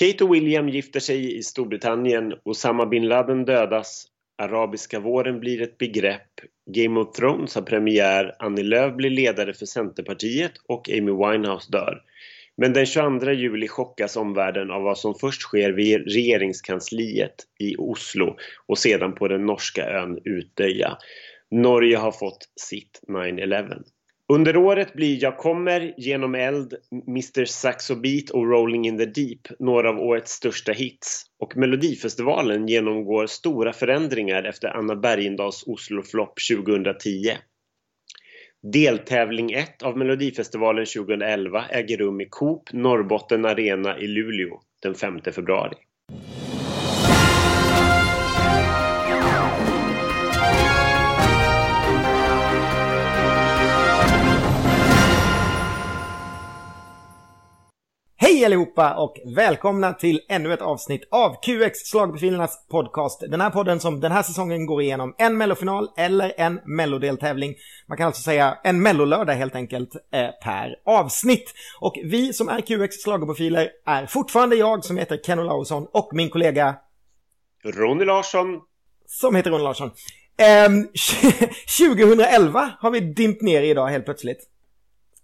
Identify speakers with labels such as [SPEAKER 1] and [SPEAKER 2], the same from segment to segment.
[SPEAKER 1] Kate och William gifter sig i Storbritannien, Osama bin Laden dödas, arabiska våren blir ett begrepp, Game of Thrones har premiär, Annie Lööf blir ledare för Centerpartiet och Amy Winehouse dör. Men den 22 juli chockas omvärlden av vad som först sker vid regeringskansliet i Oslo och sedan på den norska ön Utöja. Norge har fått sitt 9-11. Under året blir Jag kommer, Genom eld, Mr Saxo Beat och Rolling in the Deep några av årets största hits. Och Melodifestivalen genomgår stora förändringar efter Anna Bergendahls Oslo-flopp 2010. Deltävling 1 av Melodifestivalen 2011 äger rum i Coop Norrbotten Arena i Luleå den 5 februari.
[SPEAKER 2] Hej allihopa och välkomna till ännu ett avsnitt av QX Slagprofilernas podcast. Den här podden som den här säsongen går igenom en mellofinal eller en mellodeltävling. Man kan alltså säga en mellolördag helt enkelt eh, per avsnitt. Och vi som är QX Slagprofiler är fortfarande jag som heter Ken Olausson och min kollega
[SPEAKER 1] Ronny Larsson.
[SPEAKER 2] Som heter Ronny Larsson. Eh, 2011 har vi dimpt ner idag helt plötsligt.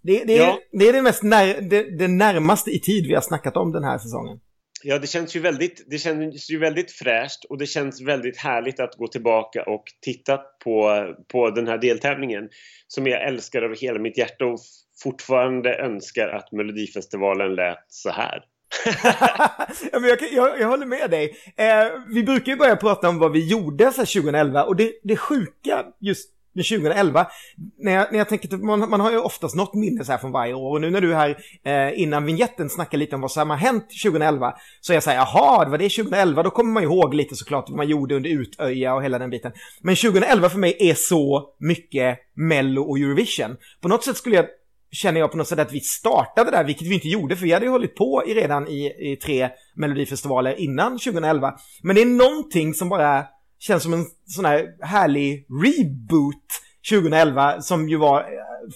[SPEAKER 2] Det, det, ja. det är det, mest när, det, det, närmaste i tid vi har snackat om den här säsongen.
[SPEAKER 1] Ja, det känns, ju väldigt, det känns ju väldigt fräscht och det känns väldigt härligt att gå tillbaka och titta på, på den här deltävlingen som jag älskar av hela mitt hjärta och fortfarande önskar att Melodifestivalen lät så här.
[SPEAKER 2] ja, men jag, jag, jag håller med dig. Eh, vi brukar ju börja prata om vad vi gjorde så 2011 och det, det sjuka just men 2011, när jag, när jag tänker, man, man har ju oftast något minne så här från varje år och nu när du här eh, innan vignetten snackar lite om vad som har hänt 2011 så är jag så här, jaha, det var det 2011, då kommer man ihåg lite såklart vad man gjorde under Utöja och hela den biten. Men 2011 för mig är så mycket Mello och Eurovision. På något sätt skulle jag känner jag på något sätt att vi startade där, vilket vi inte gjorde, för vi hade ju hållit på i redan i, i tre melodifestivaler innan 2011. Men det är någonting som bara känns som en sån här härlig reboot 2011 som ju var eh,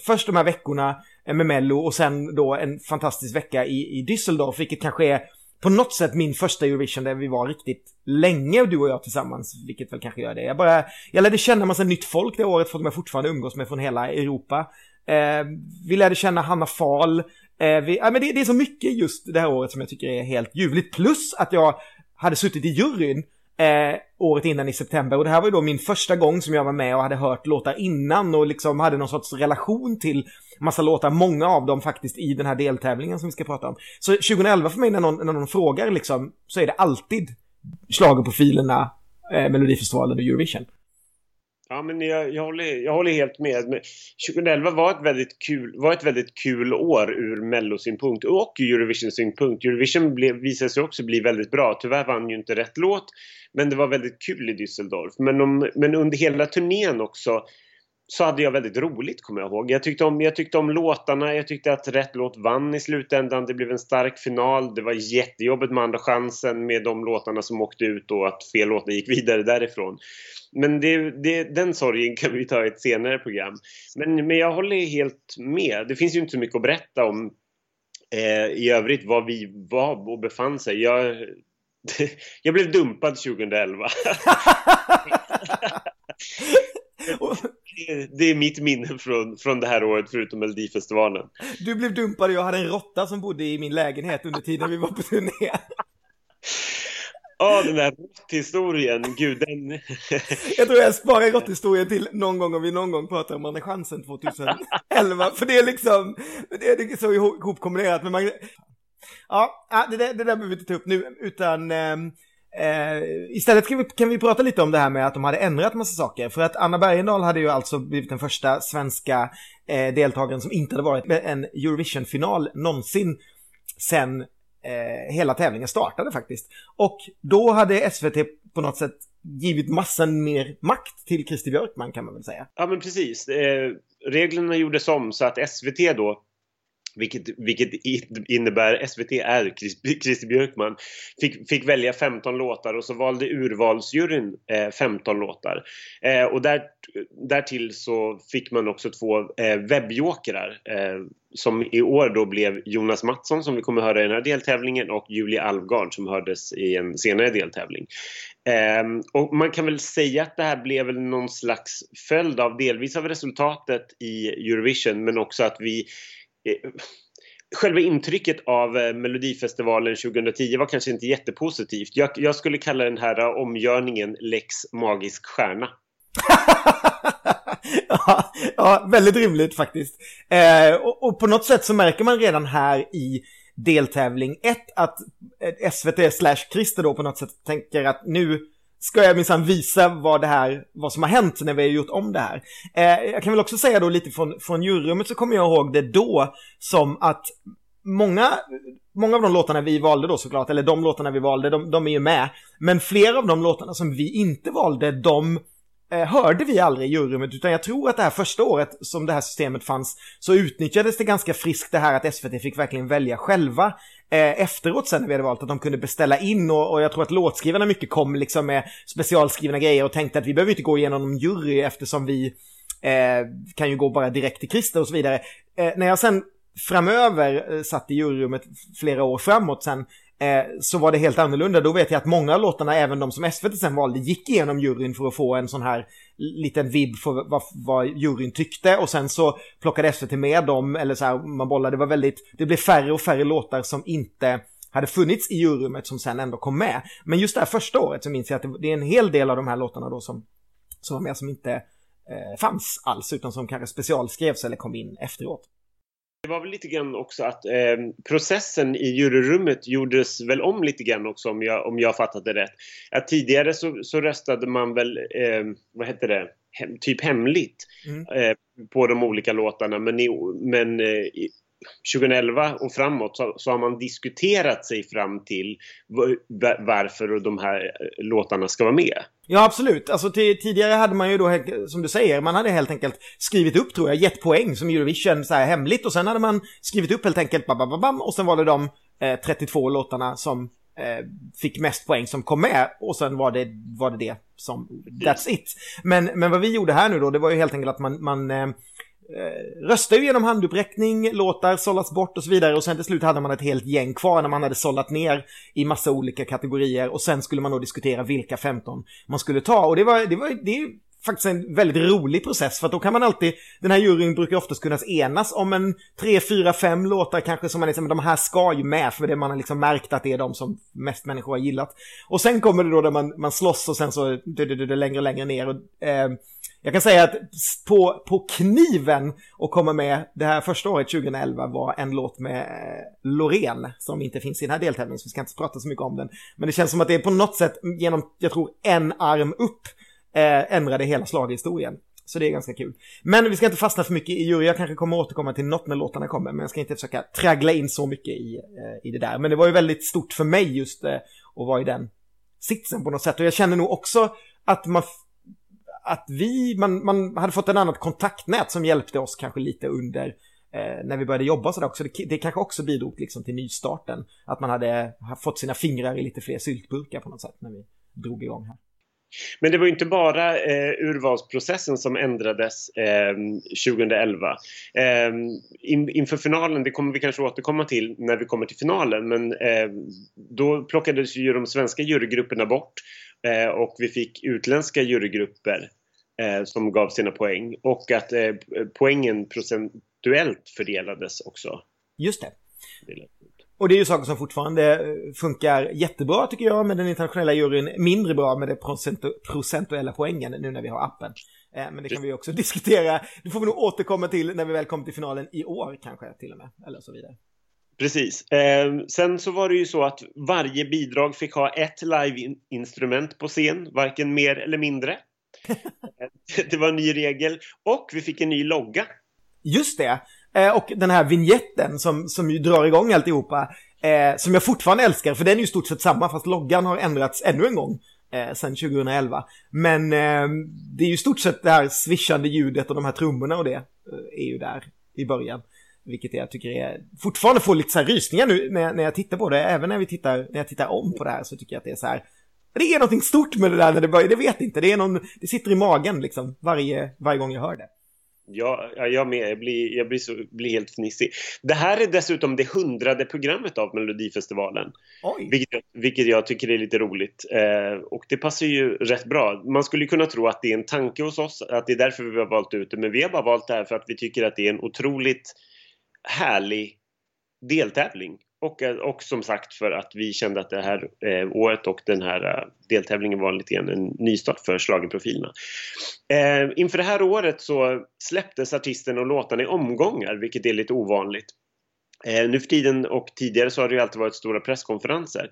[SPEAKER 2] först de här veckorna eh, med Mello och sen då en fantastisk vecka i, i Düsseldorf, vilket kanske är på något sätt min första Eurovision där vi var riktigt länge du och jag tillsammans, vilket väl kanske gör det. Jag bara, jag lärde känna massa nytt folk det året folk jag fortfarande umgås med från hela Europa. Eh, vi lärde känna Hanna Fahl. Eh, vi, ja, men det, det, är så mycket just det här året som jag tycker är helt ljuvligt. Plus att jag hade suttit i juryn eh, året innan i september. Och det här var ju då min första gång som jag var med och hade hört låtar innan och liksom hade någon sorts relation till massa låtar, många av dem faktiskt i den här deltävlingen som vi ska prata om. Så 2011 för mig när någon, när någon frågar liksom, så är det alltid schlagerprofilerna, eh, Melodifestivalen och Eurovision.
[SPEAKER 1] Ja, men jag, jag, håller, jag håller helt med. 2011 var ett väldigt kul, var ett väldigt kul år ur Mellosynpunkt och Eurovision-synpunkt. Eurovision blev, visade sig också bli väldigt bra. Tyvärr vann ju inte rätt låt, men det var väldigt kul i Düsseldorf. Men, om, men under hela turnén också så hade jag väldigt roligt kommer jag ihåg. Jag tyckte, om, jag tyckte om låtarna, jag tyckte att rätt låt vann i slutändan. Det blev en stark final. Det var jättejobbigt med andra chansen med de låtarna som åkte ut och att fel låtar gick vidare därifrån. Men det, det, den sorgen kan vi ta i ett senare program. Men, men jag håller helt med. Det finns ju inte så mycket att berätta om eh, i övrigt vad vi var och befann sig. Jag, jag blev dumpad 2011. det är mitt minne från, från det här året förutom Melodifestivalen.
[SPEAKER 2] Du blev dumpad och jag hade en råtta som bodde i min lägenhet under tiden vi var på turné.
[SPEAKER 1] Ja, oh, den där råtthistorien, gud den...
[SPEAKER 2] jag tror jag sparar råtthistorien till någon gång om vi någon gång pratar om Andra chansen 2011. för det är liksom, det är så ihopkombinerat. Men man... Ja, det, det, det där behöver vi inte ta upp nu, utan... Eh, istället kan vi, kan vi prata lite om det här med att de hade ändrat massa saker. För att Anna Bergendahl hade ju alltså blivit den första svenska eh, deltagaren som inte hade varit med en Eurovision-final någonsin sen eh, hela tävlingen startade faktiskt. Och då hade SVT på något sätt givit massan mer makt till Christer Björkman kan man väl säga.
[SPEAKER 1] Ja men precis. Eh, reglerna gjordes om så att SVT då vilket, vilket innebär SVTR, Christer Björkman, fick, fick välja 15 låtar och så valde urvalsjuryn eh, 15 låtar. Eh, och där, därtill så fick man också två eh, webbjokrar eh, som i år då blev Jonas Mattsson som vi kommer höra i den här deltävlingen och Julia Alvgard som hördes i en senare deltävling. Eh, och man kan väl säga att det här blev väl någon slags följd av delvis av resultatet i Eurovision men också att vi Eh, själva intrycket av eh, Melodifestivalen 2010 var kanske inte jättepositivt. Jag, jag skulle kalla den här omgörningen Lex Magisk Stjärna.
[SPEAKER 2] ja, ja, väldigt rimligt faktiskt. Eh, och, och, på något sätt så märker man redan här i deltävling 1 att eh, SVT slash Christer då på något sätt tänker att nu ska jag minsann visa vad det här, vad som har hänt när vi har gjort om det här. Eh, jag kan väl också säga då lite från, från juryrummet så kommer jag ihåg det då som att många, många av de låtarna vi valde då såklart, eller de låtarna vi valde, de, de är ju med. Men flera av de låtarna som vi inte valde, de eh, hörde vi aldrig i juryrummet, utan jag tror att det här första året som det här systemet fanns så utnyttjades det ganska friskt det här att SVT fick verkligen välja själva Eh, efteråt sen när vi hade valt att de kunde beställa in och, och jag tror att låtskrivarna mycket kom liksom med specialskrivna grejer och tänkte att vi behöver inte gå igenom någon jury eftersom vi eh, kan ju gå bara direkt till Christer och så vidare. Eh, när jag sen framöver eh, satt i juryrummet flera år framåt sen eh, så var det helt annorlunda. Då vet jag att många av låtarna, även de som SVT sen valde, gick igenom juryn för att få en sån här liten vibb för vad, vad juryn tyckte och sen så plockade SVT med dem, eller så här, man bollade, det var väldigt, det blev färre och färre låtar som inte hade funnits i juryrummet som sen ändå kom med. Men just det här första året så minns jag att det är en hel del av de här låtarna då som, som var med som inte eh, fanns alls, utan som kanske specialskrevs eller kom in efteråt.
[SPEAKER 1] Det var väl lite grann också att eh, processen i juryrummet gjordes väl om lite grann också om jag, om jag fattat det rätt. Att tidigare så, så röstade man väl, eh, vad hette det, Hem, typ hemligt mm. eh, på de olika låtarna men, i, men eh, 2011 och framåt så, så, har man diskuterat sig fram till varför de här låtarna ska vara med.
[SPEAKER 2] Ja, absolut. Alltså tidigare hade man ju då, som du säger, man hade helt enkelt skrivit upp, tror jag, gett poäng som Eurovision så här hemligt och sen hade man skrivit upp helt enkelt bam, och sen var det de eh, 32 låtarna som eh, fick mest poäng som kom med och sen var det var det, det som, that's it. Men, men vad vi gjorde här nu då, det var ju helt enkelt att man, man eh, eh, röstar ju genom handuppräckning, låtar sållas bort och så vidare. Och sen till slut hade man ett helt gäng kvar när man hade sållat ner i massa olika kategorier. Och sen skulle man då diskutera vilka 15 man skulle ta. Och det var, det var, det faktiskt en väldigt rolig process för att då kan man alltid, den här juryn brukar oftast kunna enas om en tre, fyra, fem låtar kanske som man liksom, de här ska ju med för det man har liksom märkt att det är de som mest människor har gillat. Och sen kommer det då där man, man slåss och sen så du, du, du, längre och längre ner och eh, jag kan säga att på, på kniven att komma med det här första året 2011 var en låt med eh, Loreen som inte finns i den här deltävlingen så vi ska inte prata så mycket om den. Men det känns som att det är på något sätt genom, jag tror, en arm upp eh, ändrade hela slaghistorien. Så det är ganska kul. Men vi ska inte fastna för mycket i jury. Jag kanske kommer återkomma till något när låtarna kommer. Men jag ska inte försöka traggla in så mycket i, eh, i det där. Men det var ju väldigt stort för mig just eh, att vara i den sitsen på något sätt. Och jag känner nog också att man att vi, man, man hade fått en annat kontaktnät som hjälpte oss kanske lite under eh, när vi började jobba sådär också. Det, det kanske också bidrog liksom till nystarten. Att man hade fått sina fingrar i lite fler syltburkar på något sätt när vi drog igång här.
[SPEAKER 1] Men det var inte bara eh, urvalsprocessen som ändrades eh, 2011. Eh, in, inför finalen, det kommer vi kanske återkomma till när vi kommer till finalen, men eh, då plockades ju de svenska jurygrupperna bort Eh, och vi fick utländska jurygrupper eh, som gav sina poäng och att eh, poängen procentuellt fördelades också.
[SPEAKER 2] Just det. Och det är ju saker som fortfarande funkar jättebra tycker jag med den internationella juryn. Mindre bra med de procentu procentuella poängen nu när vi har appen. Men det kan vi också diskutera. Det får vi nog återkomma till när vi väl kommer till finalen i år kanske till och med. Eller så vidare.
[SPEAKER 1] Precis. Eh, sen så var det ju så att varje bidrag fick ha ett live-instrument på scen, varken mer eller mindre. det var en ny regel och vi fick en ny logga.
[SPEAKER 2] Just det. Eh, och den här vignetten som, som ju drar igång alltihopa, eh, som jag fortfarande älskar, för den är ju stort sett samma, fast loggan har ändrats ännu en gång eh, sedan 2011. Men eh, det är ju stort sett det här swishande ljudet och de här trummorna och det eh, är ju där i början. Vilket jag tycker är, fortfarande får lite så här rysningar nu när, när jag tittar på det. Även när vi tittar, när jag tittar om på det här så tycker jag att det är så här. Det är någonting stort med det där när det börjar, det vet inte. Det är någon, det sitter i magen liksom varje, varje gång jag hör det.
[SPEAKER 1] Ja, jag med. Jag blir, jag blir, så, blir helt fnissig. Det här är dessutom det hundrade programmet av Melodifestivalen. Vilket, vilket jag tycker är lite roligt. Eh, och det passar ju rätt bra. Man skulle kunna tro att det är en tanke hos oss, att det är därför vi har valt ut det. Men vi har bara valt det här för att vi tycker att det är en otroligt härlig deltävling. Och, eh, och som sagt för att vi kände att det här eh, året och den här eh, deltävlingen var lite grann en nystart för schlagerprofilerna. Eh, inför det här året så släpptes artisterna och låtarna i omgångar, vilket är lite ovanligt. Eh, nu för tiden och tidigare så har det ju alltid varit stora presskonferenser.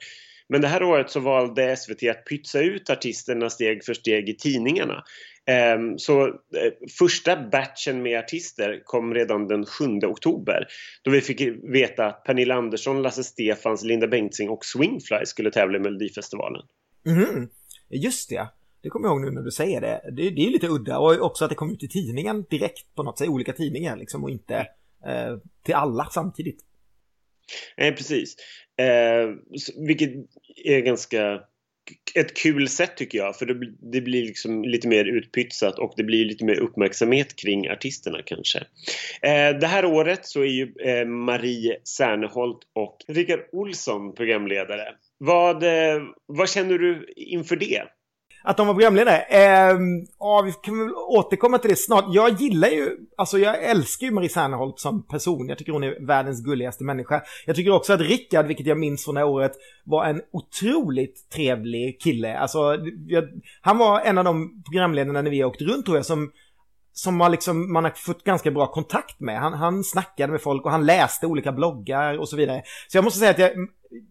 [SPEAKER 1] Men det här året så valde SVT att pytsa ut artisterna steg för steg i tidningarna. Ehm, så eh, första batchen med artister kom redan den 7 oktober då vi fick veta att Pernilla Andersson, Lasse Stefans, Linda Bengtzing och Swingfly skulle tävla i Melodifestivalen.
[SPEAKER 2] Mhm, just det. Det kommer jag ihåg nu när du säger det. det. Det är lite udda och också att det kom ut i tidningen direkt på något sätt, olika tidningar liksom och inte eh, till alla samtidigt.
[SPEAKER 1] Nej, precis. Eh, vilket är ganska ett kul sätt tycker jag för det, det, blir liksom lite mer utpytsat och det blir lite mer uppmärksamhet kring artisterna kanske. Eh, det här året så är ju eh, Marie Serneholt och Rickard Olsson programledare. Vad, eh, vad känner du inför det?
[SPEAKER 2] Att de var programledare? Eh, ja, vi kan väl återkomma till det snart. Jag gillar ju, alltså jag älskar ju Marie Serneholt som person. Jag tycker hon är världens gulligaste människa. Jag tycker också att Rickard, vilket jag minns från det här året, var en otroligt trevlig kille. Alltså, jag, han var en av de programledarna när vi åkte runt tror jag, som som har liksom, man har fått ganska bra kontakt med. Han, han snackade med folk och han läste olika bloggar och så vidare. Så jag måste säga att jag,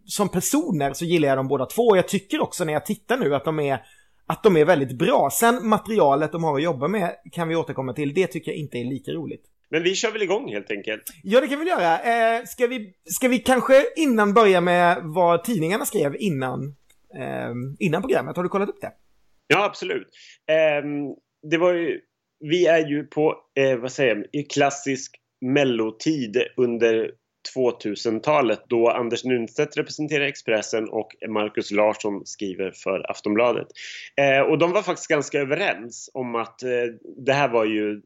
[SPEAKER 2] som personer så gillar jag dem båda två. Jag tycker också när jag tittar nu att de är att de är väldigt bra. Sen materialet de har att jobba med kan vi återkomma till. Det tycker jag inte är lika roligt.
[SPEAKER 1] Men vi kör väl igång helt enkelt?
[SPEAKER 2] Ja, det kan vi göra. Eh, ska, vi, ska vi kanske innan börja med vad tidningarna skrev innan, eh, innan programmet? Har du kollat upp det?
[SPEAKER 1] Ja, absolut. Eh, det var ju, vi är ju på, eh, vad säger jag, i klassisk mellotid under 2000-talet då Anders Nunstedt representerar Expressen och Markus Larsson skriver för Aftonbladet. Eh, och de var faktiskt ganska överens om att eh, det här var ju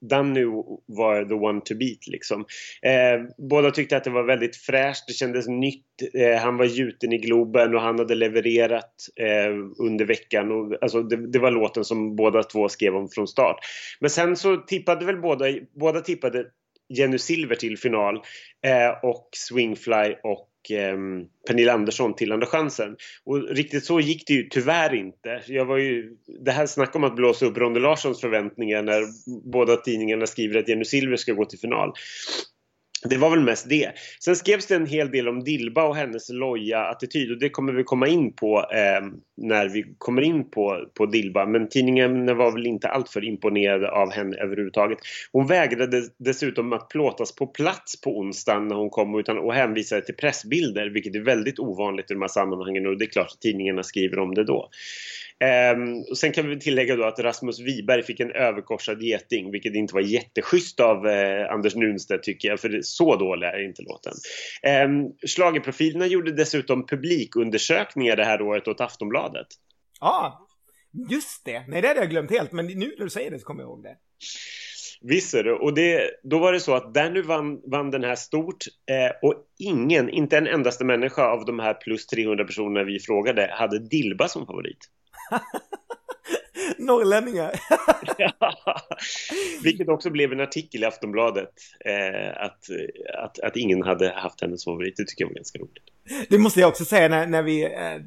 [SPEAKER 1] Danny var the one to beat liksom. Eh, båda tyckte att det var väldigt fräscht, det kändes nytt. Eh, han var gjuten i Globen och han hade levererat eh, under veckan. Och, alltså, det, det, var låten som båda två skrev om från start. Men sen så tippade väl båda, båda tippade Jenny Silver till final eh, och Swingfly och ehm, Pernilla Andersson till Andra chansen. Och riktigt så gick det ju tyvärr inte. Jag var ju, det här snacket om att blåsa upp Ronde Larssons förväntningar när båda tidningarna skriver att Jenny Silver ska gå till final. Det var väl mest det. Sen skrevs det en hel del om Dilba och hennes loja attityd och det kommer vi komma in på eh, när vi kommer in på, på Dilba. Men tidningen var väl inte alltför imponerade av henne överhuvudtaget. Hon vägrade dessutom att plåtas på plats på onsdagen när hon kom utan, och hänvisade till pressbilder vilket är väldigt ovanligt i de här sammanhangen och det är klart att tidningarna skriver om det då. Um, och sen kan vi tillägga då att Rasmus Wiberg fick en överkorsad geting vilket inte var jätteschysst av uh, Anders Nunstedt tycker jag för det, så dålig är inte låten. Um, Schlagerprofilerna gjorde dessutom publikundersökningar det här året åt Aftonbladet.
[SPEAKER 2] Ja, ah, just det. Nej, det hade jag glömt helt men nu när du säger det så kommer jag ihåg det.
[SPEAKER 1] Visst är det. Och det, då var det så att Danny vann, vann den här stort eh, och ingen, inte en endaste människa av de här plus 300 personerna vi frågade hade Dilba som favorit.
[SPEAKER 2] Norrlänningar.
[SPEAKER 1] Vilket också blev en artikel i Aftonbladet. Eh, att, att, att ingen hade haft hennes favorit. Det tycker jag var ganska roligt.
[SPEAKER 2] Det måste jag också säga när, när vi eh,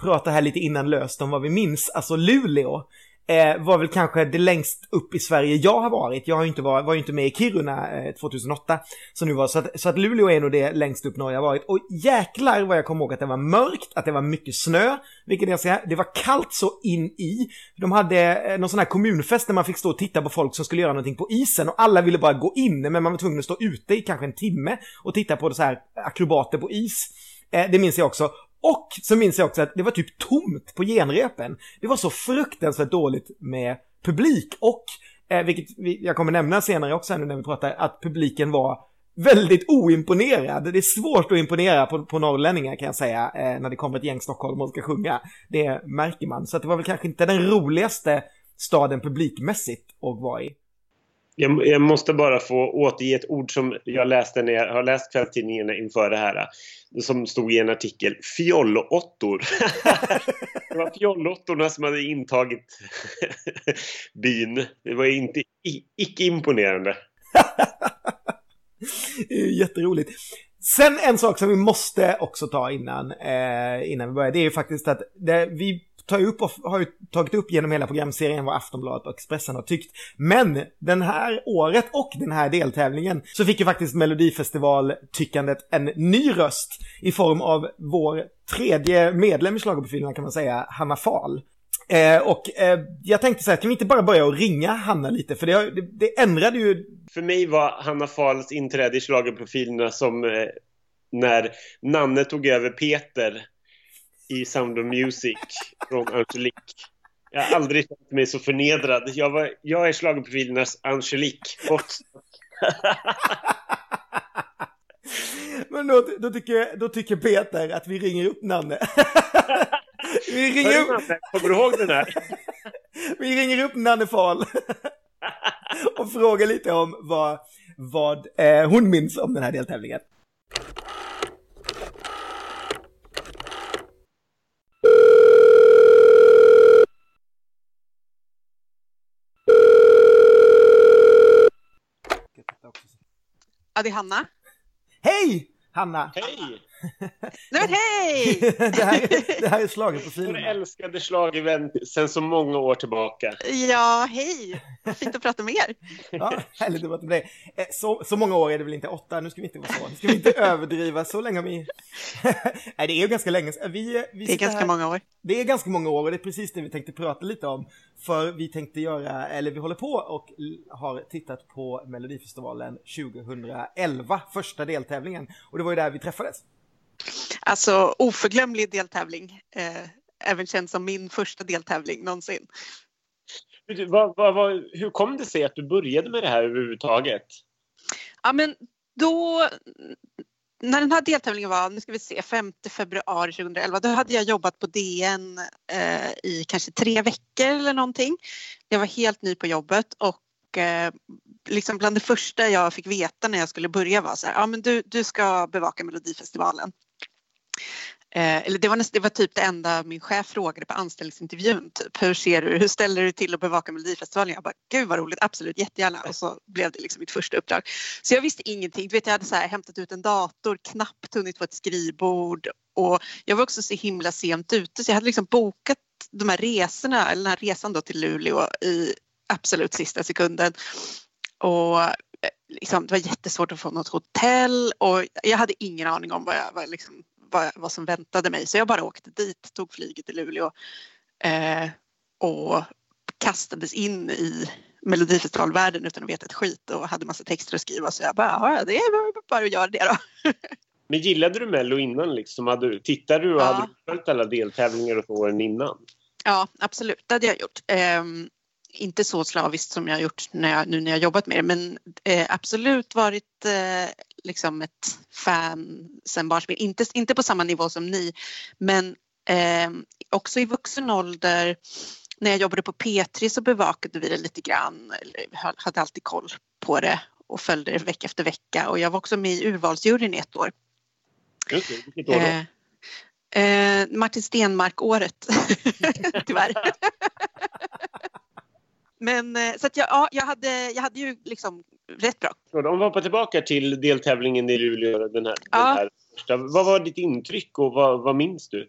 [SPEAKER 2] pratar här lite innan löst om vad vi minns. Alltså Luleå eh, var väl kanske det längst upp i Sverige jag har varit. Jag har ju inte var, var ju inte med i Kiruna eh, 2008. Så, nu var, så, att, så att Luleå är nog det längst upp norr jag varit. Och jäklar vad jag kommer ihåg att det var mörkt, att det var mycket snö. Vilket jag säger, det var kallt så in i. De hade eh, någon sån här kommunfest där man fick stå och titta på folk som skulle göra någonting på isen. Och alla ville bara gå in, men man var tvungen att stå ute i kanske en timme och titta på så här akrobater på is. Eh, det minns jag också. Och så minns jag också att det var typ tomt på genrepen. Det var så fruktansvärt dåligt med publik och, eh, vilket vi, jag kommer nämna senare också nu när vi pratar, att publiken var väldigt oimponerad. Det är svårt att imponera på, på norrlänningar kan jag säga, eh, när det kommer ett gäng Stockholm och ska sjunga. Det märker man. Så det var väl kanske inte den roligaste staden publikmässigt att vara i.
[SPEAKER 1] Jag, jag, måste bara få återge ett ord som jag läste när jag har läst kvällstidningarna inför det här. Som stod i en artikel. Fjollottor. det var fjollottorna som hade intagit byn. Det var inte, icke imponerande.
[SPEAKER 2] det är jätteroligt. Sen en sak som vi måste också ta innan, eh, innan vi börjar, det är ju faktiskt att det, vi tar ju upp och har ju tagit upp genom hela programserien vad Aftonbladet och Expressen har tyckt. Men den här året och den här deltävlingen så fick ju faktiskt Melodifestival-tyckandet en ny röst i form av vår tredje medlem i Schlagerprofilerna kan man säga, Hanna Fahl. Eh, och eh, jag tänkte så här, kan vi inte bara börja och ringa Hanna lite? För det, det, det ändrade ju...
[SPEAKER 1] För mig var Hanna Fahls inträde i Schlagerprofilerna som eh, när Nanne tog över Peter i Sound of Music från Angelique. Jag har aldrig känt mig så förnedrad. Jag, var, jag är schlagerprofilernas Angelique.
[SPEAKER 2] Men då, då, tycker, då tycker Peter att vi ringer upp Nanne. vi ringer upp...
[SPEAKER 1] Kommer du ihåg den här?
[SPEAKER 2] vi ringer upp Nanne Fahl och frågar lite om vad, vad eh, hon minns om den här deltävlingen.
[SPEAKER 3] Ja, det är Hanna.
[SPEAKER 2] Hej! Hanna!
[SPEAKER 1] Hej!
[SPEAKER 3] Nej men hej!
[SPEAKER 2] det, här, det här är Schlagerprofilen.
[SPEAKER 1] Vår älskade schlagervän sen så många år tillbaka.
[SPEAKER 3] Ja, hej! Fint att prata med er.
[SPEAKER 2] ja, härligt att prata med dig. Eh, så, så många år är det väl inte? Åtta? Nu ska vi inte vara så. Nu ska vi inte överdriva. Så länge vi... Nej, det är ju ganska länge. Vi,
[SPEAKER 3] vi det är ganska
[SPEAKER 2] här...
[SPEAKER 3] många år.
[SPEAKER 2] Det är ganska många år och det är precis det vi tänkte prata lite om. För vi tänkte göra, eller vi håller på och har tittat på Melodifestivalen 2011, första deltävlingen. Och det var ju där vi träffades.
[SPEAKER 3] Alltså oförglömlig deltävling. Eh, även känd som min första deltävling någonsin.
[SPEAKER 1] Vad, vad, vad, hur kom det sig att du började med det här överhuvudtaget?
[SPEAKER 3] Ja men då när den här deltävlingen var, nu ska vi se, 5 februari 2011, då hade jag jobbat på DN eh, i kanske tre veckor eller någonting. Jag var helt ny på jobbet och eh, liksom bland det första jag fick veta när jag skulle börja var så här, ja men du, du ska bevaka Melodifestivalen. Eh, eller det var, näst, det var typ det enda min chef frågade på anställningsintervjun. Typ. Hur ser du, hur ställer du dig till att bevaka Melodifestivalen? Jag bara, gud vad roligt, absolut jättegärna. Och så blev det liksom mitt första uppdrag. Så jag visste ingenting. Du vet, jag hade så här, hämtat ut en dator, knappt hunnit få ett skrivbord och jag var också så himla sent ute så jag hade liksom bokat de här resorna, eller den här resan då till Luleå i absolut sista sekunden. Och eh, liksom, det var jättesvårt att få något hotell och jag hade ingen aning om vad, jag, vad, liksom, vad, vad som väntade mig så jag bara åkte dit, tog flyget till Luleå eh, och kastades in i Melodifestivalvärlden utan att veta ett skit och hade massa texter att skriva så jag bara, ja det är bara att göra det då.
[SPEAKER 1] Men gillade du Mello innan liksom? Hade, tittade du och ja. hade du följt alla deltävlingar och åren innan?
[SPEAKER 3] Ja, absolut, det hade jag gjort. Um, inte så slaviskt som jag har gjort när jag, nu när jag jobbat med det men eh, absolut varit eh, liksom ett fan sen barnsben. Inte, inte på samma nivå som ni men eh, också i vuxen ålder när jag jobbade på P3 så bevakade vi det lite grann, hade alltid koll på det och följde det vecka efter vecka och jag var också med i urvalsjuryn i ett år.
[SPEAKER 1] Just det, vilket år då? Eh,
[SPEAKER 3] eh Martin Stenmark-året, tyvärr. Men eh, så att jag, ja, jag, hade, jag hade ju liksom rätt bra.
[SPEAKER 1] Om vi hoppar tillbaka till deltävlingen i Luleå, den här, ja. den här första. Vad var ditt intryck och vad, vad minns du?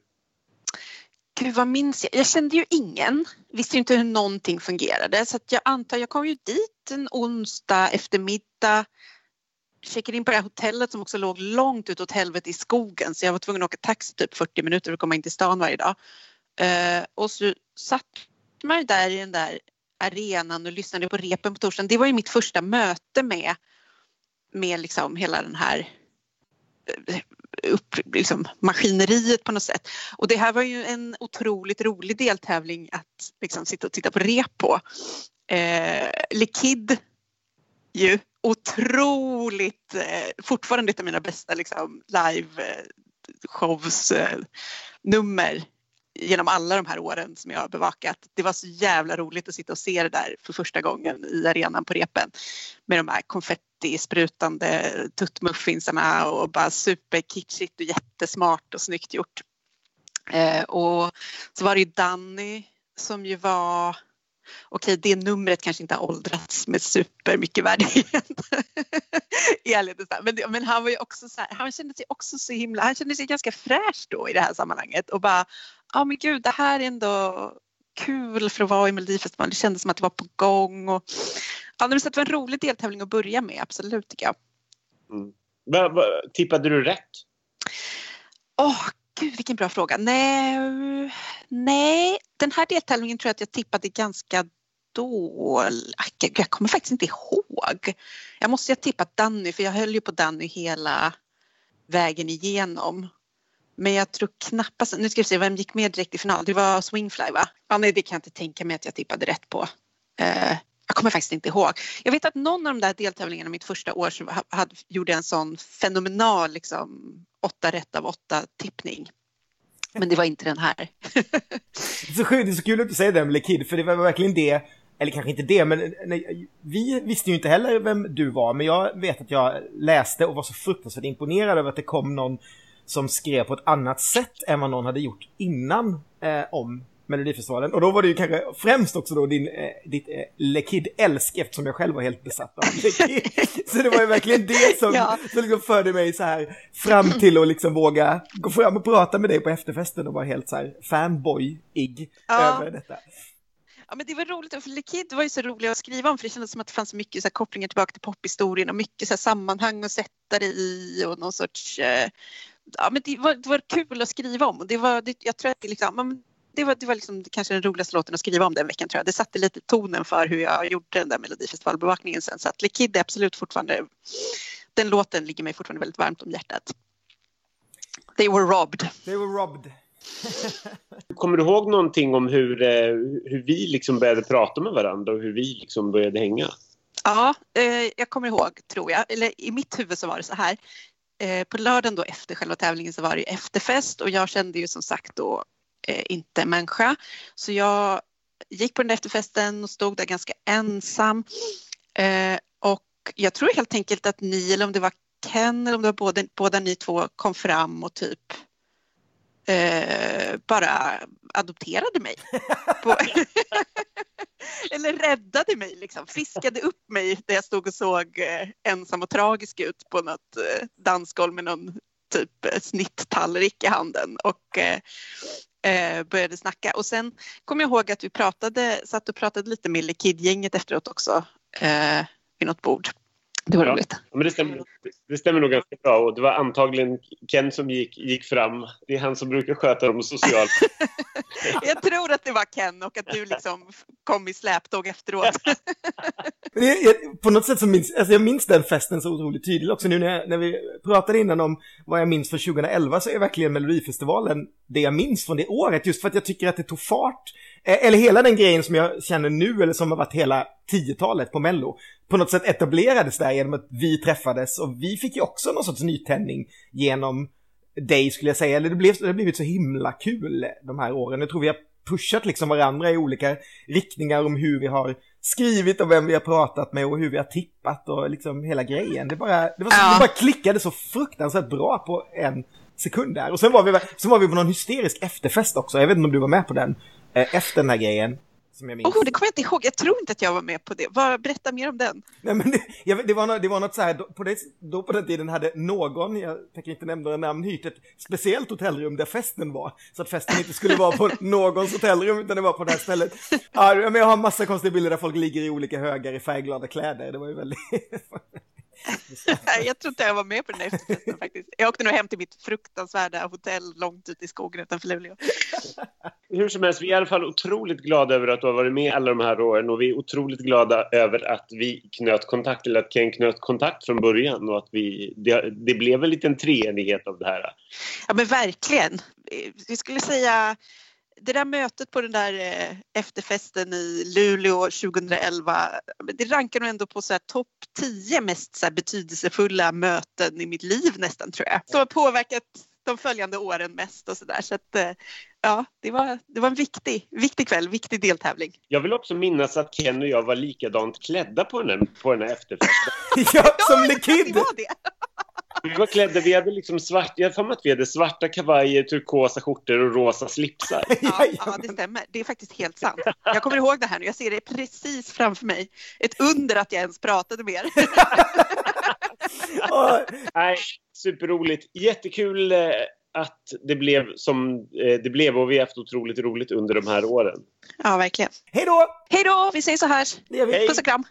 [SPEAKER 3] Gud, vad minns jag? Jag kände ju ingen. Visste inte hur någonting fungerade så jag antar, jag kom ju dit en onsdag eftermiddag checkade in på det här hotellet som också låg långt ut åt helvete i skogen så jag var tvungen att åka taxi typ 40 minuter för att komma in till stan varje dag. Uh, och så satt man där i den där arenan och lyssnade på repen på torsdagen. Det var ju mitt första möte med, med liksom hela den här eh, upp, liksom, maskineriet på något sätt. Och det här var ju en otroligt rolig deltävling att liksom, sitta och titta på rep på. Eh, Likid ju otroligt, eh, fortfarande ett av mina bästa liksom, live eh, shows eh, nummer genom alla de här åren som jag har bevakat. Det var så jävla roligt att sitta och se det där för första gången i arenan på repen med de här konfettisprutande tuttmuffinsarna och bara superkitschigt och jättesmart och snyggt gjort. Eh, och så var det ju Danny som ju var okej, det numret kanske inte har åldrats med supermycket värdighet. Men, men han var ju också så här, han kände sig också så himla, han kände sig ganska fräsch då i det här sammanhanget och bara, ja men gud, det här är ändå kul för att vara i Melodifestivalen. Det kändes som att det var på gång och ja, det var en rolig deltävling att börja med, absolut tycker jag.
[SPEAKER 1] Mm. Va, va, tippade du rätt?
[SPEAKER 3] Åh, oh, Gud vilken bra fråga. Nej, nej, den här deltävlingen tror jag att jag tippade ganska dåligt. Jag kommer faktiskt inte ihåg. Jag måste ha tippat Danny för jag höll ju på Danny hela vägen igenom. Men jag tror knappast, nu ska vi se vem gick med direkt i final, det var Swingfly va? Ja, nej det kan jag inte tänka mig att jag tippade rätt på. Eh, jag kommer faktiskt inte ihåg. Jag vet att någon av de där deltävlingarna mitt första år så hade, gjorde en sån fenomenal liksom, åtta rätt av åtta tippning. Men det var inte den här.
[SPEAKER 2] så sjukt, det är så kul att du säger det med Kid, för det var verkligen det, eller kanske inte det, men nej, vi visste ju inte heller vem du var, men jag vet att jag läste och var så fruktansvärt imponerad över att det kom någon som skrev på ett annat sätt än vad någon hade gjort innan eh, om Melodifestivalen. Och då var det ju kanske främst också då din, eh, ditt eh, Lekid-älsk eftersom jag själv var helt besatt av Lekid. så det var ju verkligen det som, ja. som liksom förde mig så här fram till att liksom våga gå fram och prata med dig på efterfesten och vara helt så här fanboy-ig ja. över detta.
[SPEAKER 3] Ja, men det var roligt, för Lekid var ju så rolig att skriva om för det kändes som att det fanns mycket så kopplingar tillbaka till pophistorien och mycket så sammanhang att sätta det i och någon sorts eh, Ja, men det var, det var kul att skriva om och det var, det, jag tror att det liksom, det var, det var liksom kanske den roligaste låten att skriva om den veckan tror jag. Det satte lite tonen för hur jag gjorde den där Melodifestivalbevakningen sen. Så att Lekid är absolut fortfarande, den låten ligger mig fortfarande väldigt varmt om hjärtat. They were robbed.
[SPEAKER 2] They were robbed.
[SPEAKER 1] Kommer du ihåg någonting om hur, eh, hur vi liksom började prata med varandra och hur vi liksom började hänga?
[SPEAKER 3] Ja, eh, jag kommer ihåg tror jag. Eller i mitt huvud så var det så här. Eh, på lördagen då efter själva tävlingen så var det efterfest och jag kände ju som sagt då eh, inte människa. Så jag gick på den där efterfesten och stod där ganska ensam. Eh, och jag tror helt enkelt att ni, eller om det var Ken eller om det var båda, båda ni två kom fram och typ eh, bara adopterade mig. eller räddade mig, liksom. fiskade upp mig där jag stod och såg eh, ensam och tragisk ut på något eh, dansgolv med någon typ eh, snitttallrik i handen. Och eh, började snacka. Och sen kommer jag ihåg att vi pratade, satt och pratade lite med Lekid-gänget efteråt också eh, vid något bord. Det var ja, roligt.
[SPEAKER 1] Men det, stämmer, det stämmer nog ganska bra och det var antagligen Ken som gick, gick fram. Det är han som brukar sköta dem socialt.
[SPEAKER 3] jag tror att det var Ken och att du liksom kom i släptåg efteråt.
[SPEAKER 2] på något sätt så minns alltså jag minns den festen så otroligt tydligt också nu när, jag, när vi pratade innan om vad jag minns från 2011 så är verkligen Melodifestivalen det jag minns från det året just för att jag tycker att det tog fart. Eh, eller hela den grejen som jag känner nu eller som har varit hela 10-talet på Mello på något sätt etablerades där genom att vi träffades och vi fick ju också någon sorts nytändning genom dig skulle jag säga. Eller det, blev, det har blivit så himla kul de här åren. Jag tror vi har pushat liksom varandra i olika riktningar om hur vi har skrivit och vem vi har pratat med och hur vi har tippat och liksom hela grejen. Det bara, det, var så, ja. det bara klickade så fruktansvärt bra på en sekund där. Och sen var vi, sen var vi på någon hysterisk efterfest också. Jag vet inte om du var med på den. Eh, efter den här grejen.
[SPEAKER 3] Som jag minns. Oh, det kommer jag inte ihåg. Jag tror inte att jag var med på det. Var, berätta mer om den.
[SPEAKER 2] Nej, men det, jag, det, var, något, det var något så här, på det, då på den tiden hade någon, jag tänker inte nämna några namn, hyrt ett speciellt hotellrum där festen var. Så att festen inte skulle vara på någons hotellrum utan det var på det här stället. Ja, men jag har massa konstiga bilder där folk ligger i olika högar i färgglada kläder. Det var ju väldigt...
[SPEAKER 3] jag tror inte jag var med på den efterfesten faktiskt. Jag åkte nog hem till mitt fruktansvärda hotell långt ute i skogen utanför Luleå.
[SPEAKER 1] Hur som helst, vi är i alla fall otroligt glada över att du har varit med alla de här åren och vi är otroligt glada över att vi knöt kontakt, eller att Ken knöt kontakt från början och att vi, det, det blev en liten treenighet av det här.
[SPEAKER 3] Ja men verkligen. Vi skulle säga det där mötet på den där eh, efterfesten i Luleå 2011, det rankar nog ändå på topp 10 mest så här, betydelsefulla möten i mitt liv nästan tror jag. Som har påverkat de följande åren mest och sådär. Så att eh, ja, det var, det var en viktig, viktig kväll, viktig deltävling.
[SPEAKER 1] Jag vill också minnas att Ken och jag var likadant klädda på den, på den här efterfesten.
[SPEAKER 2] ja, som The Kid!
[SPEAKER 3] Det var det.
[SPEAKER 1] Vi var klädda, vi hade liksom svart, jag har att vi hade svarta kavajer, turkosa skjortor och rosa slipsar.
[SPEAKER 3] Ja, ja, det stämmer. Det är faktiskt helt sant. Jag kommer ihåg det här nu. Jag ser det precis framför mig. Ett under att jag ens pratade med er.
[SPEAKER 1] Nej, superroligt. Jättekul eh, att det blev som eh, det blev och vi har haft otroligt roligt under de här åren.
[SPEAKER 3] Ja, verkligen.
[SPEAKER 2] Hej då!
[SPEAKER 3] Hej då! Vi säger så här. Puss och kram.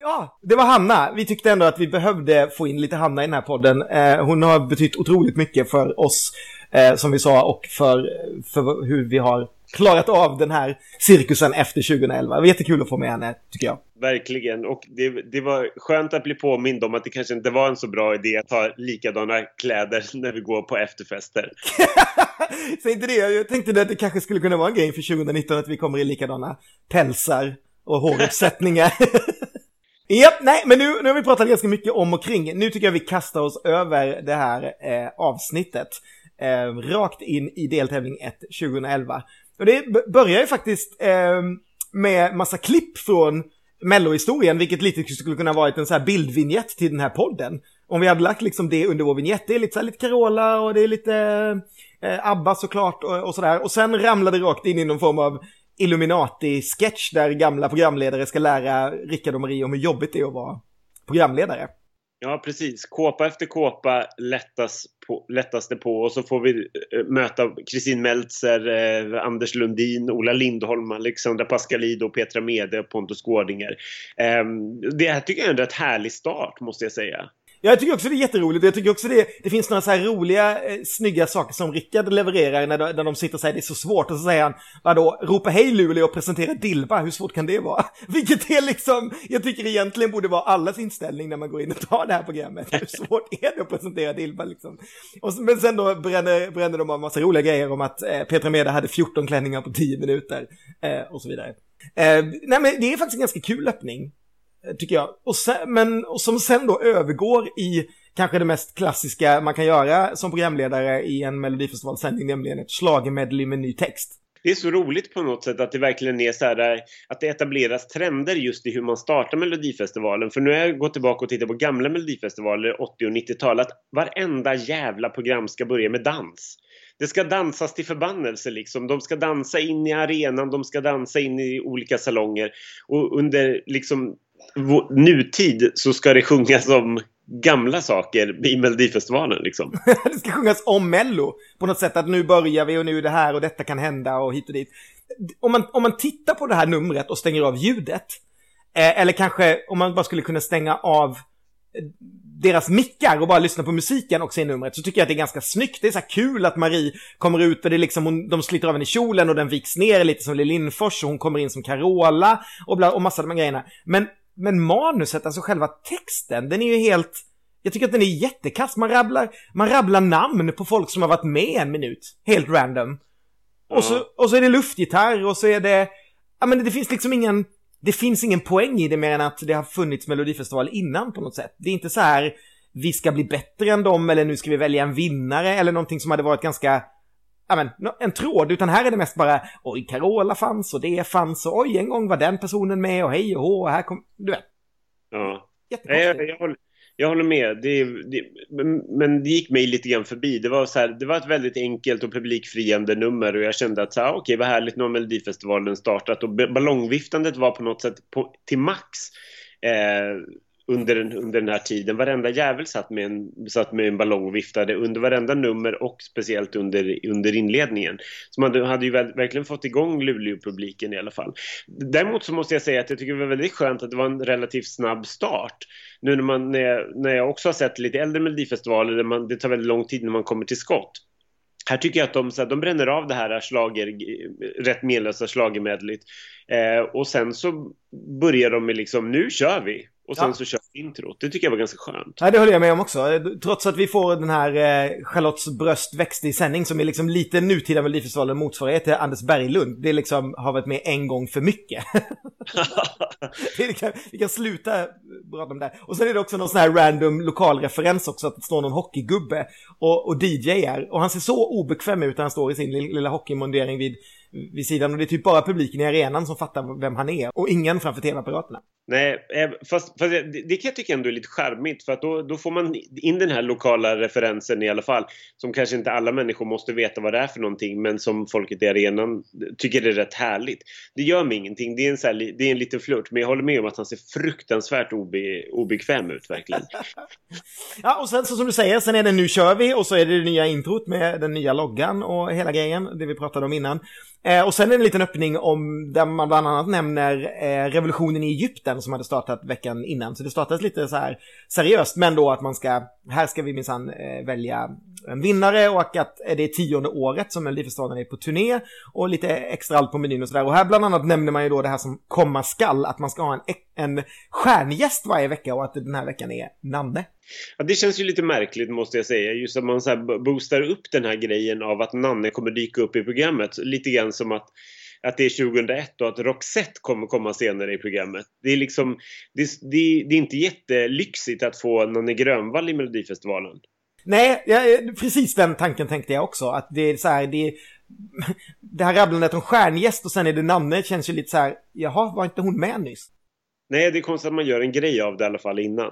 [SPEAKER 2] Ja, det var Hanna. Vi tyckte ändå att vi behövde få in lite Hanna i den här podden. Eh, hon har betytt otroligt mycket för oss, eh, som vi sa, och för, för hur vi har klarat av den här cirkusen efter 2011. Det var jättekul att få med henne, tycker jag.
[SPEAKER 1] Verkligen, och det, det var skönt att bli påmind om att det kanske inte var en så bra idé att ha likadana kläder när vi går på efterfester.
[SPEAKER 2] Säg inte det, jag tänkte att det kanske skulle kunna vara en grej för 2019 att vi kommer i likadana pälsar och håruppsättningar. Japp, nej, men nu, nu har vi pratat ganska mycket om och kring. Nu tycker jag vi kastar oss över det här eh, avsnittet. Eh, rakt in i deltävling 1 2011. Och det börjar ju faktiskt eh, med massa klipp från Mello-historien, vilket lite skulle kunna varit en så här bildvinjett till den här podden. Om vi hade lagt liksom det under vår vignett, det är lite så här, lite Carola och det är lite eh, ABBA såklart och, och sådär. Och sen ramlar det rakt in i någon form av Illuminati-sketch där gamla programledare ska lära Rickard och Marie om hur jobbigt det är att vara programledare.
[SPEAKER 1] Ja, precis. Kåpa efter kåpa lättas, på, lättas det på och så får vi eh, möta Kristin Meltzer, eh, Anders Lundin, Ola Lindholm, Alexandra Pascalido, Petra Mede och Pontus Gårdinger. Eh, det här tycker jag är en rätt härlig start, måste jag säga.
[SPEAKER 2] Jag tycker också det är jätteroligt. Jag tycker också det, det finns några så här roliga, eh, snygga saker som Rickard levererar när de, när de sitter och säger det är så svårt. Och så säger han, vadå, ropa hej Luleå och presentera Dilba, hur svårt kan det vara? Vilket är liksom, jag tycker egentligen borde vara allas inställning när man går in och tar det här programmet. Hur svårt är det att presentera Dilba liksom? Och, men sen då bränner, bränner de av massa roliga grejer om att eh, Petra Mede hade 14 klänningar på 10 minuter. Eh, och så vidare. Eh, nej men det är faktiskt en ganska kul öppning. Eh, tycker jag. Och sen, men och som sen då övergår i kanske det mest klassiska man kan göra som programledare i en melodifestivalsändning, nämligen ett schlagermedley med ny text.
[SPEAKER 1] Det är så roligt på något sätt att det verkligen är så här att det etableras trender just i hur man startar Melodifestivalen. För nu har jag gått tillbaka och tittat på gamla Melodifestivaler, 80 och 90-tal, att varenda jävla program ska börja med dans. Det ska dansas till förbannelse liksom. De ska dansa in i arenan, de ska dansa in i olika salonger. Och under liksom nutid så ska det sjungas om gamla saker i Melodifestivalen liksom.
[SPEAKER 2] det ska sjungas om Mello på något sätt att nu börjar vi och nu är det här och detta kan hända och hit och dit. Om man, om man tittar på det här numret och stänger av ljudet eh, eller kanske om man bara skulle kunna stänga av eh, deras mickar och bara lyssna på musiken och se numret så tycker jag att det är ganska snyggt. Det är så här kul att Marie kommer ut och det är liksom hon, de sliter av henne i kjolen och den viks ner lite som Lill Lindfors och hon kommer in som Carola och, bla, och massa av de här grejerna. Men men manuset, alltså själva texten, den är ju helt... Jag tycker att den är jättekass. Man rabblar, man rabblar namn på folk som har varit med en minut. Helt random. Och, så, och så är det luftgitarr och så är det... Ja men det finns liksom ingen... Det finns ingen poäng i det mer än att det har funnits Melodifestival innan på något sätt. Det är inte så här vi ska bli bättre än dem eller nu ska vi välja en vinnare eller någonting som hade varit ganska ja, men, en tråd, utan här är det mest bara oj, Carola fanns och det fanns och oj, en gång var den personen med och hej och hå och här kom, du vet.
[SPEAKER 1] Ja. Jag, jag, håller, jag håller med, det, det, men det gick mig lite grann förbi. Det var, så här, det var ett väldigt enkelt och publikfriande nummer och jag kände att så här, okej, vad härligt, nu har Melodifestivalen startat och ballongviftandet var på något sätt på, till max. Eh, under den, under den här tiden. Varenda jävel satt med en, satt med en ballong och viftade under varenda nummer och speciellt under, under inledningen. Så man hade ju verkligen fått igång Luleå-publiken i alla fall. Däremot så måste jag säga att jag tycker det var väldigt skönt att det var en relativt snabb start. Nu när, man, när, jag, när jag också har sett lite äldre melodifestivaler där man, det tar väldigt lång tid när man kommer till skott. Här tycker jag att de, så här, de bränner av det här slager, rätt menlösa schlagermedlet. Eh, och sen så börjar de med liksom, nu kör vi. Och sen
[SPEAKER 2] Ja.
[SPEAKER 1] så kör vi introt. Det tycker jag var ganska skönt.
[SPEAKER 2] Ja, det håller jag med om också. Trots att vi får den här eh, Charlottes bröst växte i sändning som är liksom lite nutida Melodifestivalen motsvarighet till Anders Berglund. Det liksom har varit med en gång för mycket. vi, kan, vi kan sluta prata om det. Och sen är det också någon sån här random lokalreferens också, att det står någon hockeygubbe och, och DJar. Och han ser så obekväm ut när han står i sin lilla, lilla hockeymundering vid, vid sidan. Och det är typ bara publiken i arenan som fattar vem han är. Och ingen framför tv-apparaterna.
[SPEAKER 1] Nej, eh, fast, fast det, det kan jag tycka ändå är lite charmigt för att då, då får man in den här lokala referensen i alla fall. Som kanske inte alla människor måste veta vad det är för någonting men som folket i arenan tycker det är rätt härligt. Det gör mig ingenting, det är en, så här, det är en liten flört men jag håller med om att han ser fruktansvärt obe, obekväm ut verkligen.
[SPEAKER 2] Ja, och sen så som du säger, sen är det Nu kör vi och så är det det nya introt med den nya loggan och hela grejen, det vi pratade om innan. Eh, och sen är det en liten öppning om, där man bland annat nämner eh, revolutionen i Egypten som hade startat veckan innan. Så det startades lite så här seriöst, men då att man ska, här ska vi minsann eh, välja en vinnare och att det är tionde året som Melodifestivalen är på turné och lite extra allt på menyn och sådär. Och här bland annat nämner man ju då det här som komma skall, att man ska ha en, en stjärngäst varje vecka och att den här veckan är Nanne.
[SPEAKER 1] Ja, det känns ju lite märkligt måste jag säga. Just att man så här boostar upp den här grejen av att Nanne kommer dyka upp i programmet. Lite grann som att, att det är 2001 och att Roxette kommer komma senare i programmet. Det är liksom, det, är- det, det är inte jättelyxigt att få Nanne Grönvall i Melodifestivalen.
[SPEAKER 2] Nej, ja, precis den tanken tänkte jag också. Att det är så här, det är... Det här rabblandet om stjärngäst och sen är det Nanne känns ju lite så här, jaha, var inte hon med nyss?
[SPEAKER 1] Nej, det är konstigt att man gör en grej av det i alla fall innan.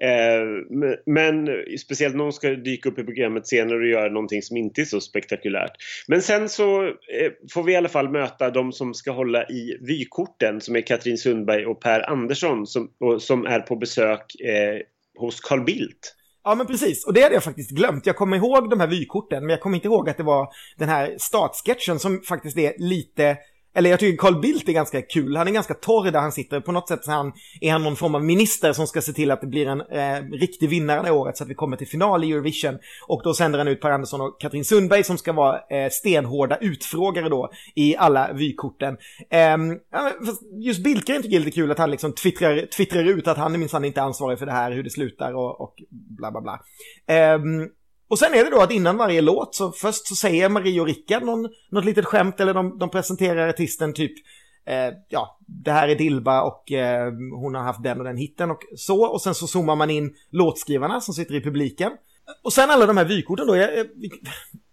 [SPEAKER 1] Eh, men, men speciellt någon ska dyka upp i programmet senare och göra någonting som inte är så spektakulärt. Men sen så eh, får vi i alla fall möta de som ska hålla i vykorten som är Katrin Sundberg och Per Andersson som, och, som är på besök eh, hos Carl Bildt.
[SPEAKER 2] Ja, men precis. Och det hade jag faktiskt glömt. Jag kommer ihåg de här vykorten, men jag kommer inte ihåg att det var den här startsketchen som faktiskt är lite... Eller jag tycker Carl Bildt är ganska kul. Han är ganska torr där han sitter. På något sätt så är han, är han någon form av minister som ska se till att det blir en eh, riktig vinnare det året så att vi kommer till final i Eurovision. Och då sänder han ut Per Andersson och Katrin Sundberg som ska vara eh, stenhårda utfrågare då i alla vykorten. Eh, just Bildgren tycker jag är lite kul att han liksom twittrar, twittrar ut att han är minsann inte ansvarig för det här, hur det slutar och, och bla bla bla. Ehm, och sen är det då att innan varje låt så först så säger Marie och Rickard någon, något litet skämt eller de, de presenterar artisten typ eh, ja, det här är Dilba och eh, hon har haft den och den hitten och så. Och sen så zoomar man in låtskrivarna som sitter i publiken. Och sen alla de här vykorten då. Jag, eh, jag,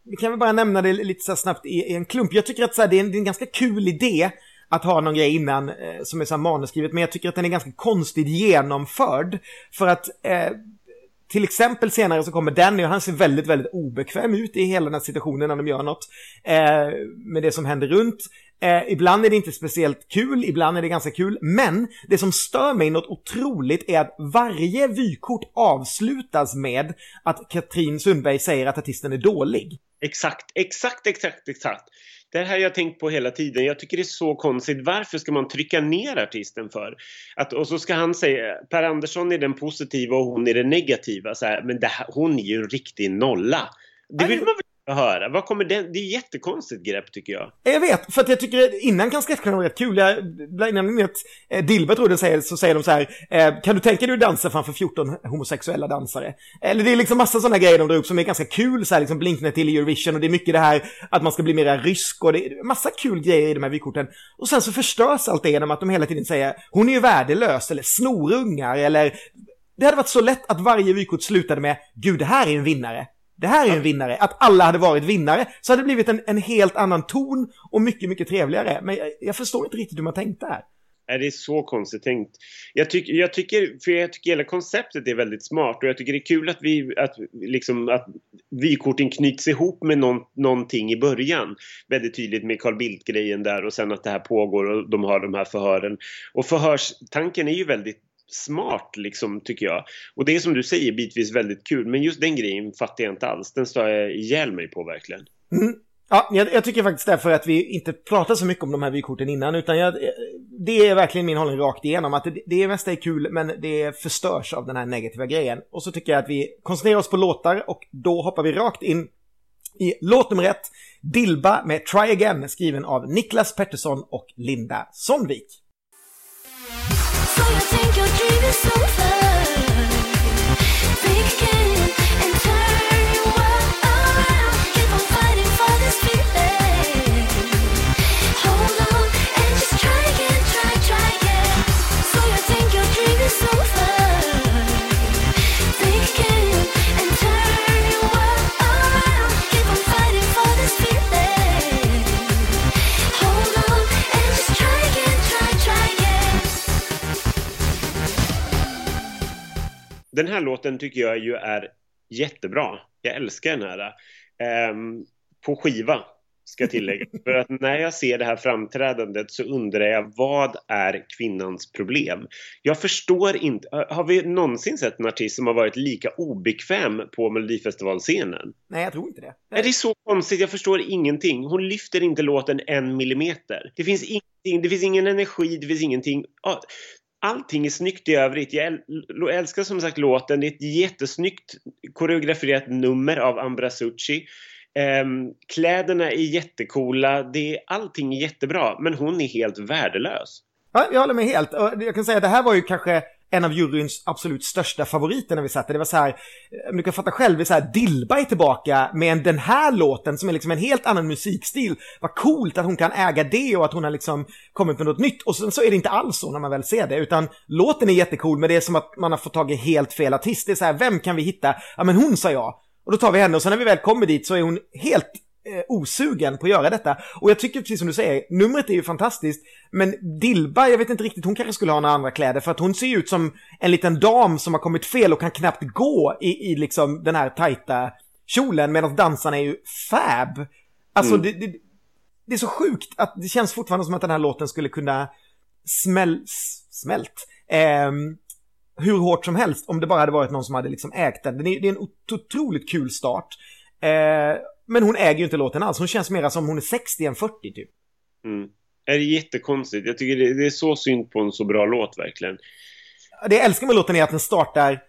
[SPEAKER 2] vi, kan väl bara nämna det lite så snabbt i, i en klump. Jag tycker att så här, det, är en, det är en ganska kul idé att ha någon grej innan eh, som är så här manusskrivet. Men jag tycker att den är ganska konstigt genomförd. För att eh, till exempel senare så kommer Danny och han ser väldigt, väldigt obekväm ut i hela den här situationen när de gör något eh, med det som händer runt. Eh, ibland är det inte speciellt kul, ibland är det ganska kul, men det som stör mig något otroligt är att varje vykort avslutas med att Katrin Sundberg säger att artisten är dålig.
[SPEAKER 1] Exakt, exakt, exakt, exakt. Det här har jag tänkt på hela tiden. Jag tycker det är så konstigt. Varför ska man trycka ner artisten för? Att, och så ska han säga, Per Andersson är den positiva och hon är den negativa. Så här, men det här, hon är ju en riktig nolla. Det vill man väl att höra? Vad kommer den? Det är ett jättekonstigt grepp tycker jag.
[SPEAKER 2] Jag vet, för att jag tycker innan kan sketcherna vara rätt kul. Jag, innan att eh, Dilbert tror jag säger, så säger de så här, eh, kan du tänka dig att dansa framför 14 homosexuella dansare? Eller det är liksom massa sådana grejer de drar upp som är ganska kul, så här liksom blinknet till Eurovision och det är mycket det här att man ska bli mera rysk och det är massa kul grejer i de här vykorten. Och sen så förstörs allt det genom att de hela tiden säger, hon är ju värdelös eller snorungar eller det hade varit så lätt att varje vykort slutade med, gud det här är en vinnare. Det här är en vinnare. Att alla hade varit vinnare så hade det blivit en, en helt annan ton och mycket, mycket trevligare. Men jag, jag förstår inte riktigt hur man tänkte här.
[SPEAKER 1] Nej, det är så konstigt tänkt. Jag, tyck, jag, tycker, för jag tycker hela konceptet är väldigt smart och jag tycker det är kul att, vi, att, liksom, att vykorten knyts ihop med någon, någonting i början. Väldigt tydligt med Carl Bildt-grejen där och sen att det här pågår och de har de här förhören. Och förhörstanken är ju väldigt smart liksom tycker jag. Och det är som du säger bitvis väldigt kul men just den grejen fattar jag inte alls. Den står jag ihjäl mig på verkligen.
[SPEAKER 2] Mm. Ja, jag, jag tycker faktiskt därför att vi inte pratar så mycket om de här vykorten innan, utan jag, det är verkligen min hållning rakt igenom. Att det, det mesta är kul, men det förstörs av den här negativa grejen. Och så tycker jag att vi koncentrerar oss på låtar och då hoppar vi rakt in i låt nummer ett, Dilba med Try Again, skriven av Niklas Pettersson och Linda Sonnvik.
[SPEAKER 4] Så jag tänker driv is over Think again
[SPEAKER 1] Den här låten tycker jag ju är jättebra. Jag älskar den här. Ehm, på skiva, ska jag tillägga. För att när jag ser det här framträdandet så undrar jag vad är kvinnans problem? Jag förstår inte. Har vi någonsin sett en artist som har varit lika obekväm på Melodifestivalscenen?
[SPEAKER 2] Nej, jag tror inte det.
[SPEAKER 1] Nej, det är så konstigt, jag förstår ingenting. Hon lyfter inte låten en millimeter. Det finns ingenting, det finns ingen energi, det finns ingenting. Allting är snyggt i övrigt. Jag älskar som sagt låten. Det är ett jättesnyggt koreograferat nummer av Ambra Succi. Ehm, kläderna är jättecoola. Det är, allting är jättebra. Men hon är helt värdelös.
[SPEAKER 2] Ja, jag håller med helt. Och jag kan säga att det här var ju kanske en av juryns absolut största favoriter när vi satt där. Det var så här, om du kan fatta själv, det är så här, Dilba är tillbaka med en- den här låten som är liksom en helt annan musikstil. Vad coolt att hon kan äga det och att hon har liksom kommit med något nytt. Och sen så är det inte alls så när man väl ser det, utan låten är jättecool, men det är som att man har fått tag i helt fel artist. Det är så här, vem kan vi hitta? Ja, men hon sa jag. Och då tar vi henne och sen när vi väl kommer dit så är hon helt eh, osugen på att göra detta. Och jag tycker precis som du säger, numret är ju fantastiskt. Men Dilba, jag vet inte riktigt, hon kanske skulle ha några andra kläder för att hon ser ju ut som en liten dam som har kommit fel och kan knappt gå i, i liksom den här tajta kjolen medan dansarna är ju fab. Alltså det, det, det är så sjukt att det känns fortfarande som att den här låten skulle kunna smäll, s- smält. ehm, hur hårt som helst om det bara hade varit någon som hade liksom ägt den. Den är, det är en ot- otroligt kul start. Eh, men hon äger ju inte låten alls. Hon känns mera som hon är 60 än 40 typ.
[SPEAKER 1] Mm. Det är jättekonstigt. Jag tycker det, det är så synd på en så bra låt verkligen.
[SPEAKER 2] Det jag älskar med låten är att den startar...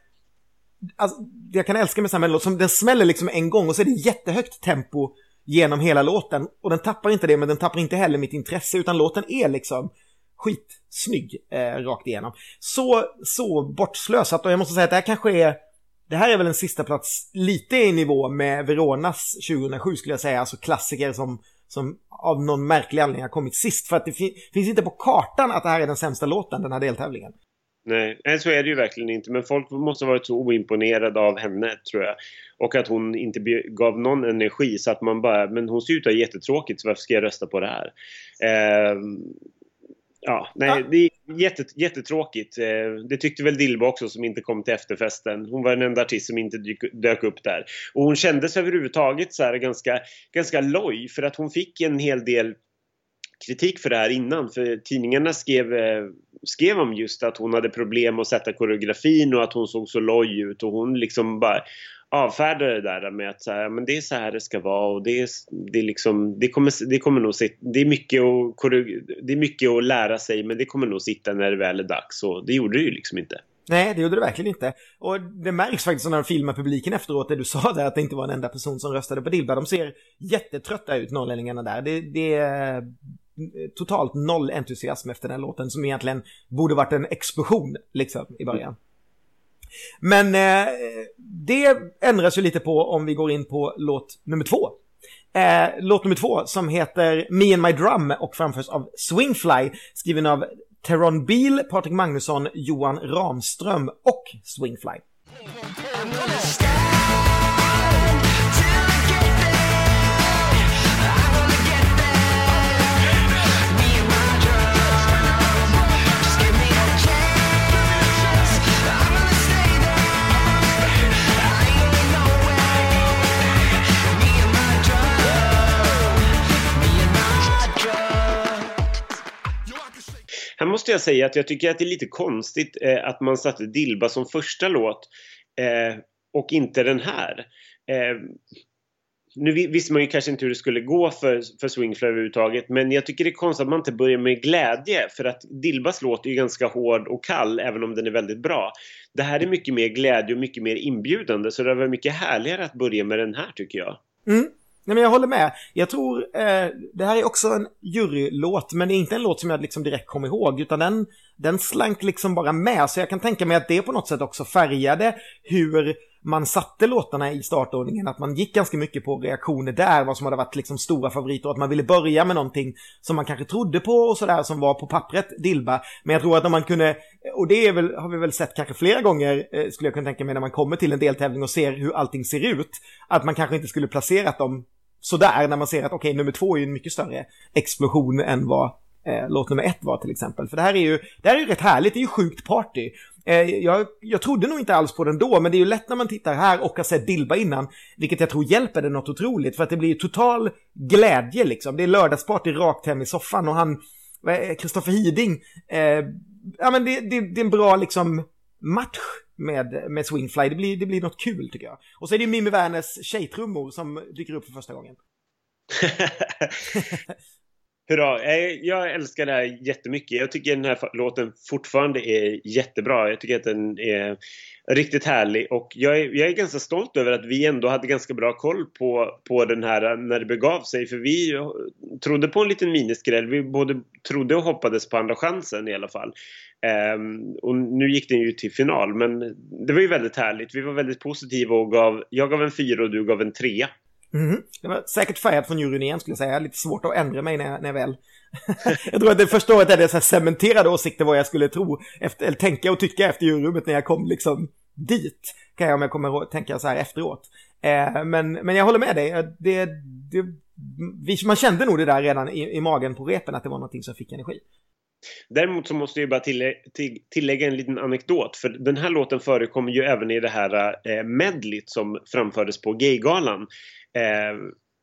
[SPEAKER 2] Alltså, jag kan älska med samma låt, som den smäller liksom en gång och så är det jättehögt tempo genom hela låten. Och den tappar inte det, men den tappar inte heller mitt intresse, utan låten är liksom skitsnygg eh, rakt igenom. Så, så bortslösat, och jag måste säga att det här kanske är... Det här är väl en sista plats lite i nivå med Veronas 2007 skulle jag säga, alltså klassiker som, som av någon märklig anledning har kommit sist. För att det fin- finns inte på kartan att det här är den sämsta låten, den här deltävlingen.
[SPEAKER 1] Nej, så är det ju verkligen inte. Men folk måste ha varit så oimponerade av henne, tror jag. Och att hon inte gav någon energi så att man bara, men hon ser ut att ha jättetråkigt så varför ska jag rösta på det här? Eh, ja, nej,
[SPEAKER 2] Ja.
[SPEAKER 1] det är jätte, jättetråkigt. Eh, det tyckte väl Dilba också som inte kom till efterfesten. Hon var den enda artist som inte dyk, dök upp där. Och hon kändes överhuvudtaget så här ganska, ganska loj för att hon fick en hel del kritik för det här innan. För tidningarna skrev, eh, skrev om just att hon hade problem att sätta koreografin och att hon såg så loj ut. Och hon liksom bara avfärdar det där med att så här, men det är så här det ska vara och det är, det är liksom, det kommer, det kommer nog sitta, det är mycket att, det är mycket att lära sig men det kommer nog sitta när det väl är dags och det gjorde det ju liksom inte.
[SPEAKER 2] Nej, det gjorde det verkligen inte. Och det märks faktiskt när de filmar publiken efteråt, det du sa där, att det inte var en enda person som röstade på Dilba. De ser jättetrötta ut, norrlänningarna där. Det, det är totalt noll entusiasm efter den här låten, som egentligen borde varit en explosion, liksom, i början. Men eh, det ändras ju lite på om vi går in på låt nummer två. Eh, låt nummer två som heter Me and My Drum och framförs av Swingfly, skriven av Teron Beal, Patrik Magnusson, Johan Ramström och Swingfly.
[SPEAKER 1] Mm. Måste jag säga att jag tycker att det är lite konstigt eh, att man satte Dilba som första låt eh, och inte den här. Eh, nu visste man ju kanske inte hur det skulle gå för, för Swingfly överhuvudtaget men jag tycker det är konstigt att man inte börjar med glädje för att Dilbas låt är ju ganska hård och kall även om den är väldigt bra. Det här är mycket mer glädje och mycket mer inbjudande så det var mycket härligare att börja med den här tycker jag.
[SPEAKER 2] Mm. Nej, men jag håller med. Jag tror eh, det här är också en jurylåt, men det är inte en låt som jag liksom direkt kommer ihåg, utan den, den slank liksom bara med. Så jag kan tänka mig att det på något sätt också färgade hur man satte låtarna i startordningen, att man gick ganska mycket på reaktioner där, vad som hade varit liksom stora favoriter, och att man ville börja med någonting som man kanske trodde på och sådär, som var på pappret Dilba. Men jag tror att om man kunde, och det är väl, har vi väl sett kanske flera gånger, eh, skulle jag kunna tänka mig, när man kommer till en deltävling och ser hur allting ser ut, att man kanske inte skulle placerat dem sådär när man ser att okej, nummer två är ju en mycket större explosion än vad eh, låt nummer ett var till exempel. För det här är ju, det här är ju rätt härligt, det är ju sjukt party. Eh, jag, jag trodde nog inte alls på den då, men det är ju lätt när man tittar här och har sett Dilba innan, vilket jag tror hjälper det något otroligt, för att det blir ju total glädje liksom. Det är lördagsparty rakt hem i soffan och han, Kristoffer Hiding, eh, ja men det, det, det är en bra liksom match med, med Swingfly. Det blir, det blir något kul tycker jag. Och så är det ju Mimmi Werners tjejtrummor som dyker upp för första gången.
[SPEAKER 1] Hurra! Eh, jag älskar det här jättemycket. Jag tycker den här låten fortfarande är jättebra. Jag tycker att den är riktigt härlig och jag är, jag är ganska stolt över att vi ändå hade ganska bra koll på, på den här när det begav sig. För vi trodde på en liten miniskräll. Vi både trodde och hoppades på andra chansen i alla fall. Um, och nu gick den ju till final men det var ju väldigt härligt. Vi var väldigt positiva och gav, jag gav en fyra och du gav en trea.
[SPEAKER 2] Mhm. Det var säkert färgat från juryn igen skulle jag säga. Lite svårt att ändra mig när jag, när jag väl... jag tror att det första året hade jag så här cementerade åsikter vad jag skulle tro, efter, eller tänka och tycka efter juryrummet när jag kom liksom dit. Kan jag om jag kommer ihåg, tänka så här efteråt. Eh, men, men jag håller med dig. Det, det, vi, man kände nog det där redan i, i magen på repen att det var någonting som fick energi.
[SPEAKER 1] Däremot så måste jag bara tillä till tillägga en liten anekdot för den här låten förekommer ju även i det här eh, medlet som framfördes på Gaygalan eh, Eh,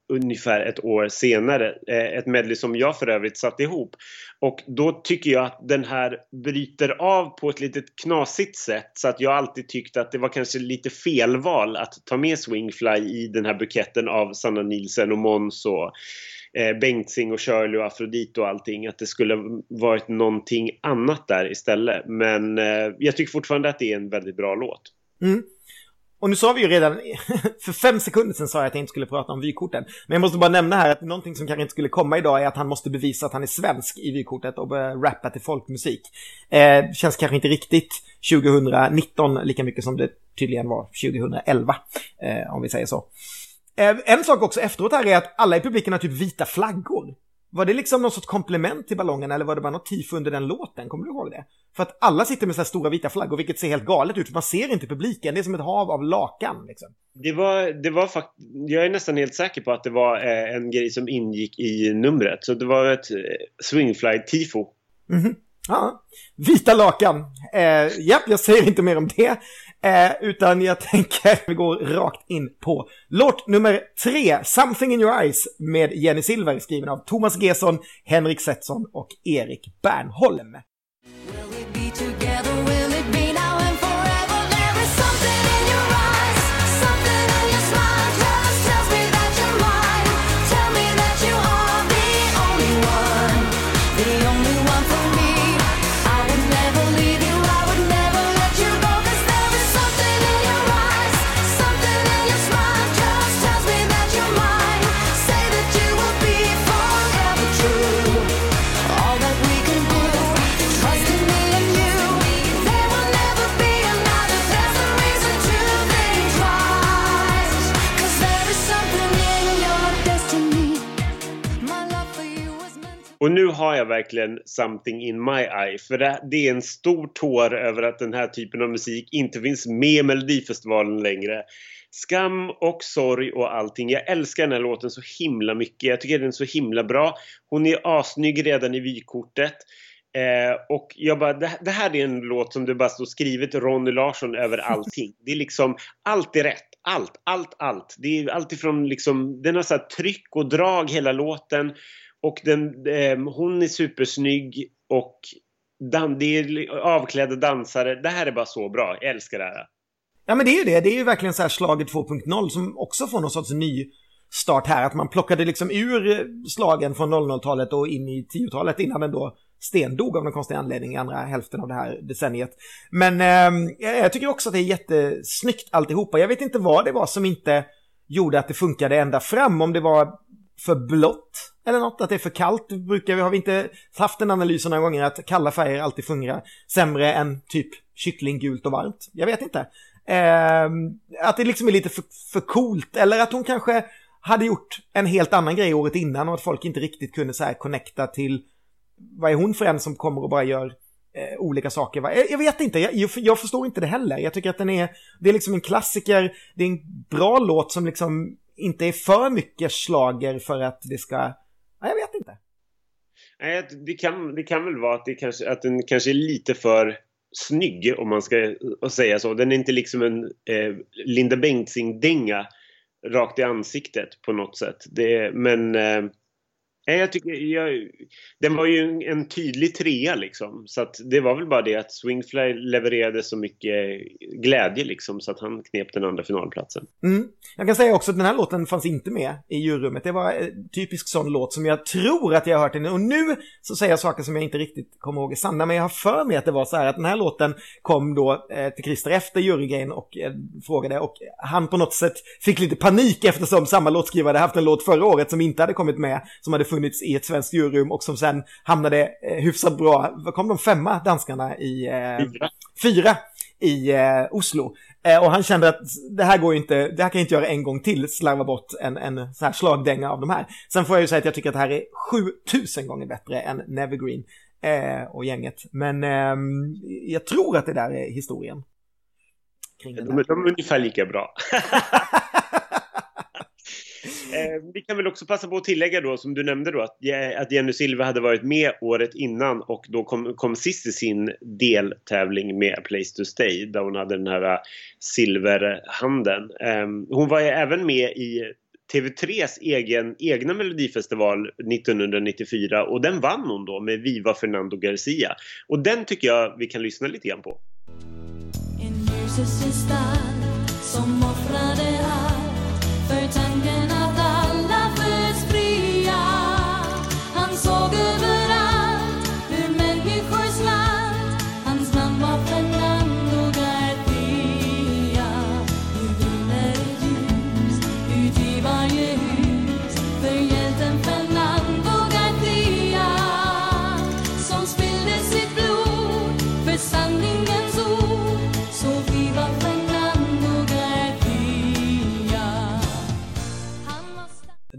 [SPEAKER 1] ungefär ett år senare. Eh, ett medley som jag för övrigt satte ihop. Och då tycker jag att den här bryter av på ett litet knasigt sätt så att jag alltid tyckte att det var kanske lite felval att ta med Swingfly i den här buketten av Sanna Nielsen och Måns och eh, Bengtzing och Shirley och Afrodite och allting. Att det skulle varit någonting annat där istället. Men eh, jag tycker fortfarande att det är en väldigt bra låt.
[SPEAKER 2] Mm. Och nu sa vi ju redan, för fem sekunder sedan sa jag att jag inte skulle prata om vykorten. Men jag måste bara nämna här att någonting som kanske inte skulle komma idag är att han måste bevisa att han är svensk i vykortet och börja rappa till folkmusik. Eh, känns kanske inte riktigt 2019 lika mycket som det tydligen var 2011, eh, om vi säger så. Eh, en sak också efteråt här är att alla i publiken har typ vita flaggor. Var det liksom någon sorts komplement till ballongen eller var det bara något tifo under den låten? Kommer du ihåg det? För att alla sitter med så här stora vita flaggor, vilket ser helt galet ut. Man ser inte publiken, det är som ett hav av lakan. Liksom.
[SPEAKER 1] Det var, det var fakt jag är nästan helt säker på att det var eh, en grej som ingick i numret. Så det var ett eh, swingfly-tifo.
[SPEAKER 2] Mm -hmm. Ja, vita lakan. Eh, ja, jag säger inte mer om det. Eh, utan jag tänker vi går rakt in på låt nummer tre, Something in your eyes med Jenny Silver skriven av Thomas Gesson, Henrik Setson och Erik Bernholm.
[SPEAKER 1] Och nu har jag verkligen something in my eye. För det, det är en stor tår över att den här typen av musik inte finns med i Melodifestivalen längre. Skam och sorg och allting. Jag älskar den här låten så himla mycket. Jag tycker den är så himla bra. Hon är asnygg redan i vykortet. Eh, och jag bara, det, det här är en låt som det bara står skrivet Ronny Larsson över allting. Det är liksom, allt är rätt. Allt, allt, allt. Det är alltifrån liksom, den har så här tryck och drag hela låten. Och den, eh, hon är supersnygg och dan, det är avklädda dansare. Det här är bara så bra. Jag älskar det här.
[SPEAKER 2] Ja men det är ju det, det är ju verkligen så här slaget 2.0 som också får någon sorts ny start här. Att man plockade liksom ur slagen från 00-talet och in i 10-talet innan den då stendog av någon konstig anledning i andra hälften av det här decenniet. Men eh, jag tycker också att det är jättesnyggt alltihopa. Jag vet inte vad det var som inte gjorde att det funkade ända fram. Om det var för blått eller något, att det är för kallt. Brukar vi, har vi inte haft den analysen några gånger att kalla färger alltid fungerar sämre än typ kyckling, gult och varmt? Jag vet inte. Eh, att det liksom är lite för, för coolt eller att hon kanske hade gjort en helt annan grej året innan och att folk inte riktigt kunde så här connecta till vad är hon för en som kommer och bara gör eh, olika saker. Va? Jag, jag vet inte, jag, jag förstår inte det heller. Jag tycker att den är, det är liksom en klassiker, det är en bra låt som liksom inte är för mycket slager för att det ska, ja, jag vet inte.
[SPEAKER 1] Nej, det kan, det kan väl vara att, det kanske, att den kanske är lite för snygg om man ska säga så. Den är inte liksom en eh, Linda Bengtzing-dänga rakt i ansiktet på något sätt. Det, men eh, nej, jag tycker, jag, den var ju en, tydlig trea liksom. Så att det var väl bara det att Swingfly levererade så mycket glädje liksom så att han knep den andra finalplatsen.
[SPEAKER 2] Mm. Jag kan säga också att den här låten fanns inte med i djurrummet. Det var en typisk sån låt som jag tror att jag har hört den. Och nu så säger jag saker som jag inte riktigt kommer ihåg är sanna. Men jag har för mig att det var så här att den här låten kom då eh, till Christer efter jurygrejen och eh, frågade. Och han på något sätt fick lite panik eftersom samma låtskrivare hade haft en låt förra året som inte hade kommit med. Som hade funnits i ett svenskt juryrum och som sen hamnade eh, hyfsat bra. Vad kom de femma danskarna i? Eh,
[SPEAKER 1] Fyra.
[SPEAKER 2] fyra i eh, Oslo. Eh, och han kände att det här går inte, det här kan jag inte göra en gång till, slarva bort en, en så här slagdänga av de här. Sen får jag ju säga att jag tycker att det här är 7000 gånger bättre än Nevergreen eh, och gänget. Men ehm, jag tror att det där är historien. Kring
[SPEAKER 1] De, de är ungefär lika bra. Eh, vi kan väl också passa på att tillägga då som du nämnde då att, att Jenny Silva hade varit med året innan och då kom, kom sist i sin deltävling med Place to Stay där hon hade den här eh, silverhanden. Eh, hon var ju även med i TV3s egen, egna melodifestival 1994 och den vann hon då med Viva Fernando Garcia. Och den tycker jag vi kan lyssna lite grann på.
[SPEAKER 4] En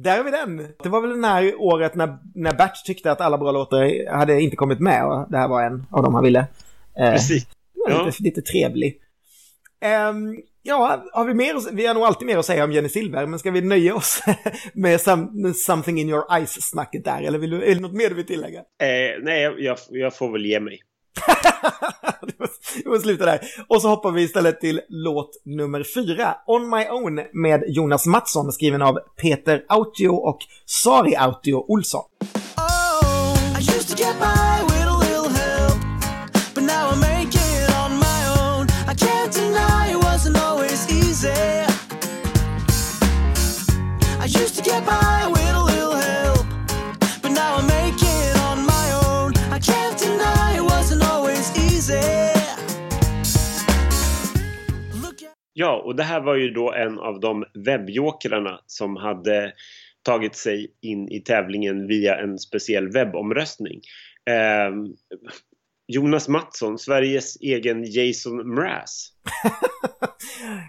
[SPEAKER 2] Där har vi den! Det var väl den här året när, när Bert tyckte att alla bra låtar hade inte kommit med och det här var en av dem han ville. Eh,
[SPEAKER 1] Precis.
[SPEAKER 2] Det var lite, lite trevlig. Ehm, ja, har vi mer? Vi har nog alltid mer att säga om Jenny Silver, men ska vi nöja oss med, some, something in your eyes-snacket där? Eller vill du, är det något mer du vill tillägga?
[SPEAKER 1] Eh, nej, jag, jag får väl ge mig.
[SPEAKER 2] det var- Vi får sluta där. Och så hoppar vi istället till låt nummer fyra, On My Own med Jonas Mattsson, skriven av Peter Autio och Sari Autio Olsson.
[SPEAKER 5] Oh,
[SPEAKER 1] Ja, och det här var ju då en av de webbjokrarna som hade tagit sig in i tävlingen via en speciell webbomröstning. Eh, Jonas Mattsson, Sveriges egen Jason Mraz.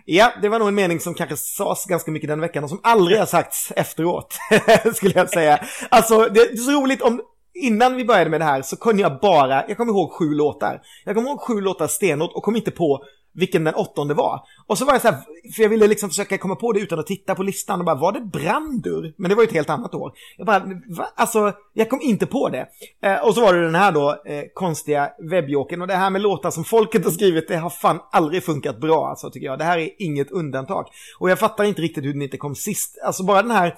[SPEAKER 2] Ja, det var nog en mening som kanske sades ganska mycket den veckan och som aldrig har sagts efteråt, skulle jag säga. Alltså, det är så roligt om... Innan vi började med det här så kunde jag bara, jag kommer ihåg sju låtar. Jag kommer ihåg sju låtar stenhårt och kom inte på vilken den åttonde var. Och så var jag så här, för jag ville liksom försöka komma på det utan att titta på listan och bara, var det Brandur? Men det var ju ett helt annat år. Jag bara, va? Alltså, jag kom inte på det. Eh, och så var det den här då, eh, konstiga webbjoken Och det här med låtar som folket har skrivit, det har fan aldrig funkat bra, alltså, tycker jag. Det här är inget undantag. Och jag fattar inte riktigt hur den inte kom sist. Alltså bara den här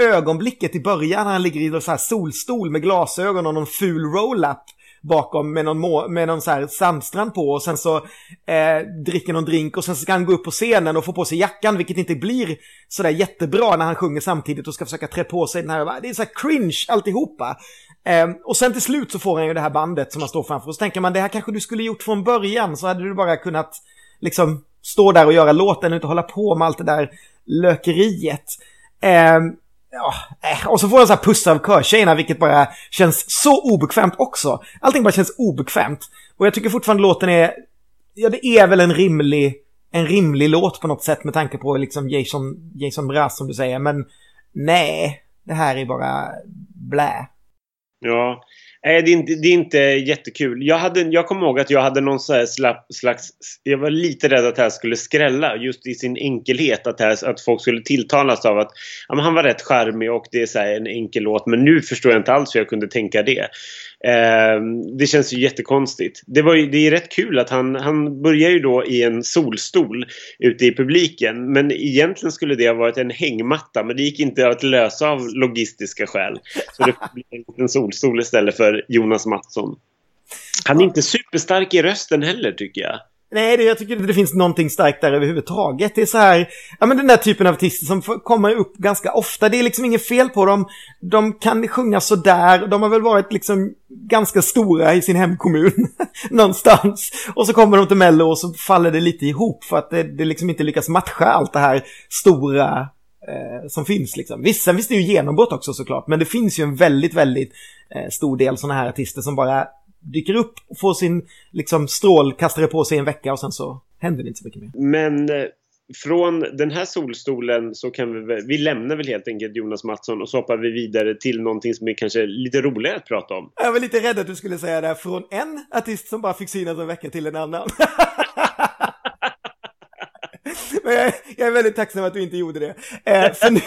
[SPEAKER 2] ögonblicket i början när han ligger i någon så här solstol med glasögon och någon ful roll-up bakom med någon, må- med någon så här sandstrand på och sen så eh, dricker någon drink och sen ska han gå upp på scenen och få på sig jackan vilket inte blir sådär jättebra när han sjunger samtidigt och ska försöka trä på sig den här, det är så här cringe alltihopa. Eh, och sen till slut så får han ju det här bandet som han står framför och så tänker man det här kanske du skulle gjort från början så hade du bara kunnat liksom stå där och göra låten och inte hålla på med allt det där lökeriet. Eh, ja, eh, och så får jag så här pussar av körtjejerna, vilket bara känns så obekvämt också. Allting bara känns obekvämt. Och jag tycker fortfarande låten är, ja det är väl en rimlig, en rimlig låt på något sätt med tanke på liksom Jason, Jason Mraz som du säger, men nej, det här är bara blä.
[SPEAKER 1] Ja. Nej, det är, inte, det är inte jättekul. Jag, hade, jag kommer ihåg att jag hade någon så här slapp, slags... Jag var lite rädd att det här skulle skrälla just i sin enkelhet. Att, här, att folk skulle tilltalas av att ja, men han var rätt charmig och det är så här en enkel låt. Men nu förstår jag inte alls hur jag kunde tänka det. Eh, det känns ju jättekonstigt. Det, var ju, det är rätt kul att han, han börjar ju då i en solstol ute i publiken. Men egentligen skulle det ha varit en hängmatta. Men det gick inte att lösa av logistiska skäl. Så det blev en liten solstol istället för Jonas Mattsson. Han är inte superstark i rösten heller tycker jag.
[SPEAKER 2] Nej, det, jag tycker inte det finns någonting starkt där överhuvudtaget. Det är så här, ja men den där typen av artister som kommer upp ganska ofta. Det är liksom inget fel på dem. De kan sjunga sådär. De har väl varit liksom ganska stora i sin hemkommun någonstans. Och så kommer de till Mello och så faller det lite ihop för att det, det liksom inte lyckas matcha allt det här stora eh, som finns liksom. Visst, sen finns det ju genombrott också såklart, men det finns ju en väldigt, väldigt eh, stor del sådana här artister som bara dyker upp, får sin liksom strålkastare på sig en vecka och sen så händer det inte så mycket mer.
[SPEAKER 1] Men eh, från den här solstolen så kan vi vi lämnar väl helt enkelt Jonas Mattsson och så hoppar vi vidare till någonting som är kanske lite roligare att prata om.
[SPEAKER 2] Jag var lite rädd att du skulle säga det här från en artist som bara fick synas en vecka till en annan. Men jag, jag är väldigt tacksam att du inte gjorde det. Eh, för nu,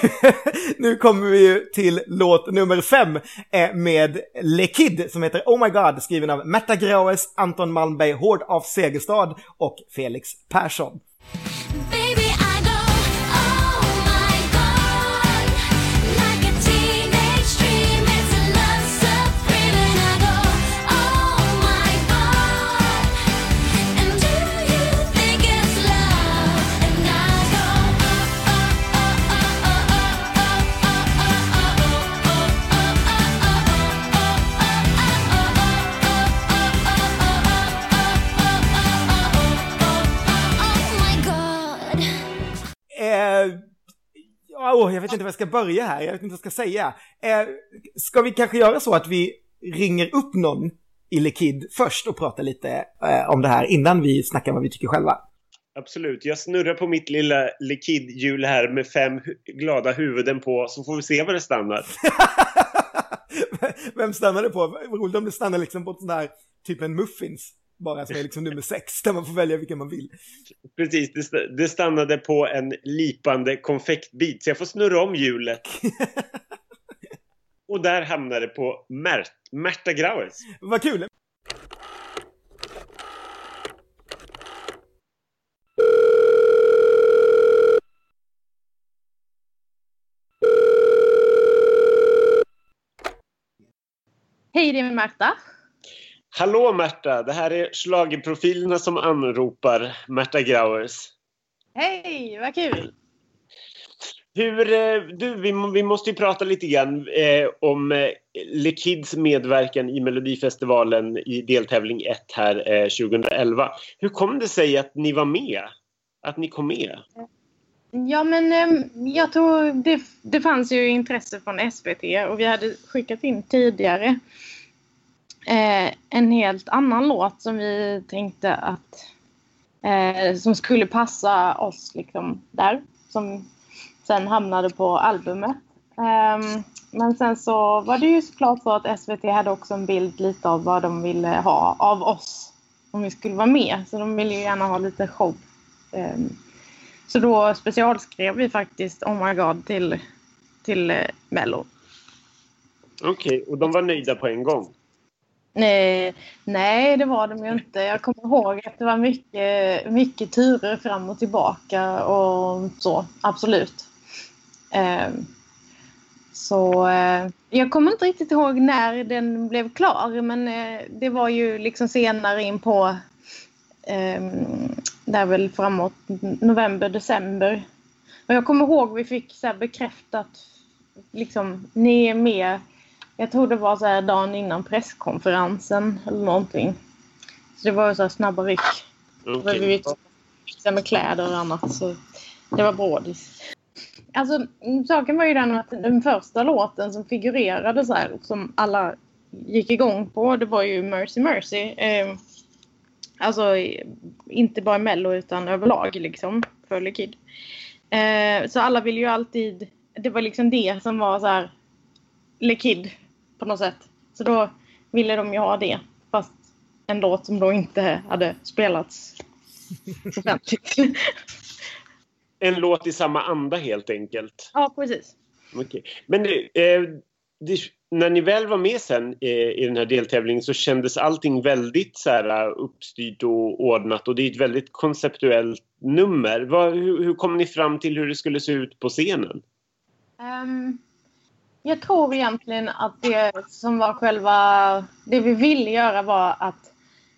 [SPEAKER 2] nu kommer vi ju till låt nummer fem eh, med Le Kid som heter Oh My God skriven av Märta Graues, Anton Malmberg, Hård av Segerstad och Felix Persson. Åh, jag vet inte vad jag ska börja här, jag vet inte vad jag ska säga. Eh, ska vi kanske göra så att vi ringer upp någon i Lekid först och pratar lite eh, om det här innan vi snackar vad vi tycker själva?
[SPEAKER 1] Absolut. Jag snurrar på mitt lilla Likid-hjul här med fem glada huvuden på så får vi se var det stannar.
[SPEAKER 2] Vem stannar det på? Vad roligt om det stannar liksom på sånt där, typ en muffins. Bara som är liksom nummer sex, där man får välja vilken man vill.
[SPEAKER 1] Precis, det, st- det stannade på en lipande konfektbit så jag får snurra om hjulet. Och där hamnade det på Märt, Märta Grauers.
[SPEAKER 2] Vad kul!
[SPEAKER 6] Hej, det är Märta.
[SPEAKER 1] Hallå Märta, det här är schlagerprofilerna som anropar Märta Grauers.
[SPEAKER 6] Hej, vad kul!
[SPEAKER 1] Hur, eh, du, vi, vi måste ju prata lite grann eh, om eh, Le Kids medverkan i Melodifestivalen i deltävling 1 här eh, 2011. Hur kom det sig att ni var med? Att ni kom med?
[SPEAKER 6] Ja, men ehm, jag tror det, det fanns ju intresse från SVT och vi hade skickat in tidigare eh, en helt annan låt som vi tänkte att eh, som skulle passa oss liksom där. Som sen hamnade på albumet. Um, men sen så var det ju såklart så att SVT hade också en bild lite av vad de ville ha av oss om vi skulle vara med. Så de ville ju gärna ha lite show. Um, så då specialskrev vi faktiskt Oh my God till, till uh, Mello.
[SPEAKER 1] Okej, och de var nöjda på en gång?
[SPEAKER 6] Nej, nej, det var de ju inte. Jag kommer ihåg att det var mycket, mycket turer fram och tillbaka och så, absolut. Ehm, så eh, jag kommer inte riktigt ihåg när den blev klar, men eh, det var ju liksom senare in på um, där väl framåt november, december. Och jag kommer ihåg vi fick så bekräftat, liksom, ni är med jag tror det var så här dagen innan presskonferensen eller någonting. Så det var ju så här snabba ryck. Okay. Vi, fixa med kläder och annat. Så det var brådis. Alltså saken var ju den att den första låten som figurerade så här som alla gick igång på det var ju Mercy Mercy. Eh, alltså inte bara Mello utan överlag liksom för Kid. Eh, så alla ville ju alltid, det var liksom det som var så här Le Kid på något sätt. Så då ville de ju ha det. Fast en låt som då inte hade spelats offentligt.
[SPEAKER 1] En låt i samma anda helt enkelt.
[SPEAKER 6] ja, precis.
[SPEAKER 1] Okej. Men det, eh, det, när ni väl var med sen eh, i den här deltävlingen så kändes allting väldigt så här, eh, uppstyrt och ordnat och det är ett väldigt konceptuellt nummer. Vad, hur, hur kom ni fram till hur det skulle se ut på scenen?
[SPEAKER 6] Ehm, jag tror egentligen att det som var själva... Det vi ville göra var att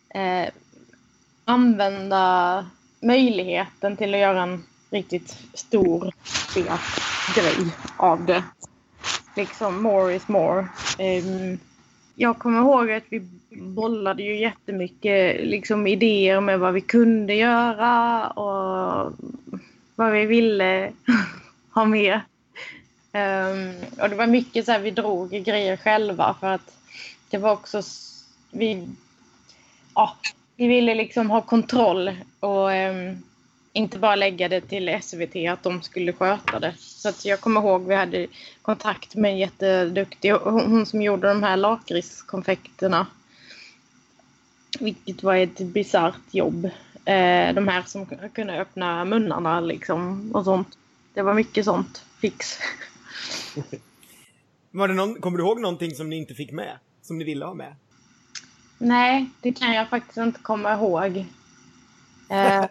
[SPEAKER 6] eh, använda möjligheten till att göra en riktigt stor, fet grej av det. Liksom more is more. Um, jag kommer ihåg att vi bollade ju jättemycket liksom, idéer med vad vi kunde göra och vad vi ville ha med. Um, och det var mycket så här, vi drog grejer själva för att det var också, vi, ja, vi ville liksom ha kontroll och um, inte bara lägga det till SVT att de skulle sköta det. Så att jag kommer ihåg vi hade kontakt med en jätteduktig, hon hon som gjorde de här lakritskonfekterna. Vilket var ett bisarrt jobb. Eh, de här som kunde öppna munnarna liksom och sånt. Det var mycket sånt fix.
[SPEAKER 2] Var det någon, kommer du ihåg någonting som ni inte fick med? Som ni ville ha med?
[SPEAKER 6] Nej, det kan jag faktiskt inte komma ihåg. Eh,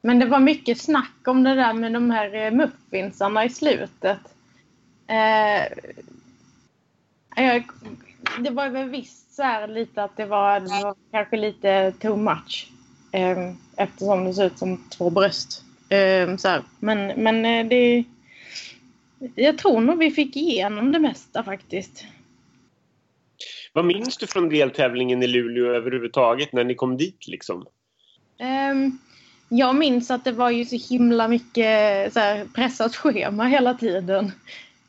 [SPEAKER 6] men det var mycket snack om det där med de här eh, muffinsarna i slutet. Eh, jag, det var väl visst så här lite att det var, det var kanske lite too much. Eh, eftersom det ser ut som två bröst. Eh, så här. Men, men eh, det... Jag tror nog vi fick igenom det mesta faktiskt.
[SPEAKER 1] Vad minns du från deltävlingen i Luleå överhuvudtaget när ni kom dit liksom?
[SPEAKER 6] Ehm, jag minns att det var ju så himla mycket så här, pressat schema hela tiden.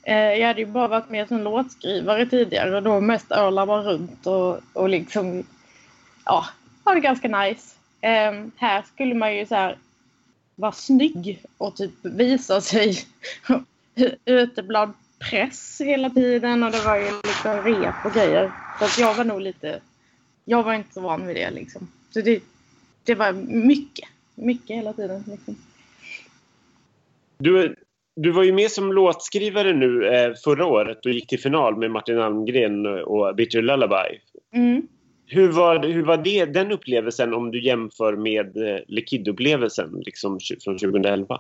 [SPEAKER 6] Eh, jag hade ju bara varit med som låtskrivare tidigare och då mest öla man runt och, och liksom ja, ha det ganska nice. Ehm, här skulle man ju så här vara snygg och typ visa sig ute bland press hela tiden och det var ju liksom rep och grejer. Så att jag var nog lite, jag var inte så van vid det liksom. Så det, det var mycket, mycket hela tiden. Liksom.
[SPEAKER 1] Du, du var ju med som låtskrivare nu eh, förra året och gick till final med Martin Almgren och Bitter Lullaby.
[SPEAKER 6] Mm.
[SPEAKER 1] Hur var, hur var det, den upplevelsen om du jämför med eh, Le Kid-upplevelsen liksom, från 2011?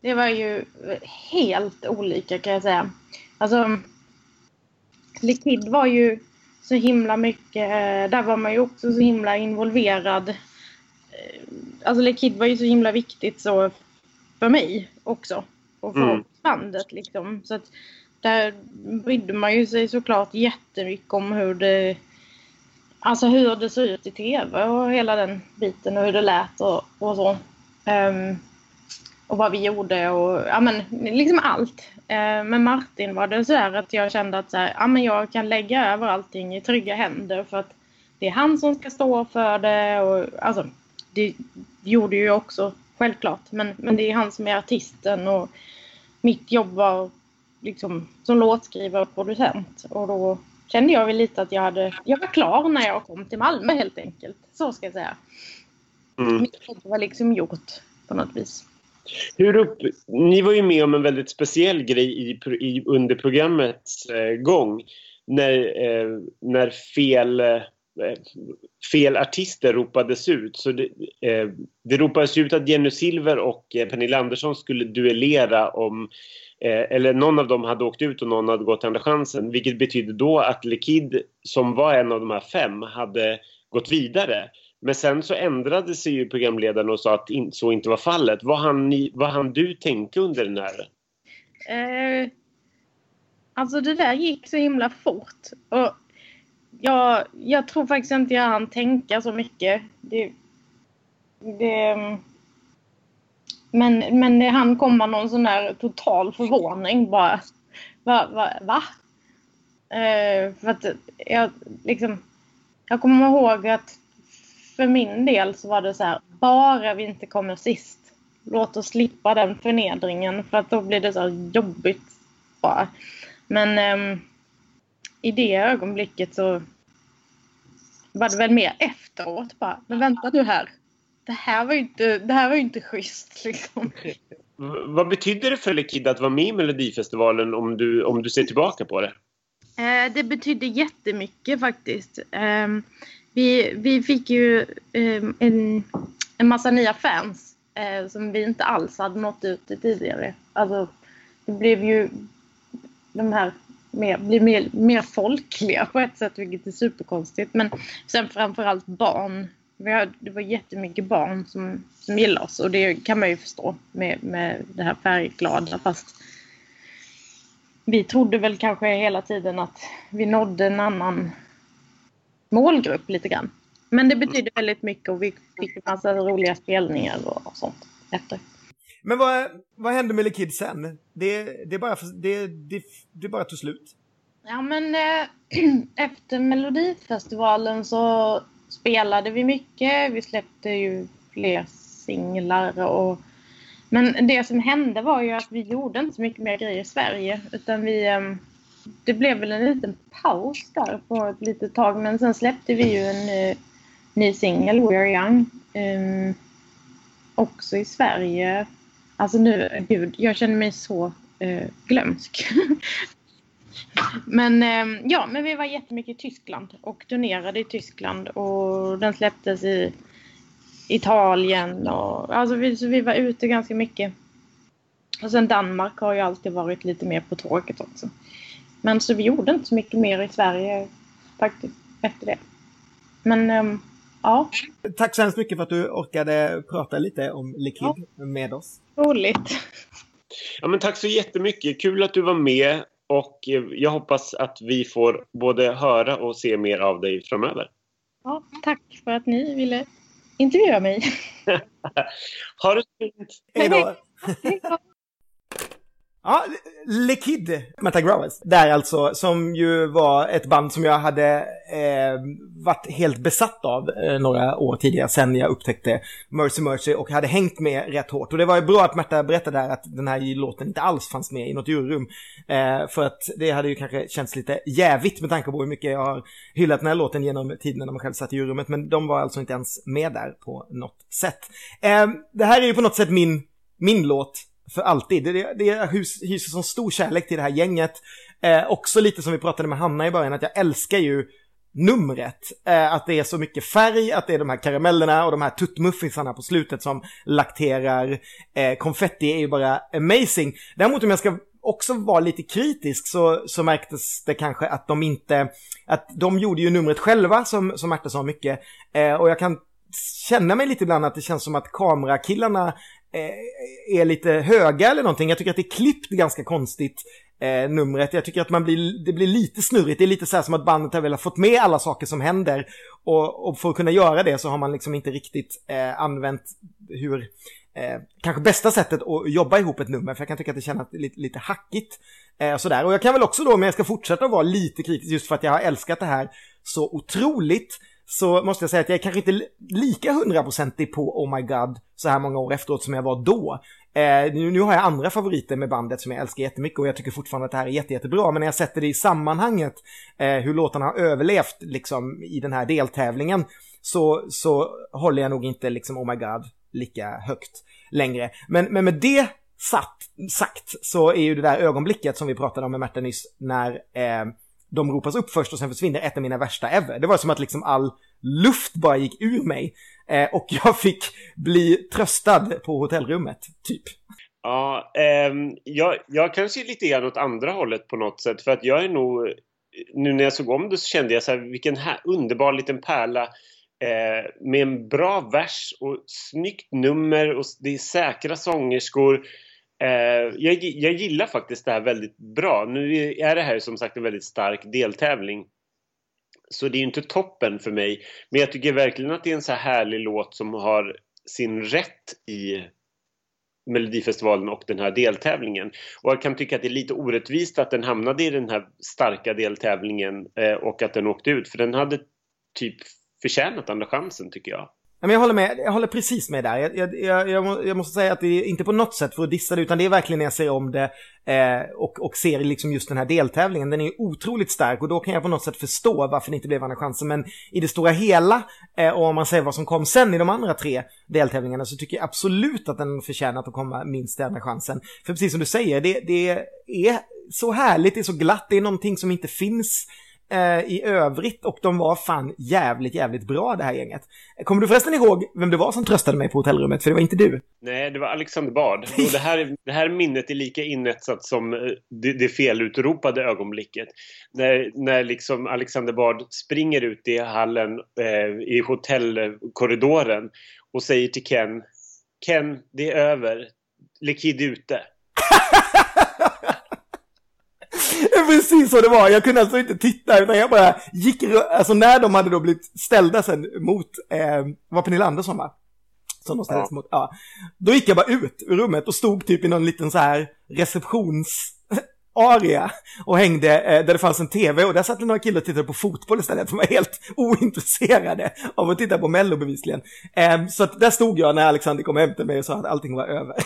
[SPEAKER 6] Det var ju helt olika kan jag säga. Alltså, Liquid var ju så himla mycket, eh, där var man ju också så himla involverad. Eh, Alltså Liquid var ju så himla viktigt så för mig också. Och för
[SPEAKER 1] Mm.
[SPEAKER 6] bandet liksom. Så att där brydde man ju sig såklart jättemycket om hur det Alltså hur det såg ut i tv och hela den biten och hur det lät och, och så. Ehm, och vad vi gjorde och ja men liksom allt. Eh, med Martin var det så här att jag kände att så här, ja, men jag kan lägga över allting i trygga händer för att det är han som ska stå för det och alltså det gjorde ju också självklart men, men det är han som är artisten och mitt jobb var liksom som låtskrivare och producent och då kände jag väl lite att jag hade, jag var klar när jag kom till Malmö helt enkelt. Så ska jag säga.
[SPEAKER 1] Mm.
[SPEAKER 6] Mitt jobb var liksom gjort på något vis.
[SPEAKER 1] Hur upp, ni var ju med om en väldigt speciell grej i, i, under programmets eh, gång. När, eh, när fel, eh, fel artister ropades ut. Så det, eh, det ropades ut att Jenny Silver och eh, Pernilla Andersson skulle duellera om eh, eller någon av dem hade åkt ut och någon hade gått andra chansen. Vilket betydde då att Lekid, som var en av de här fem, hade gått vidare. Men sen så ändrade sig ju programledaren och sa att in, så inte var fallet. Vad hann, ni, vad hann du tänka under den här?
[SPEAKER 6] Eh, alltså det där gick så himla fort. Och jag, jag tror faktiskt inte jag hann tänka så mycket. Det, det, men, men det han komma någon sån där total förvåning bara. Va? va, va? Eh, för att jag liksom, jag kommer ihåg att för min del så var det så här, bara vi inte kommer sist. Låt oss slippa den förnedringen för att då blir det så här jobbigt bara. Men ehm, i det ögonblicket så var det väl mer efteråt bara, men vänta du här. Det här var ju inte, det här var ju inte schysst liksom.
[SPEAKER 1] Vad betyder det för Lekid att vara med i Melodifestivalen om du, om du ser tillbaka på det?
[SPEAKER 6] Eh, det betydde jättemycket faktiskt. Ehm, vi, vi fick ju ehm, en, en massa nya fans eh, som vi inte alls hade nått ut till tidigare. Alltså, det blev ju de här mer, blir mer, mer folkliga på ett sätt, vilket är superkonstigt. Men sen framförallt barn. Vi har, det var jättemycket barn som, som gillade oss och det kan man ju förstå med, med det här färgglada fast vi trodde väl kanske hela tiden att vi nådde en annan målgrupp lite grann. Men det betydde väldigt mycket och vi fick en massa roliga spelningar och sånt efter.
[SPEAKER 2] Men vad, vad hände med Lekid sen? Det, det, bara, det, det, det bara tog slut.
[SPEAKER 6] Ja men eh, efter Melodifestivalen så spelade vi mycket. Vi släppte ju fler singlar och men det som hände var ju att vi gjorde inte så mycket mer grejer i Sverige utan vi eh, det blev väl en liten paus där på ett litet tag men sen släppte vi ju en ny, ny singel, We Are Young. Um, också i Sverige. Alltså nu, gud, jag känner mig så uh, glömsk. men um, ja, men vi var jättemycket i Tyskland och turnerade i Tyskland och den släpptes i Italien och alltså vi, så vi var ute ganska mycket. Och sen Danmark har ju alltid varit lite mer på tåget också. Men så vi gjorde inte så mycket mer i Sverige faktiskt efter det. Men ehm, ja,
[SPEAKER 2] Tack så hemskt mycket för att du orkade prata lite om Lekid med oss.
[SPEAKER 6] roligt.
[SPEAKER 1] Ja, men tack så jättemycket. Kul att du var med och eh, jag hoppas att vi får både höra och se mer av dig framöver.
[SPEAKER 6] Ja, tack för att ni ville intervjua mig.
[SPEAKER 1] Ha det fint!
[SPEAKER 2] Hej då! Ja, Lekid, Mata Growers. Där alltså, som ju var ett band som jag hade eh, varit helt besatt av eh, några år tidigare, sen jag upptäckte Mercy Mercy och hade hängt med rätt hårt. Och det var ju bra att Märta berättade där att den här låten inte alls fanns med i något juryrum. Eh, för att det hade ju kanske känts lite jävigt med tanke på hur mycket jag har hyllat den här låten genom tiden när man själv satt i juryrummet. Men de var alltså inte ens med där på något sätt. Eh, det här är ju på något sätt min, min låt för alltid. Det, det, det jag hyser sån stor kärlek till det här gänget. Eh, också lite som vi pratade med Hanna i början, att jag älskar ju numret. Eh, att det är så mycket färg, att det är de här karamellerna och de här tuttmuffinsarna på slutet som lakterar. Eh, konfetti är ju bara amazing. Däremot om jag ska också vara lite kritisk så, så märktes det kanske att de inte, att de gjorde ju numret själva som, som Märta sa mycket. Eh, och jag kan känna mig lite ibland att det känns som att kamerakillarna Eh, är lite höga eller någonting. Jag tycker att det är klippt ganska konstigt eh, numret. Jag tycker att man blir, det blir lite snurrigt. Det är lite så här som att bandet har velat fått med alla saker som händer. Och, och för att kunna göra det så har man liksom inte riktigt eh, använt hur eh, kanske bästa sättet att jobba ihop ett nummer. För jag kan tycka att det känns lite, lite hackigt. Eh, sådär. Och jag kan väl också då, om jag ska fortsätta vara lite kritisk just för att jag har älskat det här så otroligt så måste jag säga att jag är kanske inte lika hundraprocentig på Oh My God så här många år efteråt som jag var då. Eh, nu, nu har jag andra favoriter med bandet som jag älskar jättemycket och jag tycker fortfarande att det här är jätte, jättebra. Men när jag sätter det i sammanhanget, eh, hur låtarna har överlevt liksom i den här deltävlingen, så, så håller jag nog inte liksom Oh My God lika högt längre. Men, men med det satt, sagt så är ju det där ögonblicket som vi pratade om med Märta nyss när eh, de ropas upp först och sen försvinner ett av mina värsta ever. Det var som att liksom all luft bara gick ur mig eh, och jag fick bli tröstad på hotellrummet, typ.
[SPEAKER 1] Ja, eh, jag, jag kanske är lite grann åt andra hållet på något sätt för att jag är nog nu när jag såg om det så kände jag så här vilken här, underbar liten pärla eh, med en bra vers och snyggt nummer och det är säkra sångerskor. Eh, jag, jag gillar faktiskt det här väldigt bra. Nu är det här som sagt en väldigt stark deltävling. Så det är ju inte toppen för mig. Men jag tycker verkligen att det är en så här härlig låt som har sin rätt i Melodifestivalen och den här deltävlingen. Och jag kan tycka att det är lite orättvist att den hamnade i den här starka deltävlingen eh, och att den åkte ut. För den hade typ förtjänat andra chansen tycker jag.
[SPEAKER 2] Men jag håller med, jag håller precis med där. Jag, jag, jag, jag, måste säga att det är inte på något sätt för att dissa det, utan det är verkligen när jag ser om det eh, och, och ser liksom just den här deltävlingen. Den är otroligt stark och då kan jag på något sätt förstå varför det inte blev andra chansen. Men i det stora hela, eh, och om man säger vad som kom sen i de andra tre deltävlingarna, så tycker jag absolut att den förtjänat att komma minst till andra chansen. För precis som du säger, det, det är så härligt, det är så glatt, det är någonting som inte finns eh, i övrigt och de var fan jävligt, jävligt bra det här gänget. Kommer du förresten ihåg vem det var som tröstade mig på hotellrummet? För det var inte du.
[SPEAKER 1] Nej, det var Alexander Bard. Och det här, det här minnet är lika inetsat som eh, det, det felutropade ögonblicket. När, när liksom Alexander Bard springer ut i hallen, eh, i hotellkorridoren och säger till Ken Ken, det är över. Lekid ute.
[SPEAKER 2] Är Precis så det var. Jag kunde alltså inte titta utan jag bara gick Alltså när de hade då blivit ställda sen mot, eh, var Pernilla Andersson va? Som de ställdes
[SPEAKER 1] Ja.
[SPEAKER 2] mot, ja. Då gick jag bara ut ur rummet och stod typ i någon liten så här receptions area och hängde eh, där det fanns en tv och där satt några killar och tittade på fotboll istället. De var helt ointresserade av att titta på Mello bevisligen. Eh, så att där stod jag när Alexander kom hem till mig och sa att allting var över.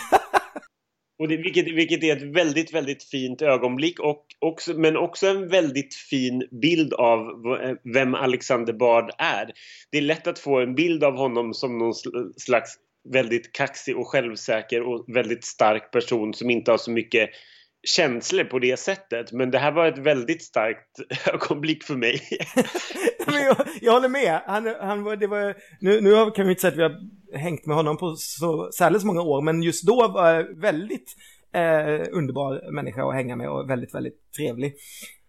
[SPEAKER 1] Och det, vilket, vilket är ett väldigt, väldigt fint ögonblick och också, men också en väldigt fin bild av eh, vem Alexander Bard är. Det är lätt att få en bild av honom som någon slags väldigt kaxig och självsäker och väldigt stark person som inte har så mycket känslor på det sättet. Men det här var ett väldigt starkt ögonblick för mig.
[SPEAKER 2] Jag, jag håller med. Han, han var, det var, nu, nu kan vi inte säga att vi har hängt med honom på så särskilt många år, men just då var jag väldigt eh, underbar människa att hänga med och väldigt, väldigt trevlig.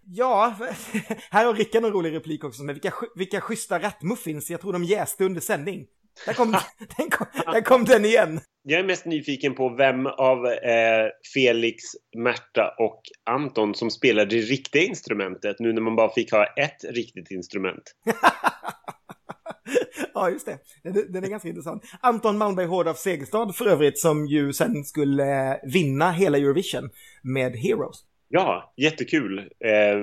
[SPEAKER 2] Ja, här har Rickard en rolig replik också med vilka, vilka schyssta rattmuffins. Jag tror de jäste under sändning. Där kom, den kom, där kom den igen.
[SPEAKER 1] Jag är mest nyfiken på vem av eh, Felix, Märta och Anton som spelar det riktiga instrumentet nu när man bara fick ha ett riktigt instrument.
[SPEAKER 2] Ja, just det. Den, den är ganska intressant. Anton Malmberg Hård av Segerstad för övrigt, som ju sen skulle eh, vinna hela Eurovision med Heroes.
[SPEAKER 1] Ja, jättekul eh,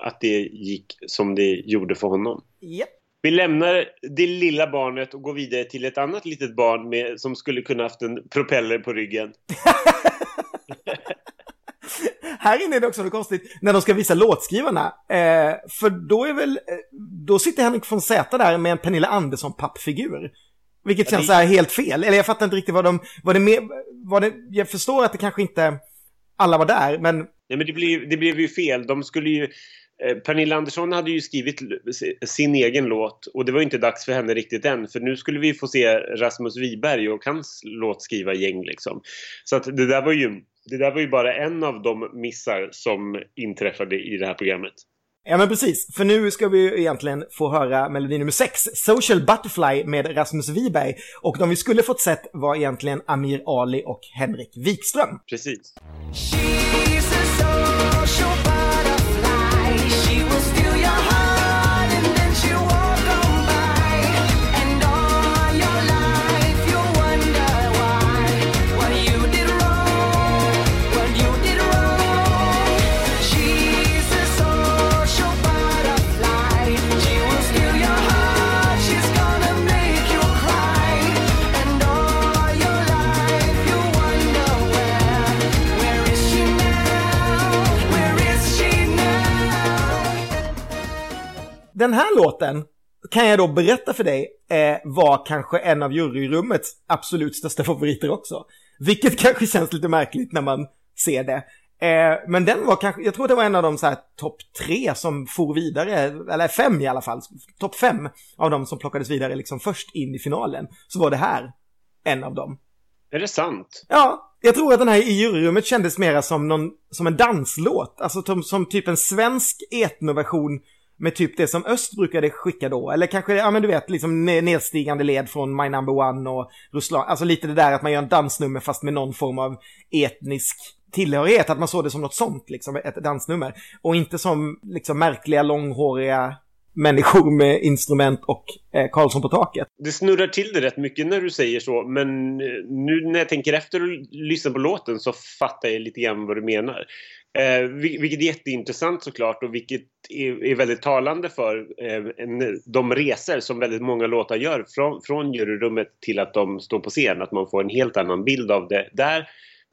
[SPEAKER 1] att det gick som det gjorde för honom.
[SPEAKER 2] Japp.
[SPEAKER 1] Vi lämnar det lilla barnet och går vidare till ett annat litet barn med, som skulle kunna haft en propeller på ryggen.
[SPEAKER 2] Här inne är det också något konstigt när de ska visa låtskrivarna. Eh, för då är väl, eh, då sitter Henrik von Zäta där med en Pernilla Andersson-pappfigur. Vilket
[SPEAKER 1] Ja,
[SPEAKER 2] känns
[SPEAKER 1] det-
[SPEAKER 2] så här helt fel. Eller jag fattar inte riktigt vad de, vad det med, vad det, jag förstår att det kanske inte alla var där, men
[SPEAKER 1] Nej, men det blev, det blev ju fel. De skulle ju... eh, Pernilla Andersson hade ju skrivit sin egen låt och det var ju inte dags för henne riktigt än för nu skulle vi få se Rasmus Wiberg och hans låtskrivargäng liksom. Så att det där var ju det där var ju bara en av de missar som inträffade i det här programmet.
[SPEAKER 2] Ja men precis, för nu ska vi ju egentligen få höra melodi nummer 6, Social Butterfly med Rasmus Wiberg. Och de vi skulle fått sett var egentligen Amir Ali och Henrik Wikström.
[SPEAKER 1] Precis.
[SPEAKER 5] She's
[SPEAKER 2] Den här låten kan jag då berätta för dig eh, var kanske en av juryrummets absolut största favoriter också. Vilket kanske känns lite märkligt när man ser det. Eh, men den var kanske, jag tror det var en av de så här topp tre som for vidare, eller fem i alla fall, topp fem av de som plockades vidare liksom först in i finalen. Så var det här en av dem.
[SPEAKER 1] Är det sant?
[SPEAKER 2] Ja, jag tror att den här i juryrummet kändes mera som, någon, som en danslåt. Alltså som, som typ en svensk etnoversion med typ det som öst brukade skicka då. Eller kanske, ja men du vet, liksom nedstigande led från My Number One och Ruslan. Alltså lite det där att man gör en dansnummer fast med någon form av etnisk tillhörighet. Att man såg det som något sånt, liksom, ett dansnummer. Och inte som liksom märkliga, långhåriga människor med instrument och eh, Karlsson på taket.
[SPEAKER 1] Det snurrar till det rätt mycket när du säger så, men eh, nu när jag tänker efter och lyssnar på låten så fattar jag lite grann vad du menar. Eh, vilket är jätteintressant såklart och vilket är, är väldigt talande för eh, en, de resor som väldigt många låtar gör från, från juryrummet till att de står på scen. Att man får en helt annan bild av det där.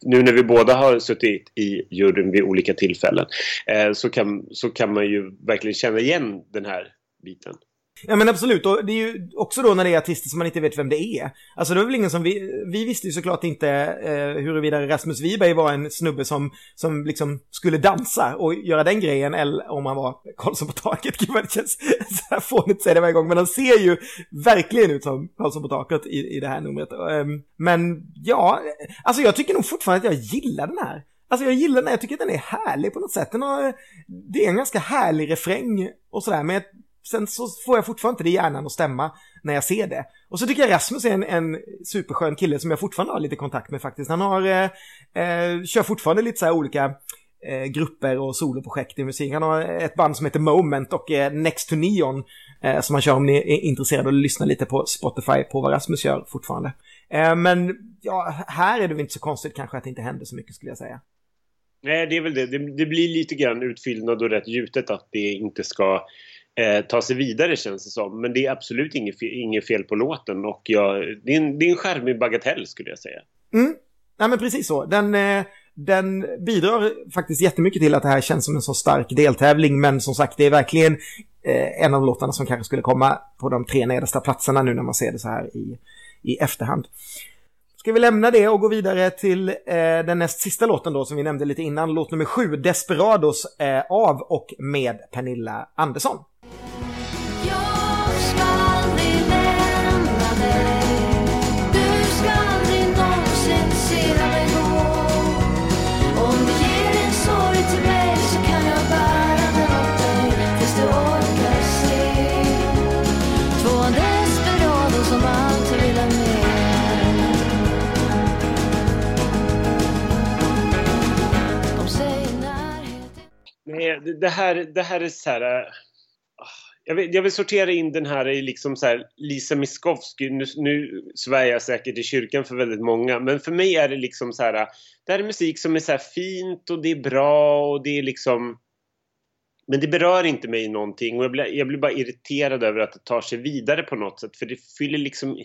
[SPEAKER 1] Nu när vi båda har suttit i juryn vid olika tillfällen eh, så, kan, så kan man ju verkligen känna igen den här biten.
[SPEAKER 2] Ja men absolut, och det är ju också då när det är artister som man inte vet vem det är. Alltså det var väl ingen som vi, vi visste ju såklart inte eh, huruvida Rasmus Wiberg var en snubbe som, som liksom skulle dansa och göra den grejen eller om han var Karlsson på taket. Gud vad det känns så här fånigt att säga det varje gång, men han ser ju verkligen ut som Karlsson på taket i, i det här numret. Ehm, men ja, alltså jag tycker nog fortfarande att jag gillar den här. Alltså jag gillar den här, jag tycker att den är härlig på något sätt. Den har, det är en ganska härlig refräng och sådär, men sen så får jag fortfarande inte det i hjärnan att stämma när jag ser det. Och så tycker jag Rasmus är en, en superskön kille som jag fortfarande har lite kontakt med faktiskt. Han har, eh, eh, kör fortfarande lite så här olika eh, grupper och soloprojekt i musik. Han har ett band som heter Moment och eh, Next to Neon eh, som han kör om ni är intresserade och lyssnar lite på Spotify på vad Rasmus gör fortfarande. Eh, men ja, här är det väl inte så konstigt kanske att det inte händer så mycket skulle jag säga.
[SPEAKER 1] Nej, det är väl det. Det, det blir lite grann utfyllnad och rätt gjutet att det inte ska eh, ta sig vidare känns det som. Men det är absolut inget fel, inget fel på låten och jag, det, är en, det är en charmig bagatell skulle jag säga.
[SPEAKER 2] Mm. Nej men precis så. Den, eh, den bidrar faktiskt jättemycket till att det här känns som en så stark deltävling. Men som sagt, det är verkligen eh, en av låtarna som kanske skulle komma på de tre nedersta platserna nu när man ser det så här i, i efterhand. Ska vi lämna det och gå vidare till eh, den näst sista låten då som vi nämnde lite innan. Låt nummer sju, Desperados eh, av och med Pernilla Andersson.
[SPEAKER 1] Nej, det, här, det här är så här... Eh, ah, jag vill, jag vill sortera in den här i liksom så här Lisa Miskovsky. Nu, nu svär jag säkert i kyrkan för väldigt många. Men för mig är det liksom så här... Eh, det här är musik som är så här fint och det är bra och det är liksom... Men det berör inte mig någonting och jag blir, jag blir bara irriterad över att det tar sig vidare på något sätt. För det fyller liksom...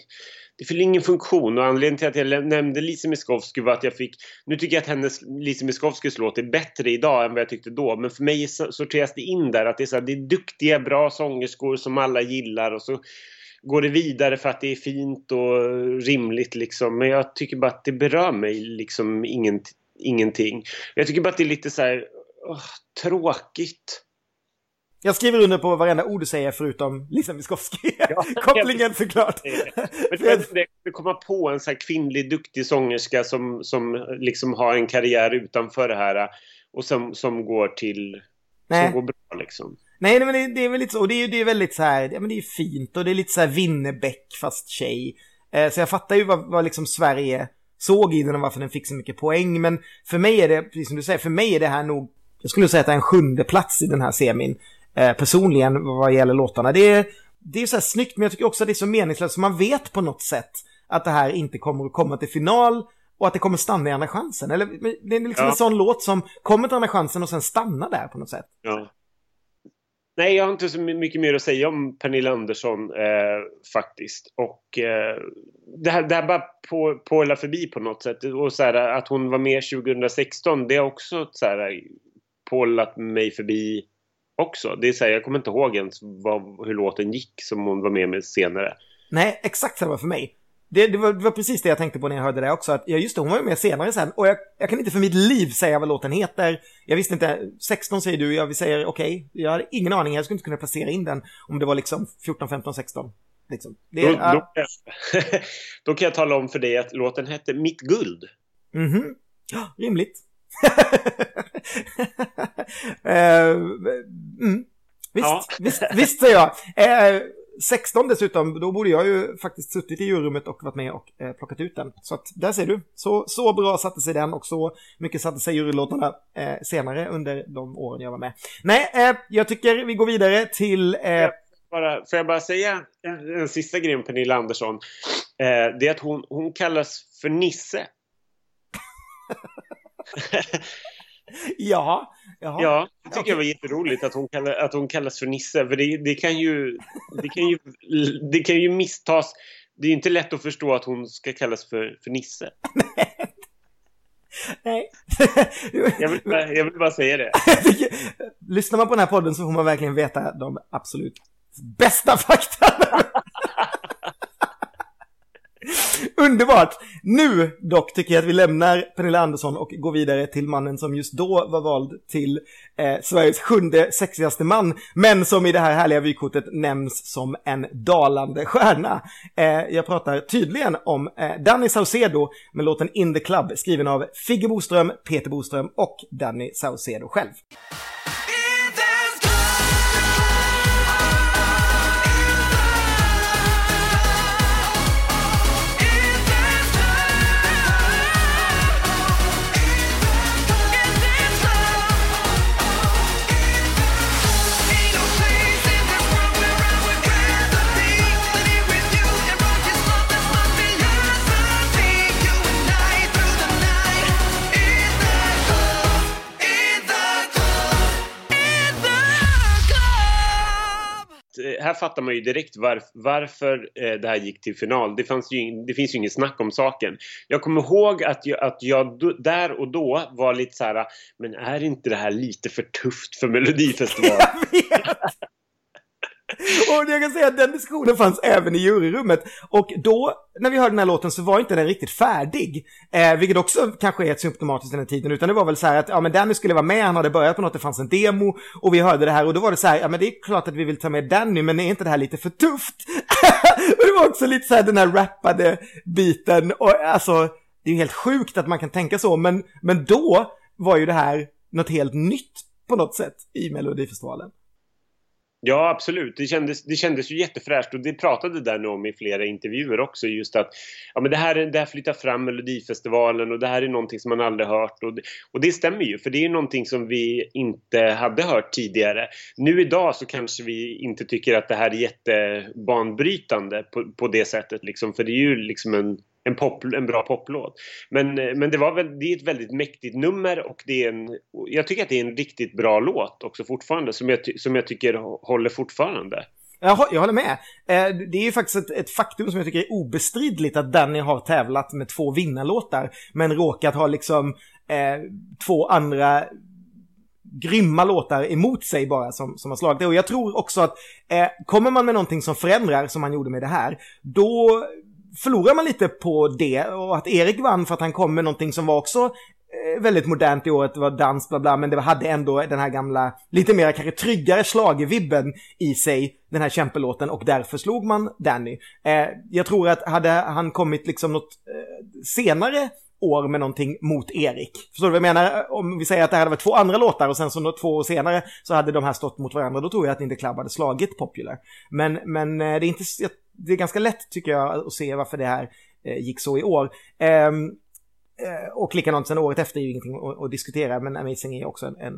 [SPEAKER 1] Det fyller ingen funktion och anledningen till att jag nämnde Lise Miskovsky var att jag fick... Nu tycker jag att hennes, Lise Miskovskys låt är bättre idag än vad jag tyckte då. Men för mig sorteras det in där att det är, så här, det är duktiga, bra sångerskor som alla gillar och så går det vidare för att det är fint och rimligt liksom. Men jag tycker bara att det berör mig liksom ingenting. Jag tycker bara att det är lite så här... oh, tråkigt.
[SPEAKER 2] Jag skriver under på varenda ord du säger förutom Lisa Miskovsky. Kopplingen såklart.
[SPEAKER 1] Men tror det komma på en så kvinnlig duktig sångerska som, som liksom har en karriär utanför det här och som, som går till...
[SPEAKER 2] Nej.
[SPEAKER 1] Som går bra liksom.
[SPEAKER 2] Nej, nej, men det, det är väl lite så. Och det är ju det är väldigt så här, ja men det är fint och det är lite så här Winnerbäck fast tjej. Eh, så jag fattar ju vad, vad liksom Sverige såg i den och varför den fick så mycket poäng. Men för mig är det, precis som du säger, för mig är det här nog, jag skulle säga att det är en sjunde plats i den här semin. Eh, personligen vad gäller låtarna. Det är, det är så här snyggt, men jag tycker också att det är så meningslöst. Så man vet på något sätt att det här inte kommer att komma till final och att det kommer stanna i andra chansen. Eller det är liksom
[SPEAKER 1] Ja.
[SPEAKER 2] en sån låt som kommer till andra chansen och sen stannar där på något sätt.
[SPEAKER 1] Ja. Nej, jag har inte så my- mycket mer att säga om Pernilla Andersson eh, faktiskt. Och eh, det, här, det här bara på, pålar förbi på något sätt. Och så här, att hon var med 2016, det har också så här, pålat mig förbi också. Det är så här, jag kommer inte ihåg ens vad, hur låten gick som hon var med med senare.
[SPEAKER 2] Nej, exakt samma för mig. Det, det, var, det var precis det jag tänkte på när jag hörde det också. Att, ja, just det, hon var ju med senare sen. Och jag, jag kan inte för mitt liv säga vad låten heter. Jag visste inte. 16 säger du, jag säga okej. Jag hade ingen aning, jag skulle inte kunna placera in den om det var liksom 14, 15, 16. Liksom. Det,
[SPEAKER 1] Då, då, kan jag, då kan jag tala om för dig att låten hette Mitt guld.
[SPEAKER 2] Mhm. Ja, rimligt. Eh, mm. Visst,
[SPEAKER 1] Ja.
[SPEAKER 2] visst, visst säger jag. Eh, 16 dessutom, då borde jag ju faktiskt suttit i juryrummet och varit med och eh, plockat ut den. Så att där ser du. Så, så bra satte sig den och så mycket satte sig jurylåtarna eh, senare under de åren jag var med. Nej, eh, jag tycker vi går vidare till... Eh,
[SPEAKER 1] bara, får jag bara säga en, en sista grej om Pernilla Andersson? Eh, det är att hon, hon kallas för Nisse.
[SPEAKER 2] Ja, jaha.
[SPEAKER 1] Ja, det tycker jag var jätteroligt att hon, kallar, att hon kallas för Nisse. För det, det, kan ju, det, kan ju, det kan ju misstas. Det är inte lätt att förstå att hon ska kallas för, för Nisse.
[SPEAKER 2] Nej.
[SPEAKER 1] Jag vill, jag vill bara säga det.
[SPEAKER 2] Jag Lyssnar man på den här podden så får man verkligen veta de absolut bästa fakta. Underbart! Nu dock tycker jag att vi lämnar Pernilla Andersson och går vidare till mannen som just då var vald till eh, Sveriges sjunde sexigaste man, men som i det här härliga vykortet nämns som en dalande stjärna. Eh, jag pratar tydligen om eh, Danny Saucedo med låten In the Club skriven av Figge Boström, Peter Boström och Danny Saucedo själv.
[SPEAKER 1] Här fattar man ju direkt varf, varför eh, det här gick till final. Det, fanns ju, det finns ju inget snack om saken. Jag kommer ihåg att jag, att jag do, där och då var lite så här, men är inte det här lite för tufft för Melodifestivalen?
[SPEAKER 2] Och jag kan säga att den diskussionen fanns även i juryrummet. Och då, när vi hörde den här låten så var inte den riktigt färdig. Eh, vilket också kanske är ett symptomatiskt den här tiden. Utan det var väl så här att, ja men Danny skulle vara med, han hade börjat på något, det fanns en demo. Och vi hörde det här och då var det så här, ja men det är klart att vi vill ta med Danny, men är inte det här lite för tufft? och det var också lite så här den här rappade biten. Och alltså, det är ju helt sjukt att man kan tänka så, men, men då var ju det här något helt nytt på något sätt i Melodifestivalen.
[SPEAKER 1] Ja, absolut. Det kändes, det kändes ju jättefräscht och det pratade där nu om i flera intervjuer också. Just att ja, men det, här, det här flyttar fram Melodifestivalen och det här är någonting som man aldrig hört. Och det, och det stämmer ju, för det är någonting som vi inte hade hört tidigare. Nu idag så kanske vi inte tycker att det här är jättebanbrytande på, på det sättet. Liksom, för det är ju liksom en, en, pop, en bra poplåt. Men, eh, men det, var väl, det är ett väldigt mäktigt nummer och det är en, jag tycker att det är en riktigt bra låt också fortfarande som jag, som jag tycker håller fortfarande.
[SPEAKER 2] Jag, jag håller med. Eh, det är ju faktiskt ett, ett faktum som jag tycker är obestridligt att Danny har tävlat med två vinnarlåtar, men råkat ha liksom eh, två andra grymma låtar emot sig bara som, som har slagit det. Och jag tror också att eh, kommer man med någonting som förändrar, som han gjorde med det här, då förlorar man lite på det. Och att Erik vann för att han kom med någonting som var också eh, väldigt modernt i året, det var dans bla bla, men det hade ändå den här gamla, lite mer kanske tryggare schlagervibben i sig, den här kämpelåten, och därför slog man Danny. Eh, jag tror att hade han kommit liksom något eh, senare år med någonting mot Erik. Förstår du vad jag menar? Eh, om vi säger att det här hade varit två andra låtar och sen så två år senare så hade de här stått mot varandra, då tror jag att inte Club hade slagit Popular. Men, men eh, det är inte, det är ganska lätt tycker jag att se varför det här eh, gick så i år. Ehm, eh, och likadant sen året efter är ju ingenting att, att diskutera, men Amazing är också en, en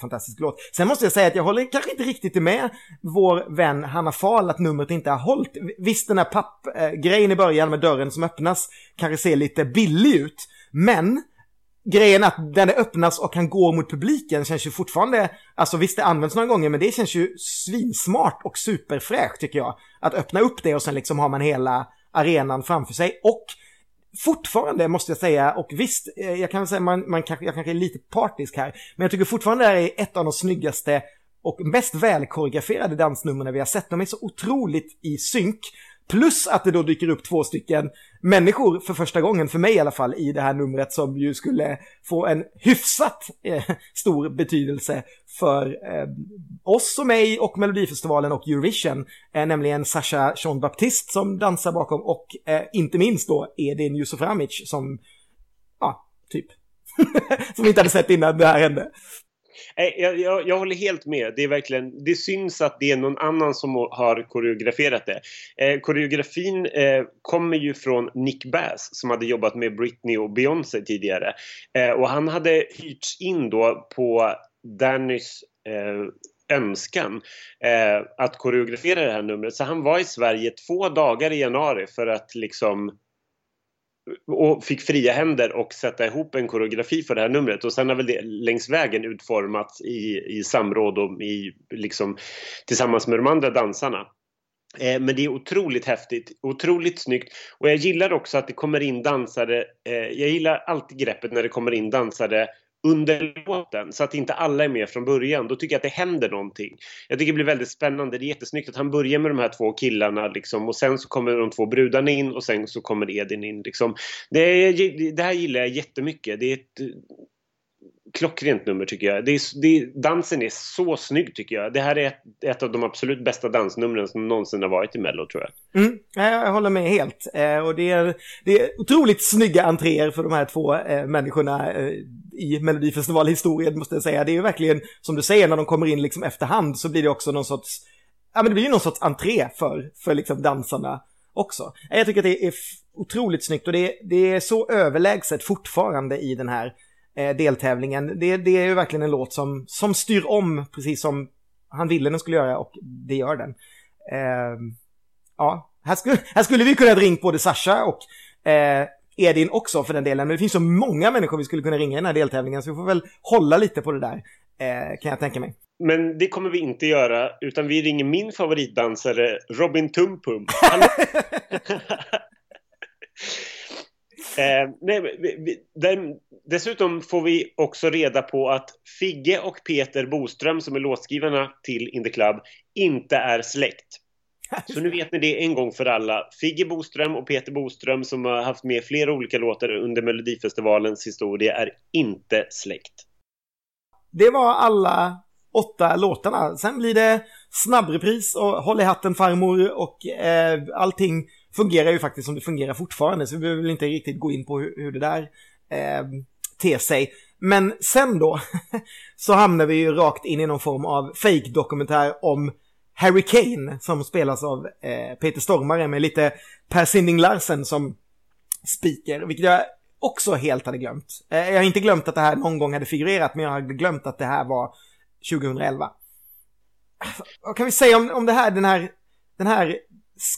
[SPEAKER 2] fantastisk låt. Sen måste jag säga att jag håller kanske inte riktigt med vår vän Hanna Fahl att numret inte har hållit. Visst den här pappgrejen eh, i början med dörren som öppnas kanske ser lite billig ut, men grejen att den öppnas och kan gå mot publiken känns ju fortfarande, alltså visst det används några gånger men det känns ju svinsmart och superfräscht tycker jag. Att öppna upp det och sen liksom har man hela arenan framför sig och fortfarande måste jag säga, och visst, eh, jag kan säga man, man kanske, jag kanske är lite partisk här, men jag tycker fortfarande det här är ett av de snyggaste och mest välkoreograferade dansnumren vi har sett. De är så otroligt i synk. Plus att det då dyker upp två stycken människor för första gången, för mig i alla fall, i det här numret som ju skulle få en hyfsat eh, stor betydelse för eh, oss och mig och Melodifestivalen och Eurovision. Eh, nämligen Sasha Jean Baptiste som dansar bakom och eh, inte minst då Edin Yusuframic som, ja, typ. som vi inte hade sett innan det här hände.
[SPEAKER 1] Nej, Jag, jag, jag håller helt med. Det är verkligen, det syns att det är någon annan som har koreograferat det. Eh, koreografin eh, kommer ju från Nick Bass som hade jobbat med Britney och Beyoncé tidigare. Eh, och han hade hyrts in då på Dannys eh, önskan eh, att koreografera det här numret. Så han var i Sverige två dagar i januari för att liksom och fick fria händer och sätta ihop en koreografi för det här numret och sen har väl det längs vägen utformats i, i samråd och i, liksom, tillsammans med de andra dansarna. Eh, men det är otroligt häftigt, otroligt snyggt och jag gillar också att det kommer in dansare, eh, jag gillar alltid greppet när det kommer in dansare under låten så att inte alla är med från början. Då tycker jag att det händer någonting. Jag tycker det blir väldigt spännande. Det är jättesnyggt att han börjar med de här två killarna liksom, och sen så kommer de två brudarna in och sen så kommer Edin in. Liksom. Det, är, det här gillar jag jättemycket. Det är ett eh, klockrent nummer tycker jag. Det är, det, dansen är så snygg tycker jag. Det här är ett, ett av de absolut bästa dansnumren som någonsin har varit i Mello tror jag.
[SPEAKER 2] Mm, jag håller med helt. Eh, och det är, det är otroligt snygga entréer för de här två eh, människorna eh, i Melodifestivalhistorien måste jag säga. Det är ju verkligen, som du säger, när de kommer in liksom efterhand så blir det också någon sorts, ja men det blir ju någon sorts entré för, för liksom dansarna också. Jag tycker att det är otroligt snyggt och det, det är så överlägset fortfarande i den här eh, deltävlingen. Det, det är ju verkligen en låt som, som styr om precis som han ville den skulle göra och det gör den. Eh, ja, här skulle, här skulle vi kunna ha ringt både Sasha och eh, Edin också för den delen. Men det finns så många människor vi skulle kunna ringa i den här deltävlingen så vi får väl hålla lite på det där. Eh, kan jag tänka mig.
[SPEAKER 1] Men det kommer vi inte göra utan vi ringer min favoritdansare Robin Tumpum. Eh, nej, vi, vi, där, dessutom får vi också reda på att Figge och Peter Boström som är låtskrivarna till In the Club inte är släkt. Så nu vet ni det en gång för alla. Figge Boström och Peter Boström som har haft med flera olika låtar under Melodifestivalens historia är inte släkt.
[SPEAKER 2] Det var alla åtta låtarna. Sen blir det snabbrepris och Håll i hatten farmor och eh, allting fungerar ju faktiskt som det fungerar fortfarande så vi behöver väl inte riktigt gå in på hur, hur det där eh, ter sig. Men sen då så hamnar vi ju rakt in i någon form av fake-dokumentär om Harry Kane som spelas av eh, Peter Stormare med lite Per Sinding Larsen som speaker, vilket jag också helt hade glömt. Eh, jag har inte glömt att det här någon gång hade figurerat, men jag hade glömt att det här var 2011. Alltså, vad kan vi säga om, om det här, den här, den här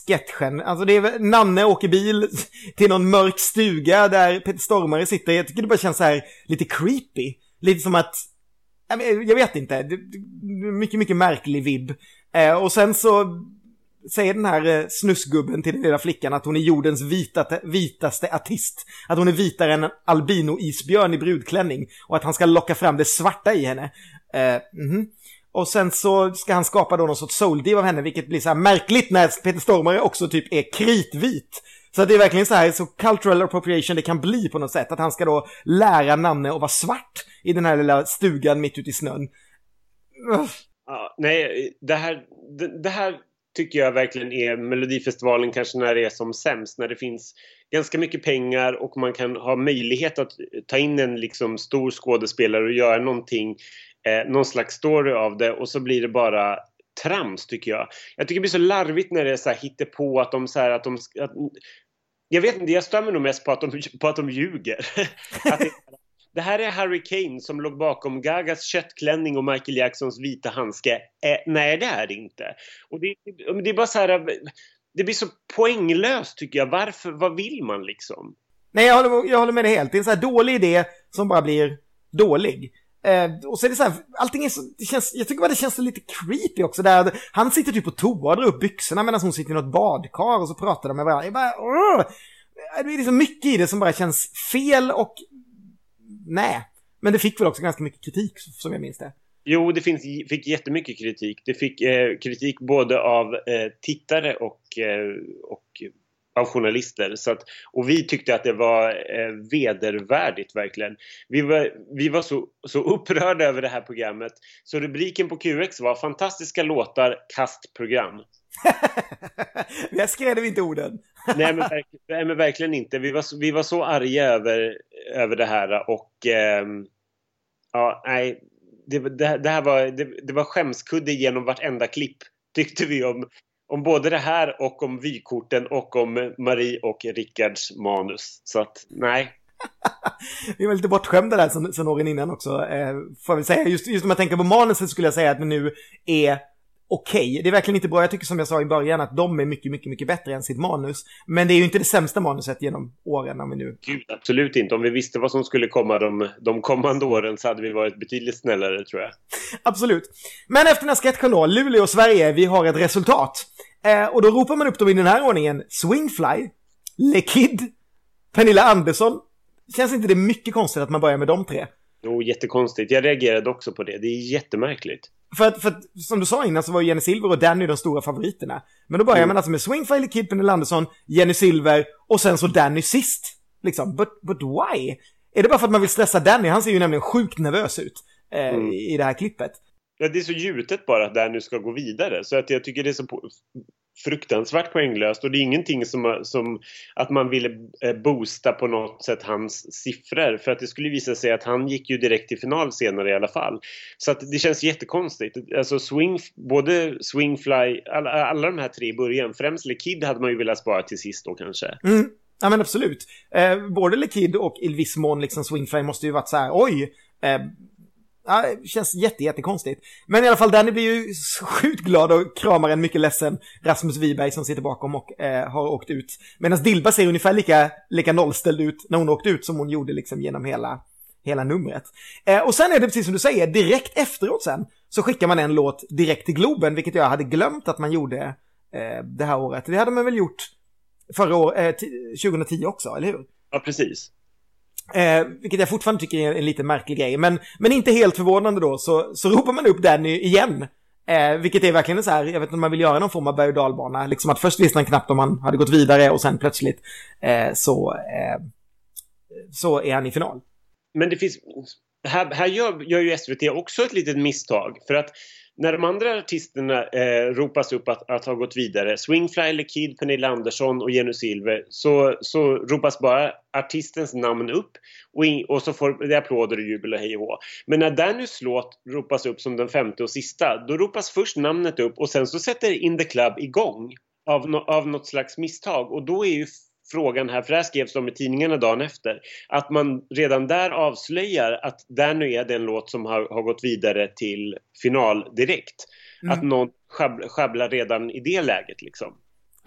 [SPEAKER 2] sketchen? Alltså det är Nanne åker bil till någon mörk stuga där Peter Stormare sitter. Jag tycker det bara känns så här lite creepy. Lite som att, jag vet inte, mycket, mycket märklig vibb. Eh, och sen så säger den här eh, snusgubben till den lilla flickan att hon är jordens vita, vitaste artist. Att hon är vitare än en albino-isbjörn i brudklänning. Och att han ska locka fram det svarta i henne. Eh, mhm. Och sen så ska han skapa då någon sorts soul av henne, vilket blir så här märkligt när Peter Stormare också typ är kritvit. Så det är verkligen så här så cultural appropriation det kan bli på något sätt. Att han ska då lära Nanne att vara svart i den här lilla stugan mitt ute i snön.
[SPEAKER 1] Ja, nej, det här, det, det här tycker jag verkligen är Melodifestivalen kanske när det är som sämst. När det finns ganska mycket pengar och man kan ha möjlighet att ta in en liksom stor skådespelare och göra någonting, eh, någon slags story av det och så blir det bara trams tycker jag. Jag tycker det blir så larvigt när det är så här på att de så här att de att, jag vet inte, jag stämmer nog mest på att de, på att de ljuger. att det, det här är Harry Kane som låg bakom Gagas köttklänning och Michael Jacksons vita handske. Eh, nej, det är det inte. Och det, det är bara så här, det blir så poänglöst tycker jag. Varför, vad vill man liksom?
[SPEAKER 2] Nej, jag håller, jag håller med dig helt. Det är en så här dålig idé som bara blir dålig. Eh, och så är det så här, allting är så, det känns, jag tycker bara det känns lite creepy också där. Han sitter typ på toa och drar upp byxorna medan hon sitter i något badkar och så pratar de med varandra. Jag bara, Åh! Det är liksom mycket i det som bara känns fel och nej. Men det fick väl också ganska mycket kritik som jag minns det.
[SPEAKER 1] Jo, det finns, fick jättemycket kritik. Det fick eh, kritik både av eh, tittare och, eh, och av journalister. Så att, och vi tyckte att det var eh, vedervärdigt verkligen. Vi var, vi var så, så upprörda över det här programmet. Så rubriken på QX var Fantastiska låtar, kastprogram.
[SPEAKER 2] Jag skrev inte orden.
[SPEAKER 1] nej, men verkligen, nej men verkligen inte. Vi var, så- vi var så arga över, över det här och ehm, ja, nej. Det, det, det här var, det, det var skämskudde genom vartenda klipp tyckte vi om, om både det här och om vykorten och om Marie och Rickards manus. Så att nej.
[SPEAKER 2] Vi var lite bortskämda där sen, sen åren innan också, eh, får jag väl säga. Just, just om jag tänker på manuset skulle jag säga att det nu är okej. Det är verkligen inte bra. Jag tycker som jag sa i början att de är mycket, mycket, mycket bättre än sitt manus. Men det är ju inte det sämsta manuset genom åren om vi nu...
[SPEAKER 1] Gud, absolut inte. Om vi visste vad som skulle komma de, de kommande åren så hade vi varit betydligt snällare tror jag.
[SPEAKER 2] Absolut. Men efter den här sketchen då, Luleå och Sverige, vi har ett resultat. Eh, och då ropar man upp dem i den här ordningen. Swingfly, Le Kid, Pernilla Andersson. Känns inte det mycket konstigt att man börjar med de tre?
[SPEAKER 1] Jo, jättekonstigt. Jag reagerade också på det. Det är jättemärkligt.
[SPEAKER 2] För att, för att, som du sa innan så var Jenny Silver och Danny de stora favoriterna. Men då börjar
[SPEAKER 1] Mm.
[SPEAKER 2] man alltså med Le Kid, Pernilla Andersson, Jenny Silver och sen så Danny sist. Liksom, but, but why? Är det bara för att man vill stressa Danny? Han ser ju nämligen sjukt nervös ut eh,
[SPEAKER 1] Mm.
[SPEAKER 2] i det här klippet.
[SPEAKER 1] Ja, det är så gjutet bara att nu ska gå vidare. Så att jag tycker det är så fruktansvärt poänglöst. Och det är ingenting som, som att man ville eh, boosta på något sätt hans siffror. För att det skulle visa sig att han gick ju direkt till final senare i alla fall. Så att det känns jättekonstigt. Alltså swing, både Swingfly, alla, alla de här tre i början. Främst Lekid hade man ju velat spara till sist då kanske.
[SPEAKER 2] Mm. Ja men absolut. Eh, både Lekid och i viss mån liksom Swingfly måste ju varit så här, oj. Eh, ja, det känns jätte, jättekonstigt. Men i alla fall Danny blir ju sjukt glad och kramar en mycket ledsen Rasmus Wiberg som sitter bakom och eh, har åkt ut. Medan Dilba ser ungefär lika, lika nollställd ut när hon åkte ut som hon gjorde liksom genom hela, hela numret. Eh, och sen är det precis som du säger, direkt efteråt sen så skickar man en låt direkt till Globen, vilket jag hade glömt att man gjorde eh, det här året. Det hade man väl gjort förra året, eh, 2010 också, eller hur?
[SPEAKER 1] Ja, precis.
[SPEAKER 2] Eh, vilket jag fortfarande tycker är en lite märklig grej. Men, men inte helt förvånande då, så, så ropar man upp Danny igen. Eh, vilket är verkligen så här, jag vet inte om man vill göra någon form av berg och dalbana. Liksom att först visste han knappt om han hade gått vidare och sen plötsligt eh, så, eh, så är han i final.
[SPEAKER 1] Men det finns... Här, här gör, gör ju SVT också ett litet misstag. För att när de andra artisterna eh, ropas upp att, att ha gått vidare, Swingfly, Le Kid, Pernilla Andersson och Jenny Silver, så, så ropas bara artistens namn upp och, in, och så får det applåder och jubel och hej och hå. Men när Dannys låt ropas upp som den femte och sista, då ropas först namnet upp och sen så sätter In the Club igång av, no, av något slags misstag och då är ju frågan här, för det här skrevs om i tidningarna dagen efter, att man redan där avslöjar att Danny är den låt som har, har gått vidare till final direkt.
[SPEAKER 2] Mm.
[SPEAKER 1] Att någon schabblar redan i det läget liksom.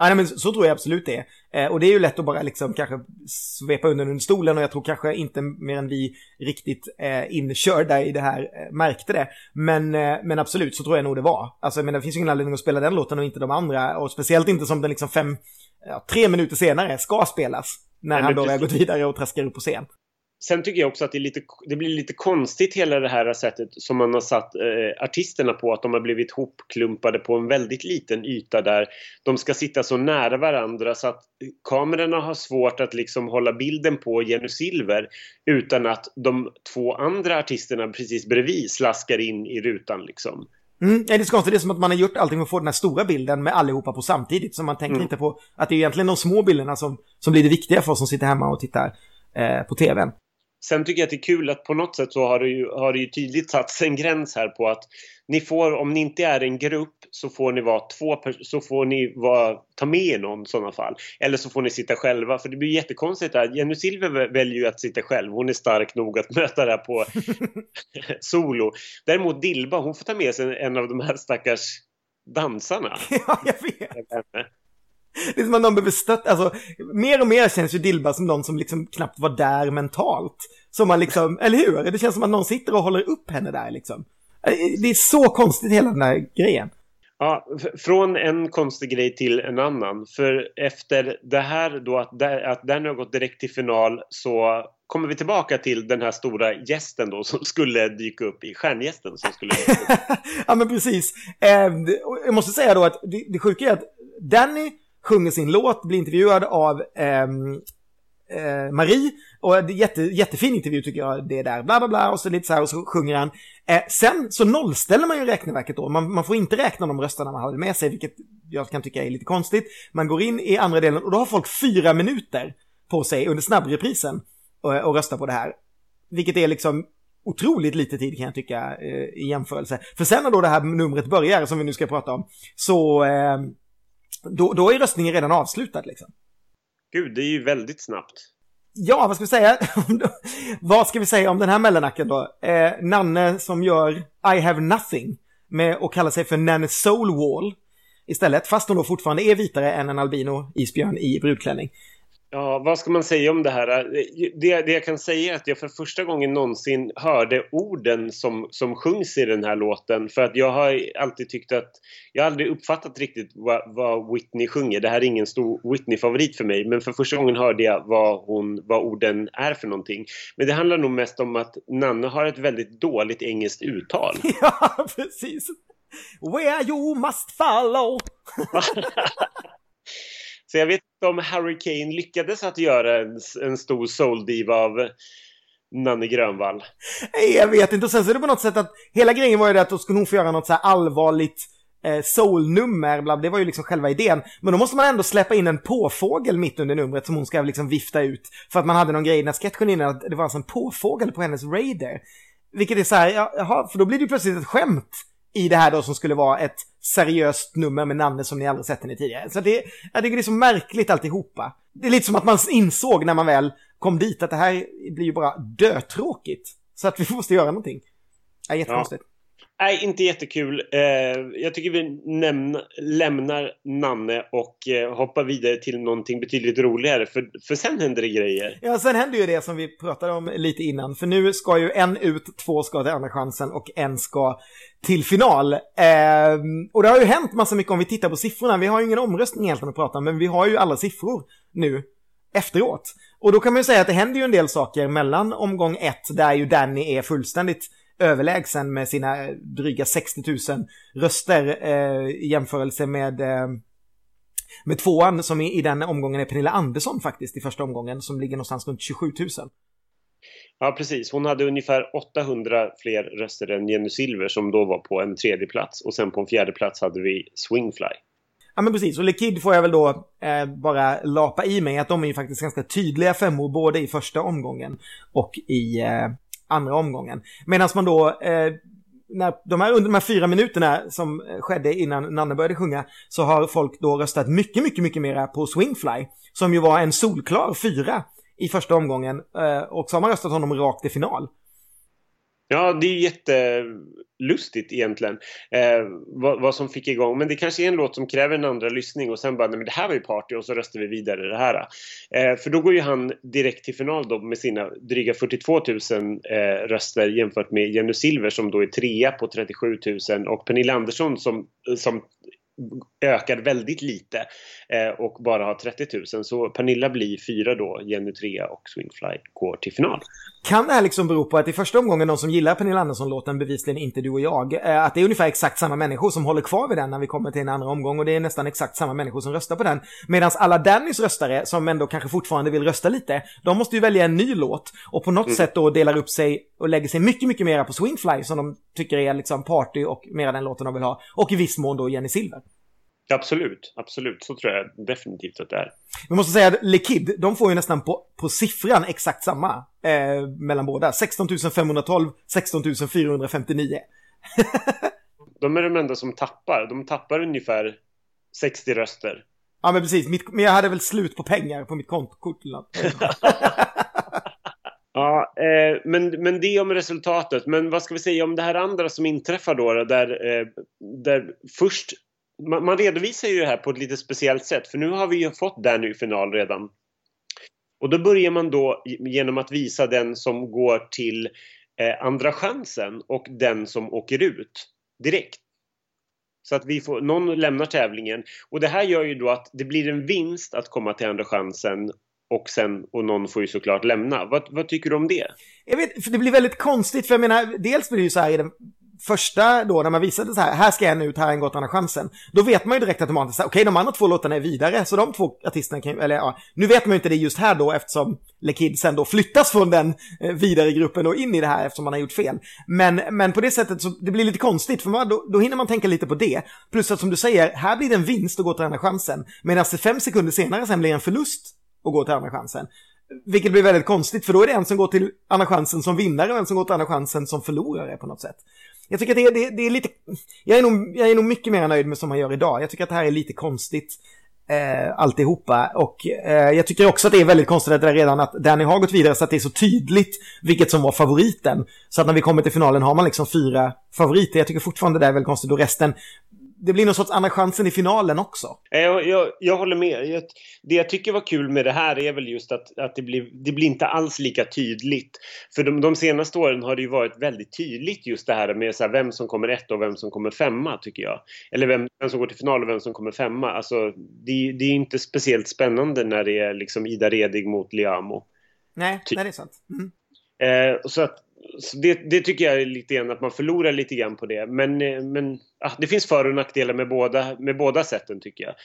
[SPEAKER 2] Ja, nej, men så, tror jag absolut det är. Eh, och det är ju lätt att bara liksom kanske svepa under under stolen och jag tror kanske inte mer än vi riktigt eh, inkörda i det här eh, märkte det. Men, eh, men absolut så tror jag nog det var. Alltså jag menar, det finns ju ingen anledning att spela den låten och inte de andra. Och speciellt inte som den liksom fem, ja, tre minuter senare ska spelas. När han då har gått vidare och traskar upp på scen.
[SPEAKER 1] Sen tycker jag också att det, är lite, det blir lite konstigt hela det här sättet som man har satt eh, artisterna på. Att de har blivit hopklumpade på en väldigt liten yta där de ska sitta så nära varandra så att kamerorna har svårt att liksom hålla bilden på Jenny Silver utan att de två andra artisterna precis bredvid slaskar in i rutan liksom.
[SPEAKER 2] Mm, det är så konstigt, det är som att man har gjort allting för att få den här stora bilden med allihopa på samtidigt. Så man tänker
[SPEAKER 1] Mm.
[SPEAKER 2] inte på att det är egentligen de små bilderna som, som blir det viktiga för oss som sitter hemma och tittar eh, på tvn.
[SPEAKER 1] Sen tycker jag att det är kul att på något sätt så har det ju, har det ju tydligt satts en gräns här på att ni får, om ni inte är en grupp så får ni vara två så får ni vara, ta med någon i sådana fall. Eller så får ni sitta själva för det blir jättekonstigt där. Jenny Silver vä- väljer ju att sitta själv. Hon är stark nog att möta det här på solo. Däremot Dilba, hon får ta med sig en av de här stackars dansarna.
[SPEAKER 2] ja, jag vet. Det är som att någon behöver stötta, alltså mer och mer känns ju Dilba som någon som liksom knappt var där mentalt. Som man liksom, eller hur? Det känns som att någon sitter och håller upp henne där liksom. Eh, Det är så konstigt hela den här grejen.
[SPEAKER 1] Ja, från en konstig grej till en annan. För efter det här då att, där, att den har gått direkt till final så kommer vi tillbaka till den här stora gästen då som skulle dyka upp i stjärngästen som skulle
[SPEAKER 2] ja men precis. Eh, och jag måste säga då att det, det sjuka är att Danny sjunger sin låt, blir intervjuad av ehm, eh, Marie. Och det är jätte, jättefin intervju tycker jag, det är där, bla bla bla, och så lite så här, och så sjunger han. Eh, sen så nollställer man ju räkneverket då, man, man får inte räkna de rösterna man hade med sig, vilket jag kan tycka är lite konstigt. Man går in i andra delen och då har folk fyra minuter på sig under snabbreprisen eh, och, och rösta på det här. Vilket är liksom otroligt lite tid kan jag tycka eh, i jämförelse. För sen när då det här numret börjar, som vi nu ska prata om, så eh, då, då är röstningen redan avslutad liksom.
[SPEAKER 1] Gud, det är ju väldigt snabbt.
[SPEAKER 2] Ja, vad ska vi säga? vad ska vi säga om den här mellannacken då? Eh, Nanne som gör I have nothing med och kallar sig för Nanne Soulwall istället, fast hon då fortfarande är vitare än en albino isbjörn i brudklänning.
[SPEAKER 1] Ja, vad ska man säga om det här? Det, det jag kan säga är att jag för första gången någonsin hörde orden som, som sjungs i den här låten. För att jag har alltid tyckt att... Jag har aldrig uppfattat riktigt vad, vad Whitney sjunger. Det här är ingen stor Whitney-favorit för mig. Men för första gången hörde jag vad, hon, vad orden är för någonting. Men det handlar nog mest om att Nanne har ett väldigt dåligt engelskt uttal.
[SPEAKER 2] ja, precis. Where you must follow.
[SPEAKER 1] Så jag vet inte om Harry Kane lyckades att göra en, en stor soul-diva av Nanne Grönvall.
[SPEAKER 2] Nej, jag vet inte. Och sen så är det på något sätt att hela grejen var ju det att då skulle hon få göra något så här allvarligt eh, soul-nummer, det var ju liksom själva idén. Men då måste man ändå släppa in en påfågel mitt under numret som hon ska liksom vifta ut. För att man hade någon grej i den här sketchen innan att det var alltså en påfågel på hennes Raider. Vilket är så här, jaha, för då blir det ju plötsligt ett skämt i det här då som skulle vara ett seriöst nummer med namnet som ni aldrig sett henne tidigare. Så det, jag tycker det är så märkligt alltihopa. Det är lite som att man insåg när man väl kom dit att det här blir ju bara dötråkigt. Så att vi måste göra någonting. Ja, jättekonstigt.
[SPEAKER 1] Nej, inte jättekul. Eh, jag tycker vi nämna, lämnar Nanne och eh, hoppar vidare till någonting betydligt roligare. För, för sen händer det grejer.
[SPEAKER 2] Ja, sen händer ju det som vi pratade om lite innan. För nu ska ju en ut, två ska till andra chansen och en ska till final. Eh, och det har ju hänt massa mycket om vi tittar på siffrorna. Vi har ju ingen omröstning egentligen att prata om, men vi har ju alla siffror nu efteråt. Och då kan man ju säga att det händer ju en del saker mellan omgång ett, där ju Danny är fullständigt överlägsen med sina dryga 60 000 röster eh, i jämförelse med eh, med tvåan som i, i den omgången är Pernilla Andersson faktiskt i första omgången som ligger någonstans runt 27 000.
[SPEAKER 1] Ja, precis. Hon hade ungefär 800 fler röster än Jenny Silver som då var på en tredje plats. Och sen på en fjärde plats hade vi Swingfly.
[SPEAKER 2] Ja men precis, och Lekid får jag väl då eh, bara lapa i mig att de är ju faktiskt ganska tydliga femmor både i första omgången och i eh, andra omgången. Medan man då, eh, när de här, under de här fyra minuterna som eh, skedde innan Nanne började sjunga, så har folk då röstat mycket, mycket, mycket mera på Swingfly, som ju var en solklar fyra i första omgången, eh, och så har man röstat honom rakt i final.
[SPEAKER 1] Ja, det är jättelustigt egentligen eh, vad, vad, som fick igång. Men det kanske är en låt som kräver en andra lyssning och sen bara, nej men det här var ju party och så röstar vi vidare det här. Eh, för då går ju han direkt till final då med sina dryga 42 000 eh, röster jämfört med Jenny Silver som då är trea på 37 000 och Pernilla Andersson som, eh, som ökar väldigt lite eh, och bara har 30 000. Så Pernilla blir fyra då, Jenny trea och Swingfly går till final.
[SPEAKER 2] Kan det här liksom bero på att i första omgången de som gillar Pernilla Andersson-låten, bevisligen inte du och jag, eh, att det är ungefär exakt samma människor som håller kvar vid den när vi kommer till en andra omgång och det är nästan exakt samma människor som röstar på den. Medan alla Dannys röstare, som ändå kanske fortfarande vill rösta lite, de måste ju välja en ny låt och på något mm. sätt då delar upp sig och lägger sig mycket, mycket mera på Swingfly som de tycker är liksom party och mera den låten de vill ha. Och i viss mån då Jenny Silver.
[SPEAKER 1] Absolut, absolut. Så tror jag definitivt att det är.
[SPEAKER 2] Vi måste säga att Lekid, de får ju nästan på, på siffran exakt samma eh, mellan båda. 16 512, 16 459.
[SPEAKER 1] de är de enda som tappar. De tappar ungefär 60 röster.
[SPEAKER 2] Ja, men precis. Mitt, men jag hade väl slut på pengar på mitt kontokort.
[SPEAKER 1] Ja, eh, men, men det om resultatet. Men vad ska vi säga om det här andra som inträffar då? Där, eh, där först man, man, redovisar ju det här på ett lite speciellt sätt för nu har vi ju fått Danny i final redan. Och då börjar man då genom att visa den som går till eh, andra chansen och den som åker ut direkt. Så att vi får, någon lämnar tävlingen och det här gör ju då att det blir en vinst att komma till andra chansen och sen, och någon får ju såklart lämna. Vad, vad tycker du om det?
[SPEAKER 2] Jag vet, för det blir väldigt konstigt för jag menar, dels blir det ju så här i den första då när man visade så här, här ska en ut, här har en gått andra chansen. Då vet man ju direkt automatiskt, okej okay, de andra två låtarna är vidare, så de två artisterna kan eller ja, nu vet man ju inte det just här då eftersom LeKid sen då flyttas från den eh, vidare gruppen och in i det här eftersom man har gjort fel. Men, men på det sättet så det blir lite konstigt för man, då, då hinner man tänka lite på det. Plus att som du säger, här blir det en vinst att gå till andra chansen. Medan det fem sekunder senare sen blir en förlust att gå till andra chansen. Vilket blir väldigt konstigt för då är det en som går till andra chansen som vinnare och en som går till andra chansen som förlorare på något sätt. Jag tycker att det är, det, det är lite, jag är, nog, jag är nog mycket mer nöjd med som man gör idag. Jag tycker att det här är lite konstigt. eh, alltihopa. Och eh, jag tycker också att det är väldigt konstigt att det redan att Danny har gått vidare så att det är så tydligt vilket som var favoriten. Så att när vi kommer till finalen har man liksom fyra favoriter. Jag tycker fortfarande det är väldigt konstigt och resten det blir någon sorts andra chansen i finalen också.
[SPEAKER 1] Eh, Jag, jag, jag håller med. Jag, det jag tycker var kul med det här är väl just att, att det, blir, det blir inte alls lika tydligt. För de, de senaste åren har det ju varit väldigt tydligt just det här med så här, vem som kommer ett och vem som kommer femma tycker jag. Eller vem, vem som går till final och vem som kommer femma. Alltså, det, det är inte speciellt spännande när det är liksom Ida Redig mot Liamo.
[SPEAKER 2] Nej,
[SPEAKER 1] Ty-
[SPEAKER 2] nej det är sant. Mm.
[SPEAKER 1] Eh, så att, det, det tycker jag är lite grann att man förlorar lite grann på det. Men, eh, men ah, det finns för och nackdelar med båda, med båda sätten tycker jag.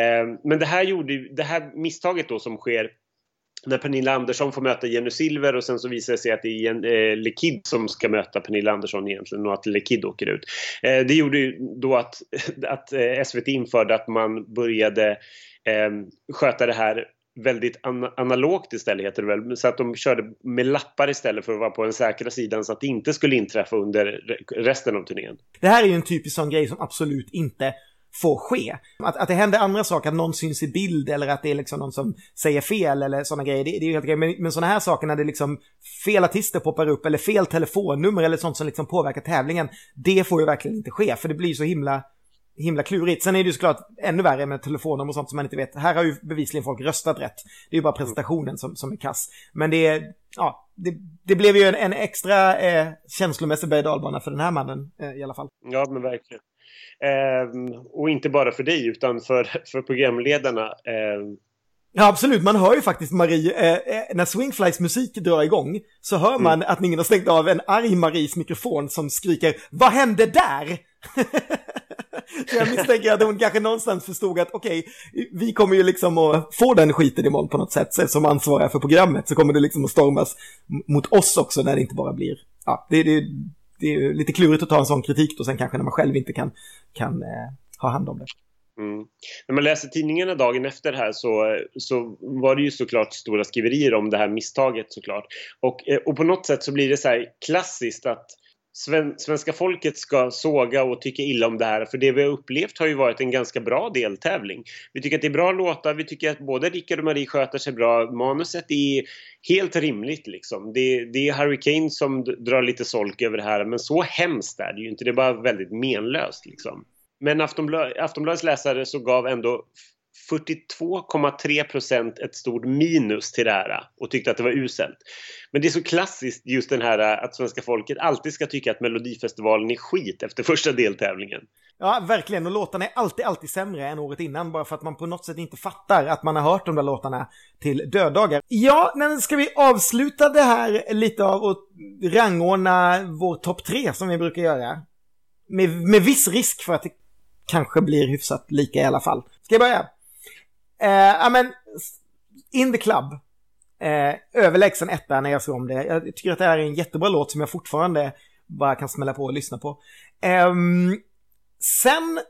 [SPEAKER 1] Eh, men det här, gjorde, det här misstaget då som sker när Pernilla Andersson får möta Jenny Silver och sen så visar det sig att det är Jen- eh, Lekid som ska möta Pernilla Andersson egentligen och att Lekid åker ut. Eh, det gjorde ju då att, att eh, SVT införde att man började eh, sköta det här väldigt an analogt istället heter det väl. Så att de körde med lappar istället för att vara på den säkra sidan så att det inte skulle inträffa under resten av turnén.
[SPEAKER 2] Det här är ju en typisk sån grej som absolut inte får ske. Att, att det händer andra saker, att någon syns i bild eller att det är liksom någon som säger fel eller sådana grejer, det, det är ju helt okej. Men, men sådana här saker när det liksom fel artister poppar upp eller fel telefonnummer eller sånt som liksom påverkar tävlingen, det får ju verkligen inte ske för det blir så himla himla klurigt. Sen är det ju såklart ännu värre med telefonnummer och sånt som man inte vet. Här har ju bevisligen folk röstat rätt. Det är ju bara presentationen som, som är kass. Men det är, ja, det, det blev ju en, en extra eh, känslomässig berg för den här mannen eh, i alla fall.
[SPEAKER 1] Ja men verkligen. Ehm, och inte bara för dig utan för, för programledarna. Ehm,
[SPEAKER 2] Ja, absolut. Man hör ju faktiskt Marie, eh, eh, när Swingflies musik drar igång så hör man att ingen har stängt av en arg Maries mikrofon som skriker Vad hände där? så jag misstänker att hon kanske någonstans förstod att okej, vi kommer ju liksom att få den skiten imorgon på något sätt. Så som ansvariga för programmet så kommer det liksom att stormas mot oss också när det inte bara blir, ja, det, det, det är lite klurigt att ta en sån kritik då sen kanske när man själv inte kan, kan eh, ha hand om det.
[SPEAKER 1] Mm. När man läser tidningarna dagen efter här så, så var det ju såklart stora skriverier om det här misstaget såklart. Och, eh, och på något sätt så blir det så här klassiskt att sven, svenska folket ska såga och tycka illa om det här. För det vi har upplevt har ju varit en ganska bra deltävling. Vi tycker att det är bra låtar, vi tycker att både Rickard och Marie sköter sig bra. Manuset är helt rimligt liksom. Det, det är Harry Kane som drar lite solk över det här men så hemskt är det ju inte. Det är bara väldigt menlöst liksom. Men Aftonblad, Aftonbladets läsare så gav ändå 42,3 procent ett stort minus till det här och tyckte att det var uselt. Men det är så klassiskt just den här att svenska folket alltid ska tycka att Melodifestivalen är skit efter första deltävlingen.
[SPEAKER 2] Ja, verkligen. Och låtarna är alltid, alltid sämre än året innan. Bara för att man på något sätt inte fattar att man har hört de där låtarna till döddagar. Ja, men ska vi avsluta det här lite av och rangordna vår topp tre som vi brukar göra? Med, med viss risk för att det kanske blir hyfsat lika i alla fall. Ska jag börja? Eh, Ja, men In the Club. Eh, överlägsen etta när jag såg om det. Jag tycker att det här är en jättebra låt som jag fortfarande bara kan smälla på och lyssna på. Eh, sen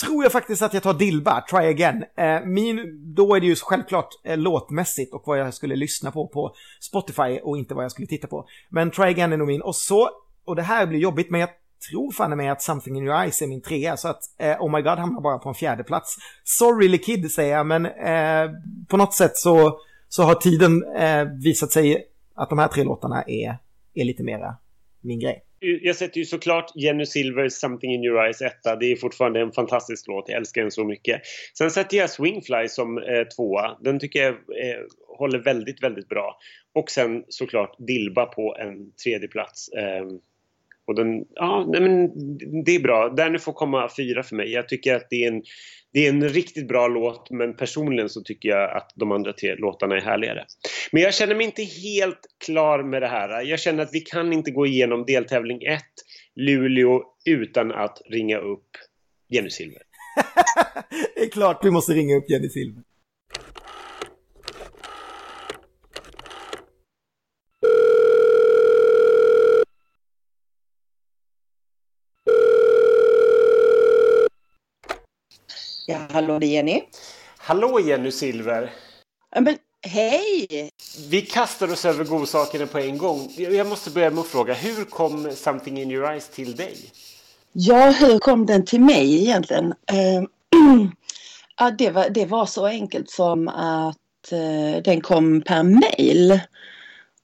[SPEAKER 2] tror jag faktiskt att jag tar Dilba, Try Again. Eh, min, då är det ju självklart eh, låtmässigt och vad jag skulle lyssna på på Spotify och inte vad jag skulle titta på. Men Try Again är nog min. Och så, och det här blir jobbigt men jag tror fan med att Something in your eyes är min trea så att eh, Oh my God hamnar bara på en fjärde plats. Sorry Lil Kid säger jag men eh, på något sätt så, så har tiden eh, visat sig att de här tre låtarna är, är lite mera min grej.
[SPEAKER 1] Jag sätter ju såklart Jenny Silvers Something in your eyes etta. Det är fortfarande en fantastisk låt. Jag älskar den så mycket. Sen sätter jag Swingfly som eh, tvåa. Den tycker jag eh, håller väldigt, väldigt bra. Och sen såklart Dilba på en tredje plats. Ehm, och den, ja, nej men det är bra. Danny får komma fyra för mig. Jag tycker att det är en, det är en riktigt bra låt men personligen så tycker jag att de andra tre låtarna är härligare. Men jag känner mig inte helt klar med det här. Jag känner att vi kan inte gå igenom deltävling 1, Luleå, utan att ringa upp Jenny Silver.
[SPEAKER 2] det är klart vi måste ringa upp Jenny Silver.
[SPEAKER 7] Hallå det är Jenny.
[SPEAKER 1] Hallå Jenny Silver!
[SPEAKER 7] Ja, men hej!
[SPEAKER 1] Vi kastar oss över godsakerna på en gång. Jag måste börja med att fråga, hur kom Something in your eyes till dig?
[SPEAKER 7] Ja, hur kom den till mig egentligen? Eh, Ja, det, var, det var så enkelt som att eh, den kom per mail.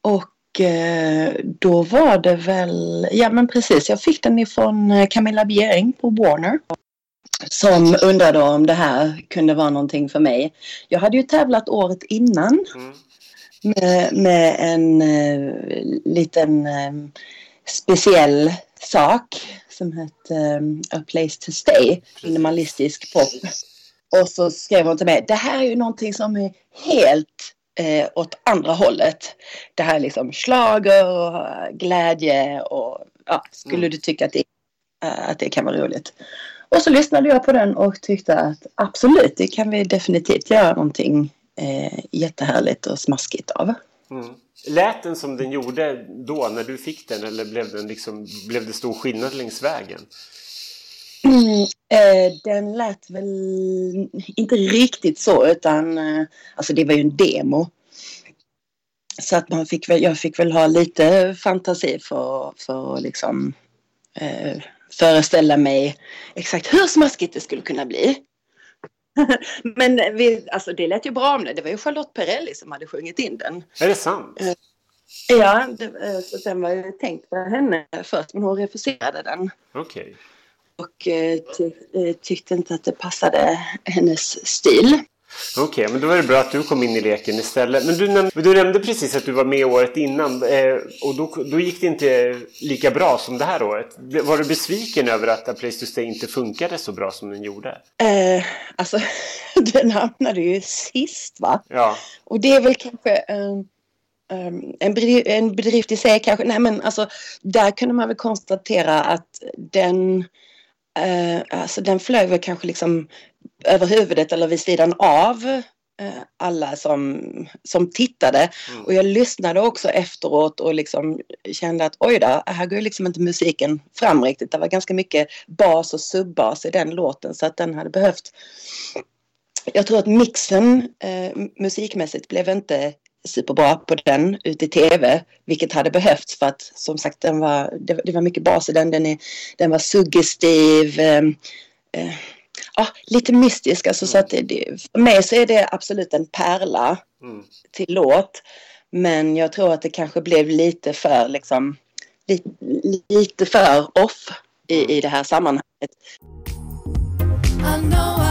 [SPEAKER 7] Och eh, då var det väl, ja men precis, jag fick den ifrån Camilla Bjering på Warner. Som undrade om det här kunde vara någonting för mig. Jag hade ju tävlat året innan
[SPEAKER 1] Mm.
[SPEAKER 7] med, med en eh, liten eh, speciell sak som hette eh, A Place to Stay, minimalistisk pop. Och så skrev hon till mig, det här är ju någonting som är helt eh, åt andra hållet. Det här är liksom slager och eh, glädje och ja, skulle
[SPEAKER 1] Mm.
[SPEAKER 7] du tycka att det, eh, att det kan vara roligt. Och så lyssnade jag på den och tyckte att absolut, det kan vi definitivt göra någonting eh, jättehärligt och smaskigt av.
[SPEAKER 1] Mm. Lät den som den gjorde då när du fick den eller blev, den liksom, blev det stor skillnad längs vägen?
[SPEAKER 7] Mm, eh, den lät väl inte riktigt så utan eh, alltså det var ju en demo. Så att man fick väl, jag fick väl ha lite fantasi för, för att liksom eh, föreställa mig exakt hur smaskigt det skulle kunna bli. Men vi, alltså det lät ju bra om det. Det var ju Charlotte Perrelli som hade sjungit in den.
[SPEAKER 1] Är det sant?
[SPEAKER 7] Eh. Ja, det, eh, så den var ju tänkt för henne först men hon refuserade den.
[SPEAKER 1] Okej.
[SPEAKER 7] och eh, ty, tyckte inte att det passade hennes stil.
[SPEAKER 1] Okej, men då var det bra att du kom in i leken istället. Men du nämnde, du nämnde precis att du var med året innan eh, och då, då gick det inte lika bra som det här året. Var du besviken över att A Place to Stay inte funkade så bra som den gjorde?
[SPEAKER 7] Eh, alltså, den hamnade ju sist va?
[SPEAKER 1] Ja,
[SPEAKER 7] Och det är väl kanske eh, eh, en, bedrift, en bedrift i sig kanske. Nej men alltså, där kunde man väl konstatera att den, eh, alltså den flög väl kanske liksom över huvudet eller vid sidan av eh, alla som, som tittade.
[SPEAKER 1] Mm.
[SPEAKER 7] Och jag lyssnade också efteråt och liksom kände att oj då, här går liksom inte musiken fram riktigt. Det var ganska mycket bas och subbas i den låten så att den hade behövt jag tror att mixen eh, musikmässigt blev inte superbra på den ute i tv, vilket hade behövts för att som sagt den var, det, det var mycket bas i den, den, är, den var suggestiv, eh, eh, ja, lite mystisk. Alltså, så att det, för mig så är det absolut en pärla
[SPEAKER 1] mm.
[SPEAKER 7] till låt, men jag tror att det kanske blev lite för liksom, lite, lite för off i, i det här sammanhanget.
[SPEAKER 4] I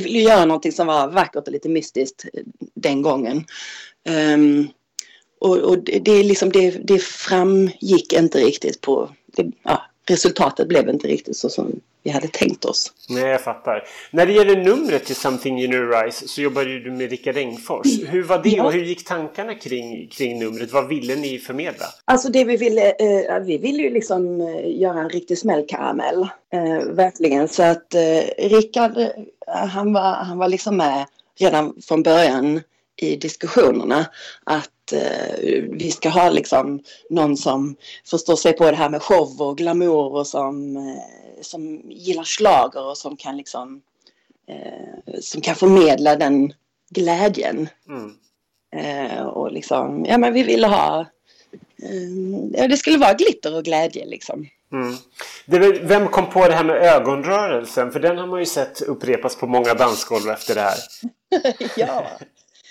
[SPEAKER 7] vi ville göra någonting som var vackert och lite mystiskt eh, den gången. Um, och och det, det, liksom, det, det framgick inte riktigt på... Det, ja, resultatet blev inte riktigt så som vi hade tänkt oss.
[SPEAKER 1] Nej, jag fattar. När det gäller numret till Something You Know Rise så jobbade ju du med Rickard Engfors. Hur var det och hur gick tankarna kring, kring numret? Vad ville ni förmedla?
[SPEAKER 7] Alltså det vi ville, eh, vi ville ju liksom eh, göra en riktig smällkaramell. Eh, verkligen. Så att eh, Rickard, eh, han var, han var liksom med redan från början i diskussionerna att eh, vi ska ha liksom någon som förstår sig på det här med show och glamour och som, eh, som gillar schlager och som kan liksom eh, som kan förmedla den glädjen.
[SPEAKER 1] Mm.
[SPEAKER 7] Eh, och liksom, ja men vi ville ha, eh, det skulle vara glitter och glädje liksom.
[SPEAKER 1] Mm. Vem kom på det här med ögonrörelsen? För den har man ju sett upprepas på många dansgolv efter det här.
[SPEAKER 7] ja.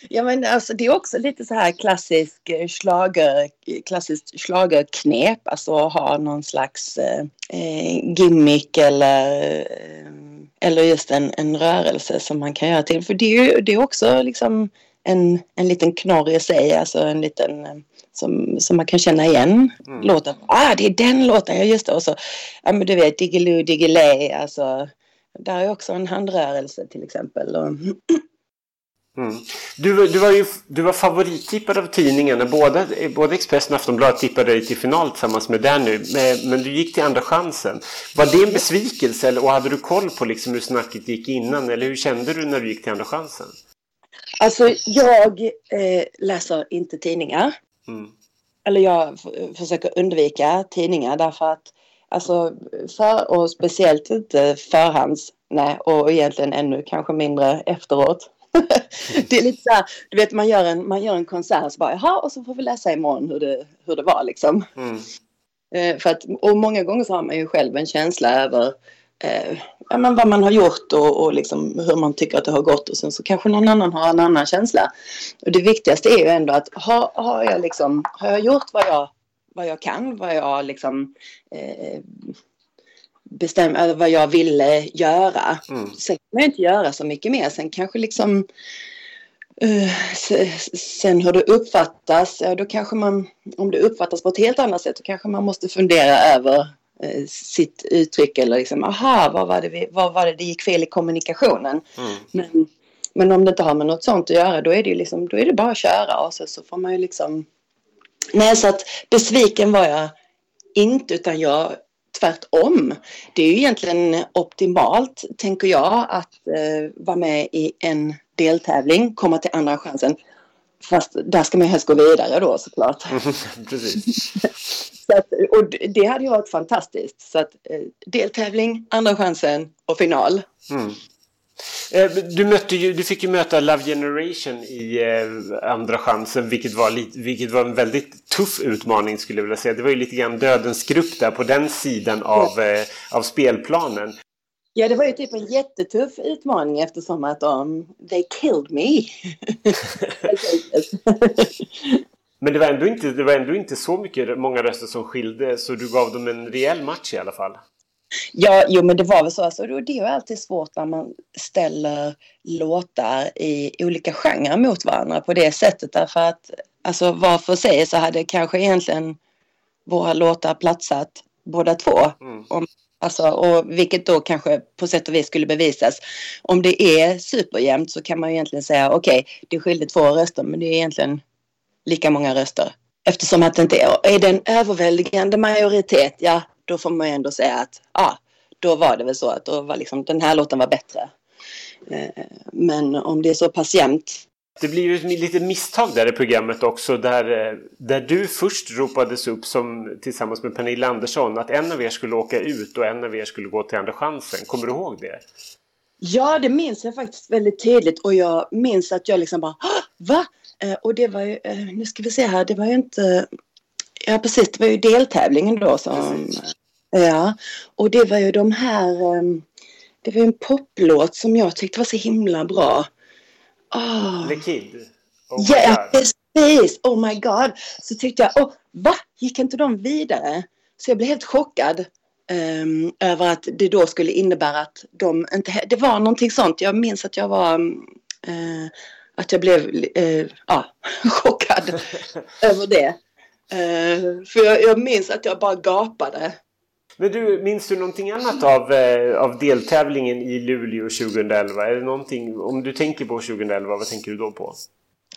[SPEAKER 7] Ja men alltså det är också lite så här klassisk eh, schlager, klassiskt schlagerknep, alltså att ha någon slags eh, eh, gimmick eller eh, eller just en, en rörelse som man kan göra till. För det är ju det är också liksom en, en liten knorr i sig, alltså en liten eh, som, som man kan känna igen
[SPEAKER 1] Mm.
[SPEAKER 7] låten. Ah, det är den låten, ja just det. Och så, ja men du vet, Diggiloo Diggiley, alltså. Där är också en handrörelse till exempel. Och,
[SPEAKER 1] Mm. Du, du var ju du var favorittippad av tidningarna. Både, både Expressen och Aftonbladet tippade dig till final tillsammans med Danny. Men, men du gick till andra chansen. Var det en besvikelse eller, och hade du koll på liksom hur snacket gick innan? Eller hur kände du när du gick till andra chansen?
[SPEAKER 7] Alltså jag eh, läser inte tidningar.
[SPEAKER 1] Mm.
[SPEAKER 7] Eller jag försöker undvika tidningar därför att alltså för, och speciellt inte förhands, nej och egentligen ännu kanske mindre efteråt. det är lite så här, du vet man gör en, man gör en konsert så bara jaha och så får vi läsa imorgon hur det, hur det var liksom.
[SPEAKER 1] Mm.
[SPEAKER 7] Eh, för att, och många gånger så har man ju själv en känsla över eh, ja, men vad man har gjort och, och liksom hur man tycker att det har gått och sen så kanske någon annan har en annan känsla. Och det viktigaste är ju ändå att har, har, jag, liksom, har jag gjort vad jag, vad jag kan, vad jag liksom eh, bestäm, eller vad jag ville göra.
[SPEAKER 1] Mm.
[SPEAKER 7] Sen kan man inte göra så mycket mer. Sen kanske liksom se- sen hur det uppfattas, ja, då kanske man, om det uppfattas på ett helt annat sätt, då kanske man måste fundera över eh, sitt uttryck eller liksom, aha, vad var, det vi, vad var det det gick fel i kommunikationen?
[SPEAKER 1] Mm.
[SPEAKER 7] Men, men om det inte har med något sånt att göra, då är det ju liksom, då är det bara att köra och så, så får man ju liksom... Nej, så att besviken var jag inte, utan jag tvärtom. Det är ju egentligen optimalt, tänker jag, att eh, vara med i en deltävling, komma till andra chansen. Fast där ska man helst gå vidare då såklart.
[SPEAKER 1] Precis.
[SPEAKER 7] Så att, och det- det hade ju varit fantastiskt. Så att eh, deltävling, andra chansen och final.
[SPEAKER 1] Mm. Eh, Du, mötte ju, du fick ju möta Love Generation i eh, andra chansen vilket var, lite, vilket var en väldigt tuff utmaning skulle jag vilja säga. Det var ju lite grann dödens grupp där på den sidan av, eh, av spelplanen.
[SPEAKER 7] Ja, det var ju typ en jättetuff utmaning eftersom att de, they killed me.
[SPEAKER 1] Men det var ändå inte, det var ändå inte så mycket, många röster som skilde så du gav dem en rejäl match i alla fall.
[SPEAKER 7] Ja, jo, men det var väl så. Alltså, det är ju alltid svårt när man ställer låtar i olika genrer mot varandra på det sättet. Därför att alltså, var för sig så hade kanske egentligen våra låtar platsat båda två.
[SPEAKER 1] Mm.
[SPEAKER 7] Om, alltså, och vilket då kanske på sätt och vis skulle bevisas. Om det är superjämnt så kan man ju egentligen säga okej, det skilde två röster men det är egentligen lika många röster. Eftersom att det inte är, är det en överväldigande majoritet, ja då får man ju ändå säga att ja, då var det väl så att då var liksom, den här låten var bättre. Eh, Men om det är så pass jämnt
[SPEAKER 1] Det blir ju ett litet misstag där i programmet också där, eh, där du först ropades upp som, tillsammans med Pernilla Andersson att en av er skulle åka ut och en av er skulle gå till andra chansen. Kommer du ihåg det?
[SPEAKER 7] Ja, det minns jag faktiskt väldigt tydligt och jag minns att jag liksom bara "Hå! Va? Eh, och det var ju, nu ska vi se här, det var ju inte, ja precis, det var ju deltävlingen då som,
[SPEAKER 1] Precis.
[SPEAKER 7] ja, och det var ju de här, ehm, det var ju en poplåt som jag tyckte var så himla bra. Oh.
[SPEAKER 1] The Kid? Oh
[SPEAKER 7] Ja,
[SPEAKER 1] God.
[SPEAKER 7] precis! Oh my god! Så tyckte jag, oh, va? Gick inte de vidare? Så jag blev helt chockad ehm, över att det då skulle innebära att de inte... Det var någonting sånt. Jag minns att jag var... eh, att jag blev eh, ja, chockad över det. Eh, för jag, jag minns att jag bara gapade.
[SPEAKER 1] Men du, minns du någonting annat av, eh, av deltävlingen i Luleå 2011? Är det någonting, om du tänker på 2011, vad tänker du då på?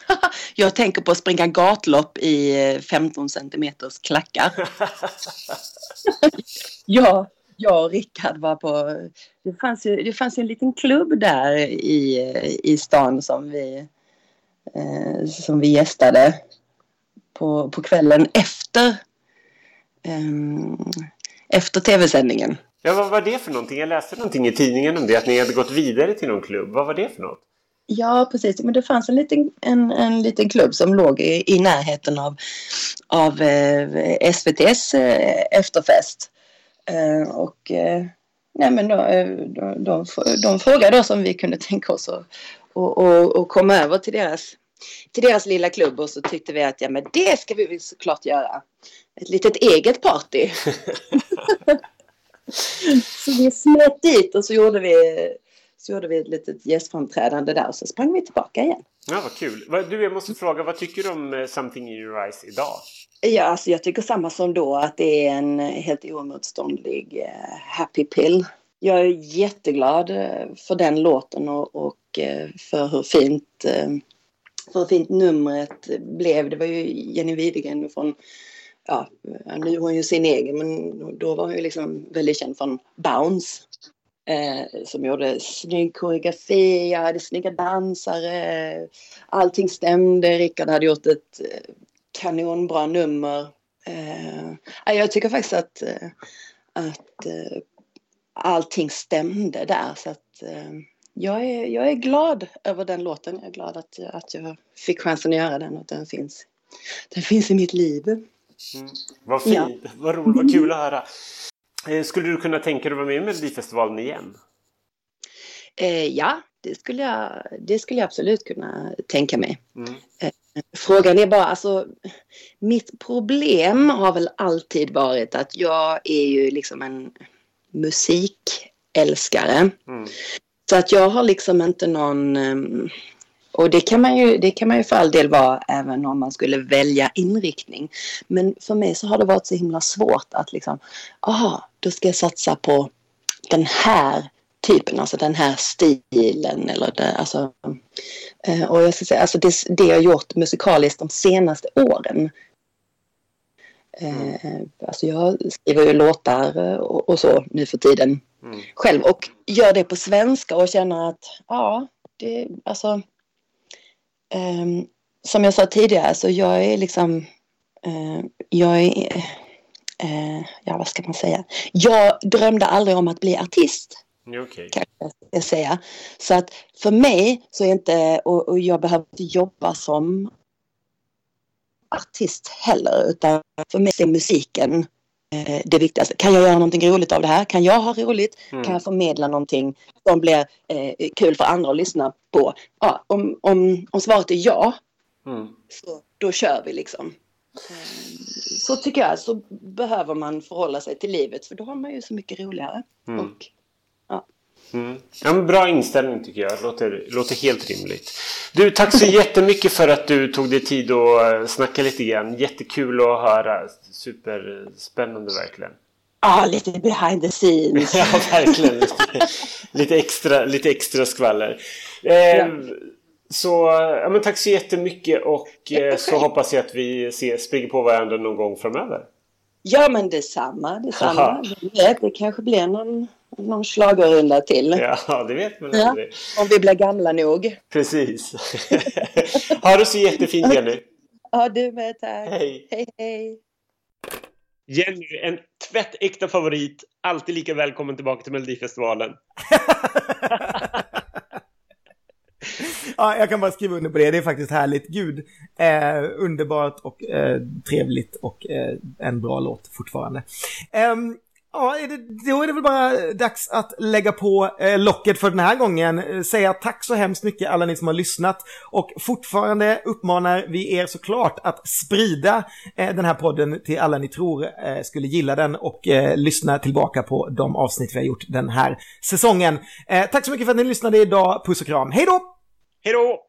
[SPEAKER 7] Jag tänker på att springa gatlopp i eh, 15 centimeters klackar. Ja, jag och Rickard var på... Det fanns ju, det fanns ju en liten klubb där i, i stan som vi, eh, som vi gästade på, på kvällen efter, ehm, efter tv-sändningen.
[SPEAKER 1] Ja, vad var det för någonting? Jag läste någonting i tidningen om det, att ni hade gått vidare till någon klubb. Vad var det för något?
[SPEAKER 7] Ja, precis. Men det fanns en liten, en, en liten klubb som låg i, i närheten av, av eh, SVTs eh, efterfest. Eh, och eh, nej, men då, eh, de, de, de frågade oss om vi kunde tänka oss att och, och, och komma över till deras, till deras lilla klubb och så tyckte vi att ja, men det ska vi väl såklart göra. Ett litet eget party. så vi smet dit och så gjorde vi så gjorde vi ett litet gästframträdande där och så sprang vi tillbaka igen.
[SPEAKER 1] Ja, vad kul. Vad- Du, jag måste fråga, vad tycker du om eh, Something in your eyes idag?
[SPEAKER 7] Ja, alltså jag tycker samma som då att det är en helt oemotståndlig eh, happy pill. Jag är jätteglad eh, för den låten och, och för hur fint för hur fint numret blev. Det var ju Jenny Widegren från ja, nu är hon ju sin egen, men då var hon ju liksom väldigt känd från Bounce. Eh, som gjorde snygg koreografi, jag hade snygga dansare, allting stämde. Rickard hade gjort ett eh, kanonbra nummer. Eh, jag tycker faktiskt att, eh, att eh, allting stämde där. Så att, eh, jag, är, jag är glad över den låten. Jag är glad att, att jag fick chansen att göra den och att den finns, den finns i mitt liv.
[SPEAKER 1] Vad fint,
[SPEAKER 7] Ja.
[SPEAKER 1] vad roligt, vad kul att höra. Eh, Skulle du kunna tänka dig att vara med i Melodifestivalen igen?
[SPEAKER 7] Eh, ja, det skulle, jag, det skulle jag absolut kunna tänka mig.
[SPEAKER 1] Mm.
[SPEAKER 7] Frågan är bara, alltså mitt problem har väl alltid varit att jag är ju liksom en musikälskare.
[SPEAKER 1] Mm.
[SPEAKER 7] Så att jag har liksom inte någon... Ehm, och det kan, man ju, det kan man ju för all del vara även om man skulle välja inriktning. Men för mig så har det varit så himla svårt att liksom, aha, då ska jag satsa på den här typen, alltså den här stilen eller det, alltså. Eh, och jag ska säga, alltså det, det jag har gjort musikaliskt de senaste åren. Eh, Alltså jag skriver ju låtar eh, och, och så nu för tiden
[SPEAKER 1] Mm.
[SPEAKER 7] själv och gör det på svenska och känner att ja, det alltså ehm, som jag sa tidigare så jag är liksom eh, jag är eh, ja vad ska man säga jag drömde aldrig om att bli artist
[SPEAKER 1] Okej.
[SPEAKER 7] kan jag säga så att för mig så är inte och, och jag behöver inte jobba som artist heller utan för mig är musiken eh, det viktigaste. Kan jag göra någonting roligt av det här? Kan jag ha roligt?
[SPEAKER 1] Mm.
[SPEAKER 7] Kan jag förmedla någonting som blir eh, kul för andra att lyssna på? Ja, om, om, om svaret är ja,
[SPEAKER 1] Mm.
[SPEAKER 7] så då kör vi liksom. Eh, Så tycker jag, så behöver man förhålla sig till livet för då har man ju så mycket roligare.
[SPEAKER 1] Mm.
[SPEAKER 7] Och,
[SPEAKER 1] Mm. Ja, men bra inställning tycker jag. Låter, låter helt rimligt. Du, tack så jättemycket för att du tog dig tid att eh, snacka lite grann. Jättekul att höra. Superspännande verkligen.
[SPEAKER 7] ja, lite behind the scenes.
[SPEAKER 1] Ja, verkligen. Lite, lite, extra, lite extra skvaller. Eh,
[SPEAKER 7] Ja.
[SPEAKER 1] Så ja, men tack så jättemycket och eh, så hoppas jag att vi ses, springer på varandra någon gång framöver.
[SPEAKER 7] Ja, men detsamma, detsamma. Det kanske blir någon, någon schlagerrunda till.
[SPEAKER 1] Ja, det vet man
[SPEAKER 7] Ja.
[SPEAKER 1] aldrig.
[SPEAKER 7] Om vi blir gamla nog.
[SPEAKER 1] Precis. ha det så jättefint Jenny.
[SPEAKER 7] Ja, du med, tack.
[SPEAKER 1] Hej.
[SPEAKER 7] Hej, hej.
[SPEAKER 1] Jenny, en tvättäkta favorit. Alltid lika välkommen tillbaka till Melodifestivalen.
[SPEAKER 2] Ja, jag kan bara skriva under på det. Det är faktiskt härligt. Gud, eh, underbart och eh, trevligt och eh, en bra låt fortfarande. Ehm, ja, är det, då är det väl bara dags att lägga på eh, locket för den här gången. Eh, säga tack så hemskt mycket alla ni som har lyssnat och fortfarande uppmanar vi er såklart att sprida eh, den här podden till alla ni tror eh, skulle gilla den och eh, lyssna tillbaka på de avsnitt vi har gjort den här säsongen. Eh, tack så mycket för att ni lyssnade idag. Puss och kram. Hej då!
[SPEAKER 1] Hej då!